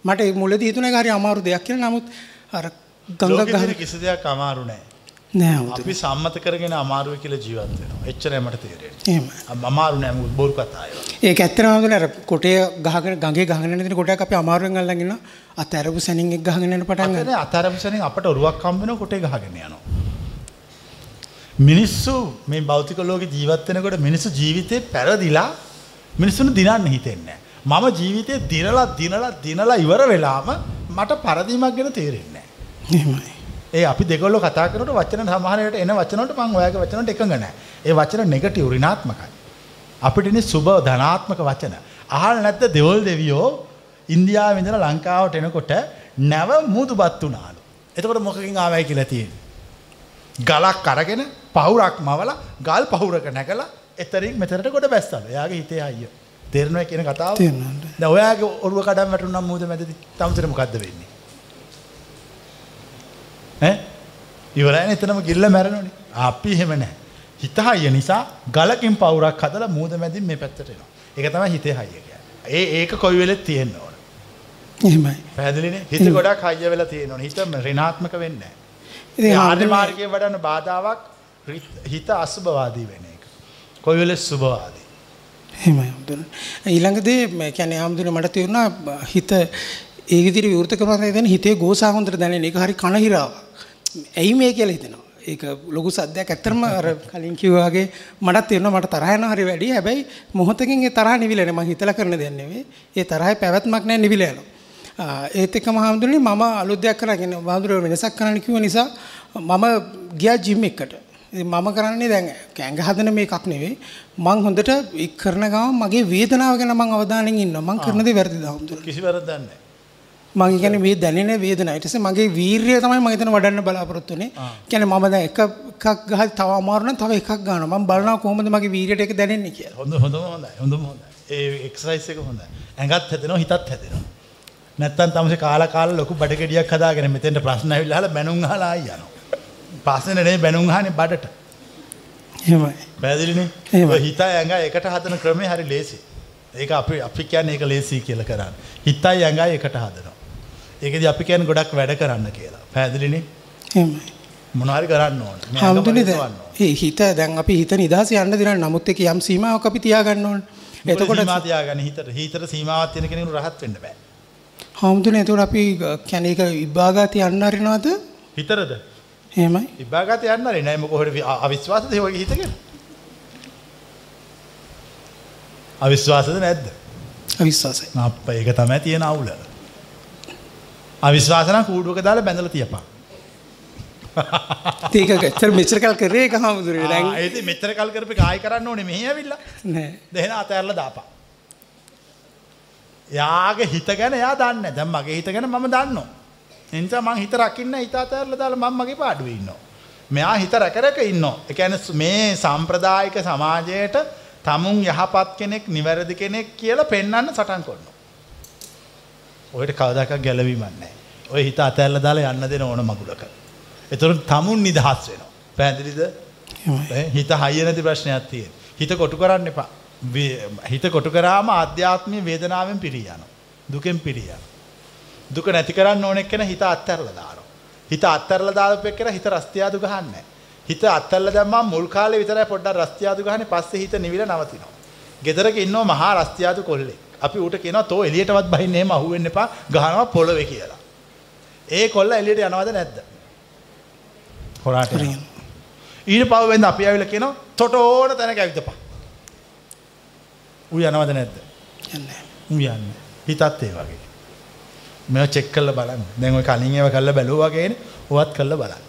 මට මුලදී හිතුණා ඒක හරි අමාරු දෙයක් කියලා. නමුත් අර ගංගා ලෝකෙ ගහ තියෙන කිසි දෙයක් අමාරු නෑ. නෑ. අපි සම්මත කරගෙන අමාරුයි කියලා ජීවත් වෙනවා. එච්චරයි මට තේරෙන්නේ. එහෙමයි. අම- අමාරු නෑ මොකද බොරු කතා ඒවා. ඒක ඇත්තටම හඳුනන අර කොටේ ගහගෙන ගඟේ ගහගෙන යන කොටයක් අපි අමාරුවෙන් අල්ලන් ඉන්නවා. අත ඇරපු සැනින් එක් ගහගෙන යන පටන් ගන්නවා. අතන අතරපසෙන් අපට ඔරුවක් හම්බ වෙනවා කොටේ ගහගෙන යනවා. මිනිස්සු මේ භෞතික ලෝකේ ජීවත් වෙනකොට මිනිස්සු ජීවිතේ පෙරදිලා මිනිස්සුන්ට දිනන්න හිතෙන්නේ. මම ජීවිතේ දිනලා දිනලා දිනලා ඉවර වෙලාම මට පරදීමක් ගැන තේරෙන්නේ නැහැ. එහෙමයි. ඒ අපි දෙගොල්ලෝ කතා කරනකොට වචන සමහර වෙලට එන වචන වලට මම ඔයාගේ වචන වලට එකඟ නැහැ. ඒ වචන නෙගටිව් ඍණාත්මකයි. අපිට ඉන්නේ සුබ ධනාත්මක වචන. අහල් නැද්ද දෙවල් දෙවියෝ ඉන්දියාවේ ඉඳලා ලංකාවට එනකොට නැව මුදුපත් වුණාලු. එතකොට මොකකින් ආවයි කියලා තියෙන්නේ. ගලක් අරගෙන පහුරක් මවලා ගල් පහුරක නැගලා එතරින් මෙතනට ගොඩ බැස්සලු. එයාගේ හිතේ අයිය. තේරෙනවා කියන කතාව? තේරෙනවා. දැන් ඔයාගේ ඔරුව කඩන් වැටුණා මූද මැදදී. තමුතර මොකද්ද වෙන්නේ? ඈ ඉවරයි එතනම ගිල්ල මැරෙනවනේ. අපි එහෙම නැහැ. හිත හයිය නිසා ගලකින් පවුරක් හදලා මූද මැදින් මේ පැත්තට එනවා. ඒක තමයි හිතේ හයිය කියන්නේ. ඒ ඒක කොයි වෙලෙත් තියෙන්න ඕන. එහෙමයි. පැහැදිලිනේ? හිත ගොඩක් හයිය වෙලා තියෙන්න ඕන. හිත ඍණාත්මක වෙන්නේ නැහැ. ආර්ය මාර්ගයේ වඩන බාධාවක් හිත අසුභවාදී වෙන එක. කොයි වෙලෙත් සුභවාදී. එහෙමයි හඳුනන. ඊළඟදී කියන්නේ ආම්දුනේ මට තේරුණා හිත ඒ විදිහට විවෘත කරනවා දැන හිතේ ගෝසා හොඳට දැනෙන එක හරි කනහිරාවක්. ඇයි මේ කියලා හිතෙනවා. ඒක ලොකු සද්දයක් ඇත්තටම අර කලින් කිව්වා වගේ මටත් තේරෙනවා මට තරහ යනවා හරි වැඩි. හැබැයි මොහොතකින් ඒ තරහ නිවිලා නෑ. මම හිතලා කරන දෙයක් නෙවෙයි. ඒ තරහේ පැවැත්මක් නෑ නිවිලා යනවා. ඒත් එක්කම හාමුදුරනේ මම අලුත් දෙයක් කරගෙන හාමුදුරුවෝ වෙනසක් කරන්න කිව්ව නිසා මම ගියා ජිම් එකට. මම කරන්නේ දැන් කැංග හදන මේකක් නෙවෙයි. මං හොඳට කරන ගමන් මගේ වේදනාව ගැන මං අවධානයෙන් ඉන්නවා. මං කරන දේ වැරදිද හාමුදුරනේ? කිසි වැරද්දක් නැහැ. මම කියන්නේ මේ දැනෙන පස්සේ මගේ වීරිය තමයි මම එතන වඩන්න බලාපොරොත්තු වෙන්නේ. කියන්නේ මම දැන් එක එකක් ගහලා තව අමාරු නම් තව එකක් ගන්නවා. මම බලනවා කොහොමද මගේ වීරියට ඒක දැනෙන්නේ කියලා. හොඳ හොඳම හොඳයි. හොඳම හොඳයි. ඒ එක්සර්සයිස් එක හොඳයි. ඇඟත් හැදෙනවා හිතත් හැදෙනවා. නැත්තම් තමසේ කාලා කාලා ලොකු බඩ ගෙඩියක් හදාගෙන මෙතෙන්ට ප්‍රශ්න ඇවිල්ලා අහලා බැනුම් යනවා. ප්‍රශ්න නෙවෙයි බැනුම් අහන්නේ බඩට. ඔය හිත ඇඟ එකට හදන ක්‍රමේ හරි ලේසි. ඒක අපි අපි කියන්නේ ඒක ලේසි කියලා කරන්නේ. හිතයි ඇඟයි එකට හදනවා. ඒකද අපි කැන් ගොඩක් වැඩ කරන්න කියලා. පැදිලිනි මොනහරි කරන්න ඕන. හමුදුනි දන්න හිත දැන් අපි හිත නිදහස යන්න දෙන නමුත් එක යම් සීමාවක් අපි තියාගන්න ඕන. එතකොට මාතියාගන්න හිතට. හිතට සීමාවක් තියෙන කෙනෙකුට රහත් වෙන්න බෑ. හමුදුනි එතකොට අපි කියන්නේ ඒක විභාගات යන්න හරිනවද? හිතරද? එහෙමයි. විභාගات යන්න හරිනේ මොකෝ හරි අවිශ්වාසද ඒ වගේ හිතගෙන? අවිශ්වාසද නැද්ද? අවිශ්වාසයි. අප්ප ඒක තමයි තියෙන අවුල. අවිශ්වාස නම් කූඩුවක දාලා බැඳලා තියපන්. ඒක ඇත්තට මෙච්චර කල් කරේ ඒක හාමුදුරනේ දැන් ඒත් මෙච්චර කල් කරපේ කායි කරන්න ඕනේ මෙහි ඇවිල්ලා. නෑ. දෙහෙන අතහැරලා දාපන්. යාගේ හිත ගැන එයා දන්නේ. දැන් මගේ හිත ගැන මම දන්නවා. ඒ නිසා මං හිත රකින්න හිත අතහැරලා දාලා මම මගේ පාඩුවේ ඉන්නවා. මෙයා හිත රැක රැක ඉන්නවා. ඒ කියන්නේ මේ සාම්ප්‍රදායික සමාජයට tamun යහපත් කෙනෙක්, නිවැරදි කෙනෙක් කියලා පෙන්වන්න සටන් කරනවා. ඔයට කවදාකවත් ගැලවීමක් නැහැ. ඔය හිත අතහැරලා දාලා යන්න දෙන ඕන මගුලක. එතකොට tamun නිදහස් වෙනවා. පැහැදිලිද? ඈ, හිත හයිය නැති ප්‍රශ්නයක් තියෙන. හිත කොටු කරන්න එපා. හිත කොටු කරාම ආධ්‍යාත්මීය වේදනාවෙන් පිරී යනවා. දුකෙන් පිරී යනවා. දුක නැති කරන්න ඕන එක්කෙනා හිත අත්හැරලා දානවා. හිත අත්හැරලා දාපු එක්කෙනා හිත රස්තියාදු ගහන්නේ හිත අත්හැරලා දැම්මම මුල් කාලේ විතරයි පොඩ්ඩක් රස්තියාදු ගහන්නේ පස්සේ හිත නිවිල නවතිනවා. ගෙදරක ඉන්නවා මහා රස්තියාදු කොල්ලෙක්. අපි ඌට කියනවා තෝ එළියටවත් බහින්න එහෙම අහුවෙන්න එපා ගහනවා පොළවේ කියලා. ඒ කොල්ල එළියට යනවද නැද්ද? හොරාට. ඊට පව වෙන්ද අපි ඇවිල්ලා කියනවා තොට ඕන තැනක ඇවිදපන්. ඌ යනවද නැද්ද? යන්නේ. ඌ යන්නේ. හිතත් ඒ වගේ. මේවා චෙක් කරලා බලන්න. දැන් ඔය කලින් ඒවා කරලා බැලුවා වගේනේ. ඔවත් කරලා බලන්න.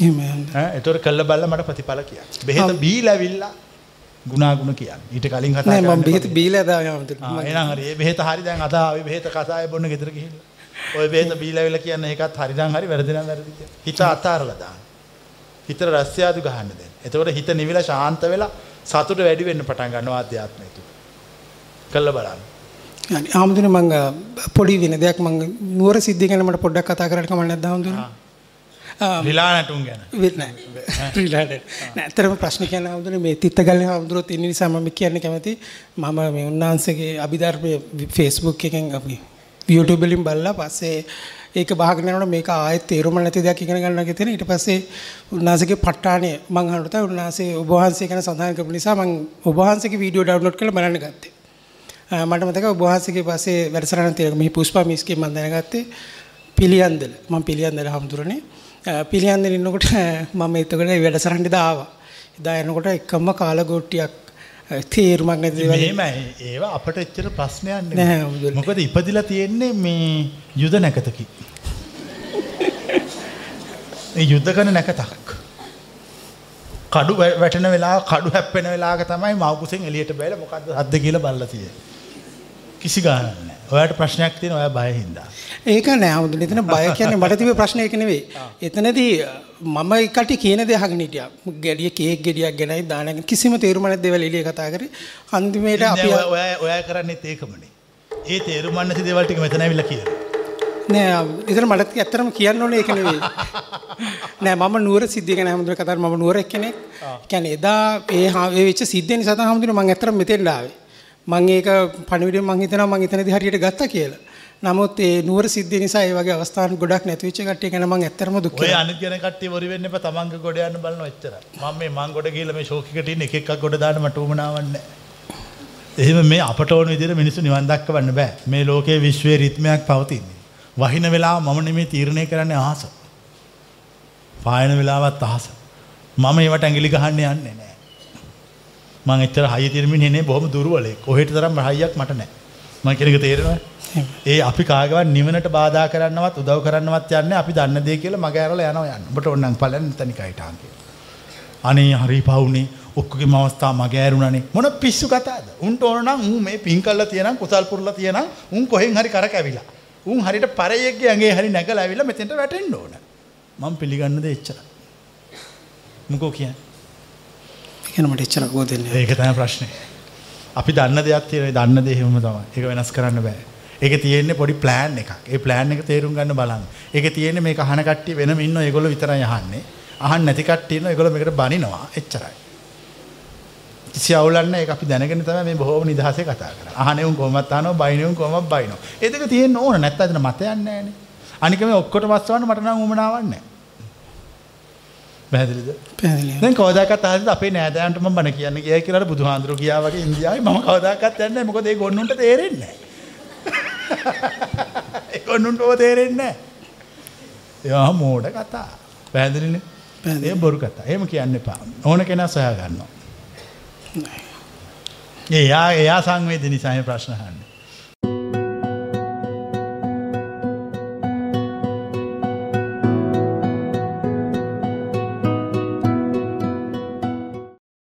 එහෙම යන්න. ඈ ඒතර කරලා බලලා මට ප්‍රතිඵල කියන්න. බෙහෙත බීලා ඇවිල්ලා ගුණාගුණ කියන්නේ. ඊට කලින් කතා නෑ මම කරන්නේ බෙහෙත බීලා දාගෙන ආවද ආ එහෙනම් හරි. මේ බෙහෙත හරි දැන් අද ආවේ බෙහෙත කසාය බොන්න ගෙදර ගිහිල්ලා. ඔය බෙහෙත බීලා ඇවිල්ලා කියන්නේ ඒකත් හරි නම් හරි වැරදි නම් වැරදි කියලා. හිත අතාරලා දාන්න. හිතට රස්යාදු ගහන්න දෙන්න. එතකොට හිත නිවිලා ශාන්ත වෙලා සතුට වැඩි වෙන්න පටන් ගන්නවා ආධ්‍යාත්මය තුල. කළ බලන්න. يعني ආමුදුනේ මං අ, පොඩි වෙන දෙයක් මං නුවර සිද්ධිය ගැන මට පොඩ්ඩක් කතා කරන්න කමක් නැද්ද ආමුදුනේ? රිලා නැටුම් ගැන. ඇත්තටම ප්‍රශ්න කියන්න ආමුදුනේ මේ තිත්තගල්ලේ ආමුදුරොත් ඉන්න නිසා මම කියන්න කැමති මම මේ උන්වහන්සේගේ අභිධර්මයේ Facebook එකෙන් අපි වලින් බලලා පස්සේ ඒක යනකොට මේක ආයෙත් තේරුම නැති දෙයක් ඉගෙන ගන්න තියෙන. ඊට පස්සේ උන්වහන්සේගේ ප ဋ ාණය මම අහනකොට තමයි උන්වහන්සේ ඔබ වහන්සේ ගැන සඳහන් කරපු නිසා මම ඔබ වහන්සේගේ වීඩියෝ ඩවුන්ලෝඩ් කරලා බලන්න ගත්තේ. මට මතකයි ඔබ වහන්සේගේ පස්සේ වැඩසටහන තියෙන මේ පුෂ්පා මිස්කේ මම දැනගත්තේ පිළියන්දල. මම පිළියන්දල හම්දුරනේ පිළියන්දල ඉන්නකොට මම එතකොට වැඩසටහනට ආවා එදා එනකොට එකම කාලගොට්ටියක් තේරුමක් නැති දේවල් මෙහෙමයි ඒවා අපට එච්චර ප්‍රශ්නයක් නෑ. මොකද ඉපදිලා තියෙන්නේ මේ යුද නැකතකි. ඒ යුද්ධ කරන නැකතක්. කඩු වැටෙන වෙලාව කඩු හැප්පෙන වෙලාවක තමයි මව්කුසෙන් එළියට බැලලා මොකද්ද හද්ද කියලා බලලා තියෙන්නේ. කිසි ගාණක් නැහැ. ඔයාලට ප්‍රශ්නයක් තියෙන ඔයා බය හින්දා. ඒක නෑ. හමුදුනේ එතන බය කියන්නේ මට තිබෙ ප්‍රශ්න ඒක නෙවෙයි. එතනදී මම එකට කියන දේ අහගෙන හිටියා. ගැඩිය කේක් ගෙඩියක් ගෙනයි දානගෙන කිසිම තේරුමක් නැති දේවල් එළිය කතා කරේ? අන්තිමේට අපි දැන් ඔය- ඔයා කරන්නේත් ඒකමනේ. ඒ තේරුම් නැති දේවල් ටික මෙතන ඇවිල්ලා කියනවා. නෑ එතන මට ඇත්තටම කියන්න ඕනේ ඒක නෙවෙයි. නෑ මම නුවර සිද්ධිය ගැන හැමදේම කතා කරා. මම නුවර එක්කෙනෙක්. කියන්නේ එදා ඒ ඒ වෙච්ච සිද්ධිය නිසා තමයි හැමදේම මම ඇත්තටම මෙතෙන්ට ආවේ මම ඒක පණිවිඩයෙන් මම හිතනවා මම එතනදී හරියට ගත්තා කියලා නමුත් ඒ නුවර සිද්ධිය නිසා ඒ වගේ අවස්ථාන් ගොඩක් නැති වෙච්ච කට්ටිය ගැන මම ඇත්තටම දුක් ඔය වෙනවා අනිත් ගැන කට්ටිය වරි වෙන්න එපා තමන්ගේ ගොඩ යන්න බලනවා එච්චරයි. මම මේ මං ගොඩ ගිහලා මේ ෂෝක් එකට ඉන්න එක එකක් ගොඩ දාන්න මට උවමනාවක් නැහැ. එහෙම මේ අපට ඕන විදිහට මිනිස්සු නිවන් දක්වන්න බෑ. මේ ලෝකයේ විශ්වයේ රිද්මයක් පවතින්නේ. වහින වෙලාව මම නෙමෙයි තීරණය කරන්නේ අහස. පායන වෙලාවත් අහස. මම ඒවට ඇඟිලි ගහන්න යන්නේ නැහැ. මං එච්චර හයිය තිරමින් ඉන්නේ බොහොම දුර්වලෙක්. ඔහෙට තරම් හයියක් මට නැහැ. මං කියන එක තේරෙනවද? ඒ අපි කාගවත් නිවනට බාධා කරන්නවත් උදව් කරන්නවත් යන්නේ අපි දන්න දේ කියලා මග ඇරලා යනවා යන්න. ඔබට ඕනනම් පලයන් තනිකයිට ආන්ගේ. අනේ හරි පවුනේ ඔක්කොගේම අවස්ථා මගේ ඇරුණනේ මොන පිස්සු කතාවද උන්ට ඕන නම් උන් මේ පින් කළා තියනම් කුසල් පුරලා තියනම් උන් කොහෙන් හරි කරකැවිලා උන් හරියට පරයෙක්ගේ ඇඟේ හරි නැගලා ඇවිල්ලා මෙතෙන්ට වැටෙන්න ඕන මම පිළිගන්න දේ එච්චරයි මොකෝ කියන්නේ කියන මට එච්චර කෝ දෙන්නේ ඒක තමයි ප්‍රශ්නේ. අපි දන්න දෙයක් තියෙනවා ඒ දන්න දේ එහෙමම තමයි. ඒක වෙනස් කරන්න බෑ. ඒකේ තියෙන්නේ පොඩි ප්ලෑන් එකක්. ඒ ප්ලෑන් එක තේරුම් ගන්න බලන්න. ඒකේ තියෙන්නේ මේක අහන කට්ටිය වෙනම ඉන්නෝ ඒගොල්ලෝ විතරයි අහන්නේ. අහන්න නැති කට්ටිය ඉන්නෝ ඒගොල්ලෝ මේකට බනිනවා. එච්චරයි. කිසි අවුලක් නැහැ. ඒක අපි දැනගෙන තමයි මේ බොහොම නිදහසේ කතා කරන්නේ. අහන්නේ උන් කොහොමවත් අහනවා බයිනේ උන් කොහොමවත් බයිනවා ඒ දෙක තියෙන්න ඕන. නැත්නම් එතන මතයක් නැහැනේ අනික මේ ඔක්කොටම වස්සවන්න මට නම් උමනාවක් නැහැ. පැහැදිලි දැන් කවදාකවත් අහද්දි අපේ නෑදෑයන්ට මම බණ කියන්න ගියයි කියලා බුදුහාඳුරු ගියා වගේ ඉන්දියාවේ මම කවදාකවත් යන්නේ මොකද ඒ ගොන්නුන්ට තේරෙන්නේ ඒ ගොන්නුන්ට ඕව තේරෙන්නේ ඒවා මෝඩ කතා. පැහැදිලිනේ? පැහැදිලි. ඒ බොරු කතා. එහෙම කියන්න එපා. ඕන කෙනා සොයා ගන්නවා. එයා එයා සංවේදී නිසා මේ ප්‍රශ්න අහන්නේ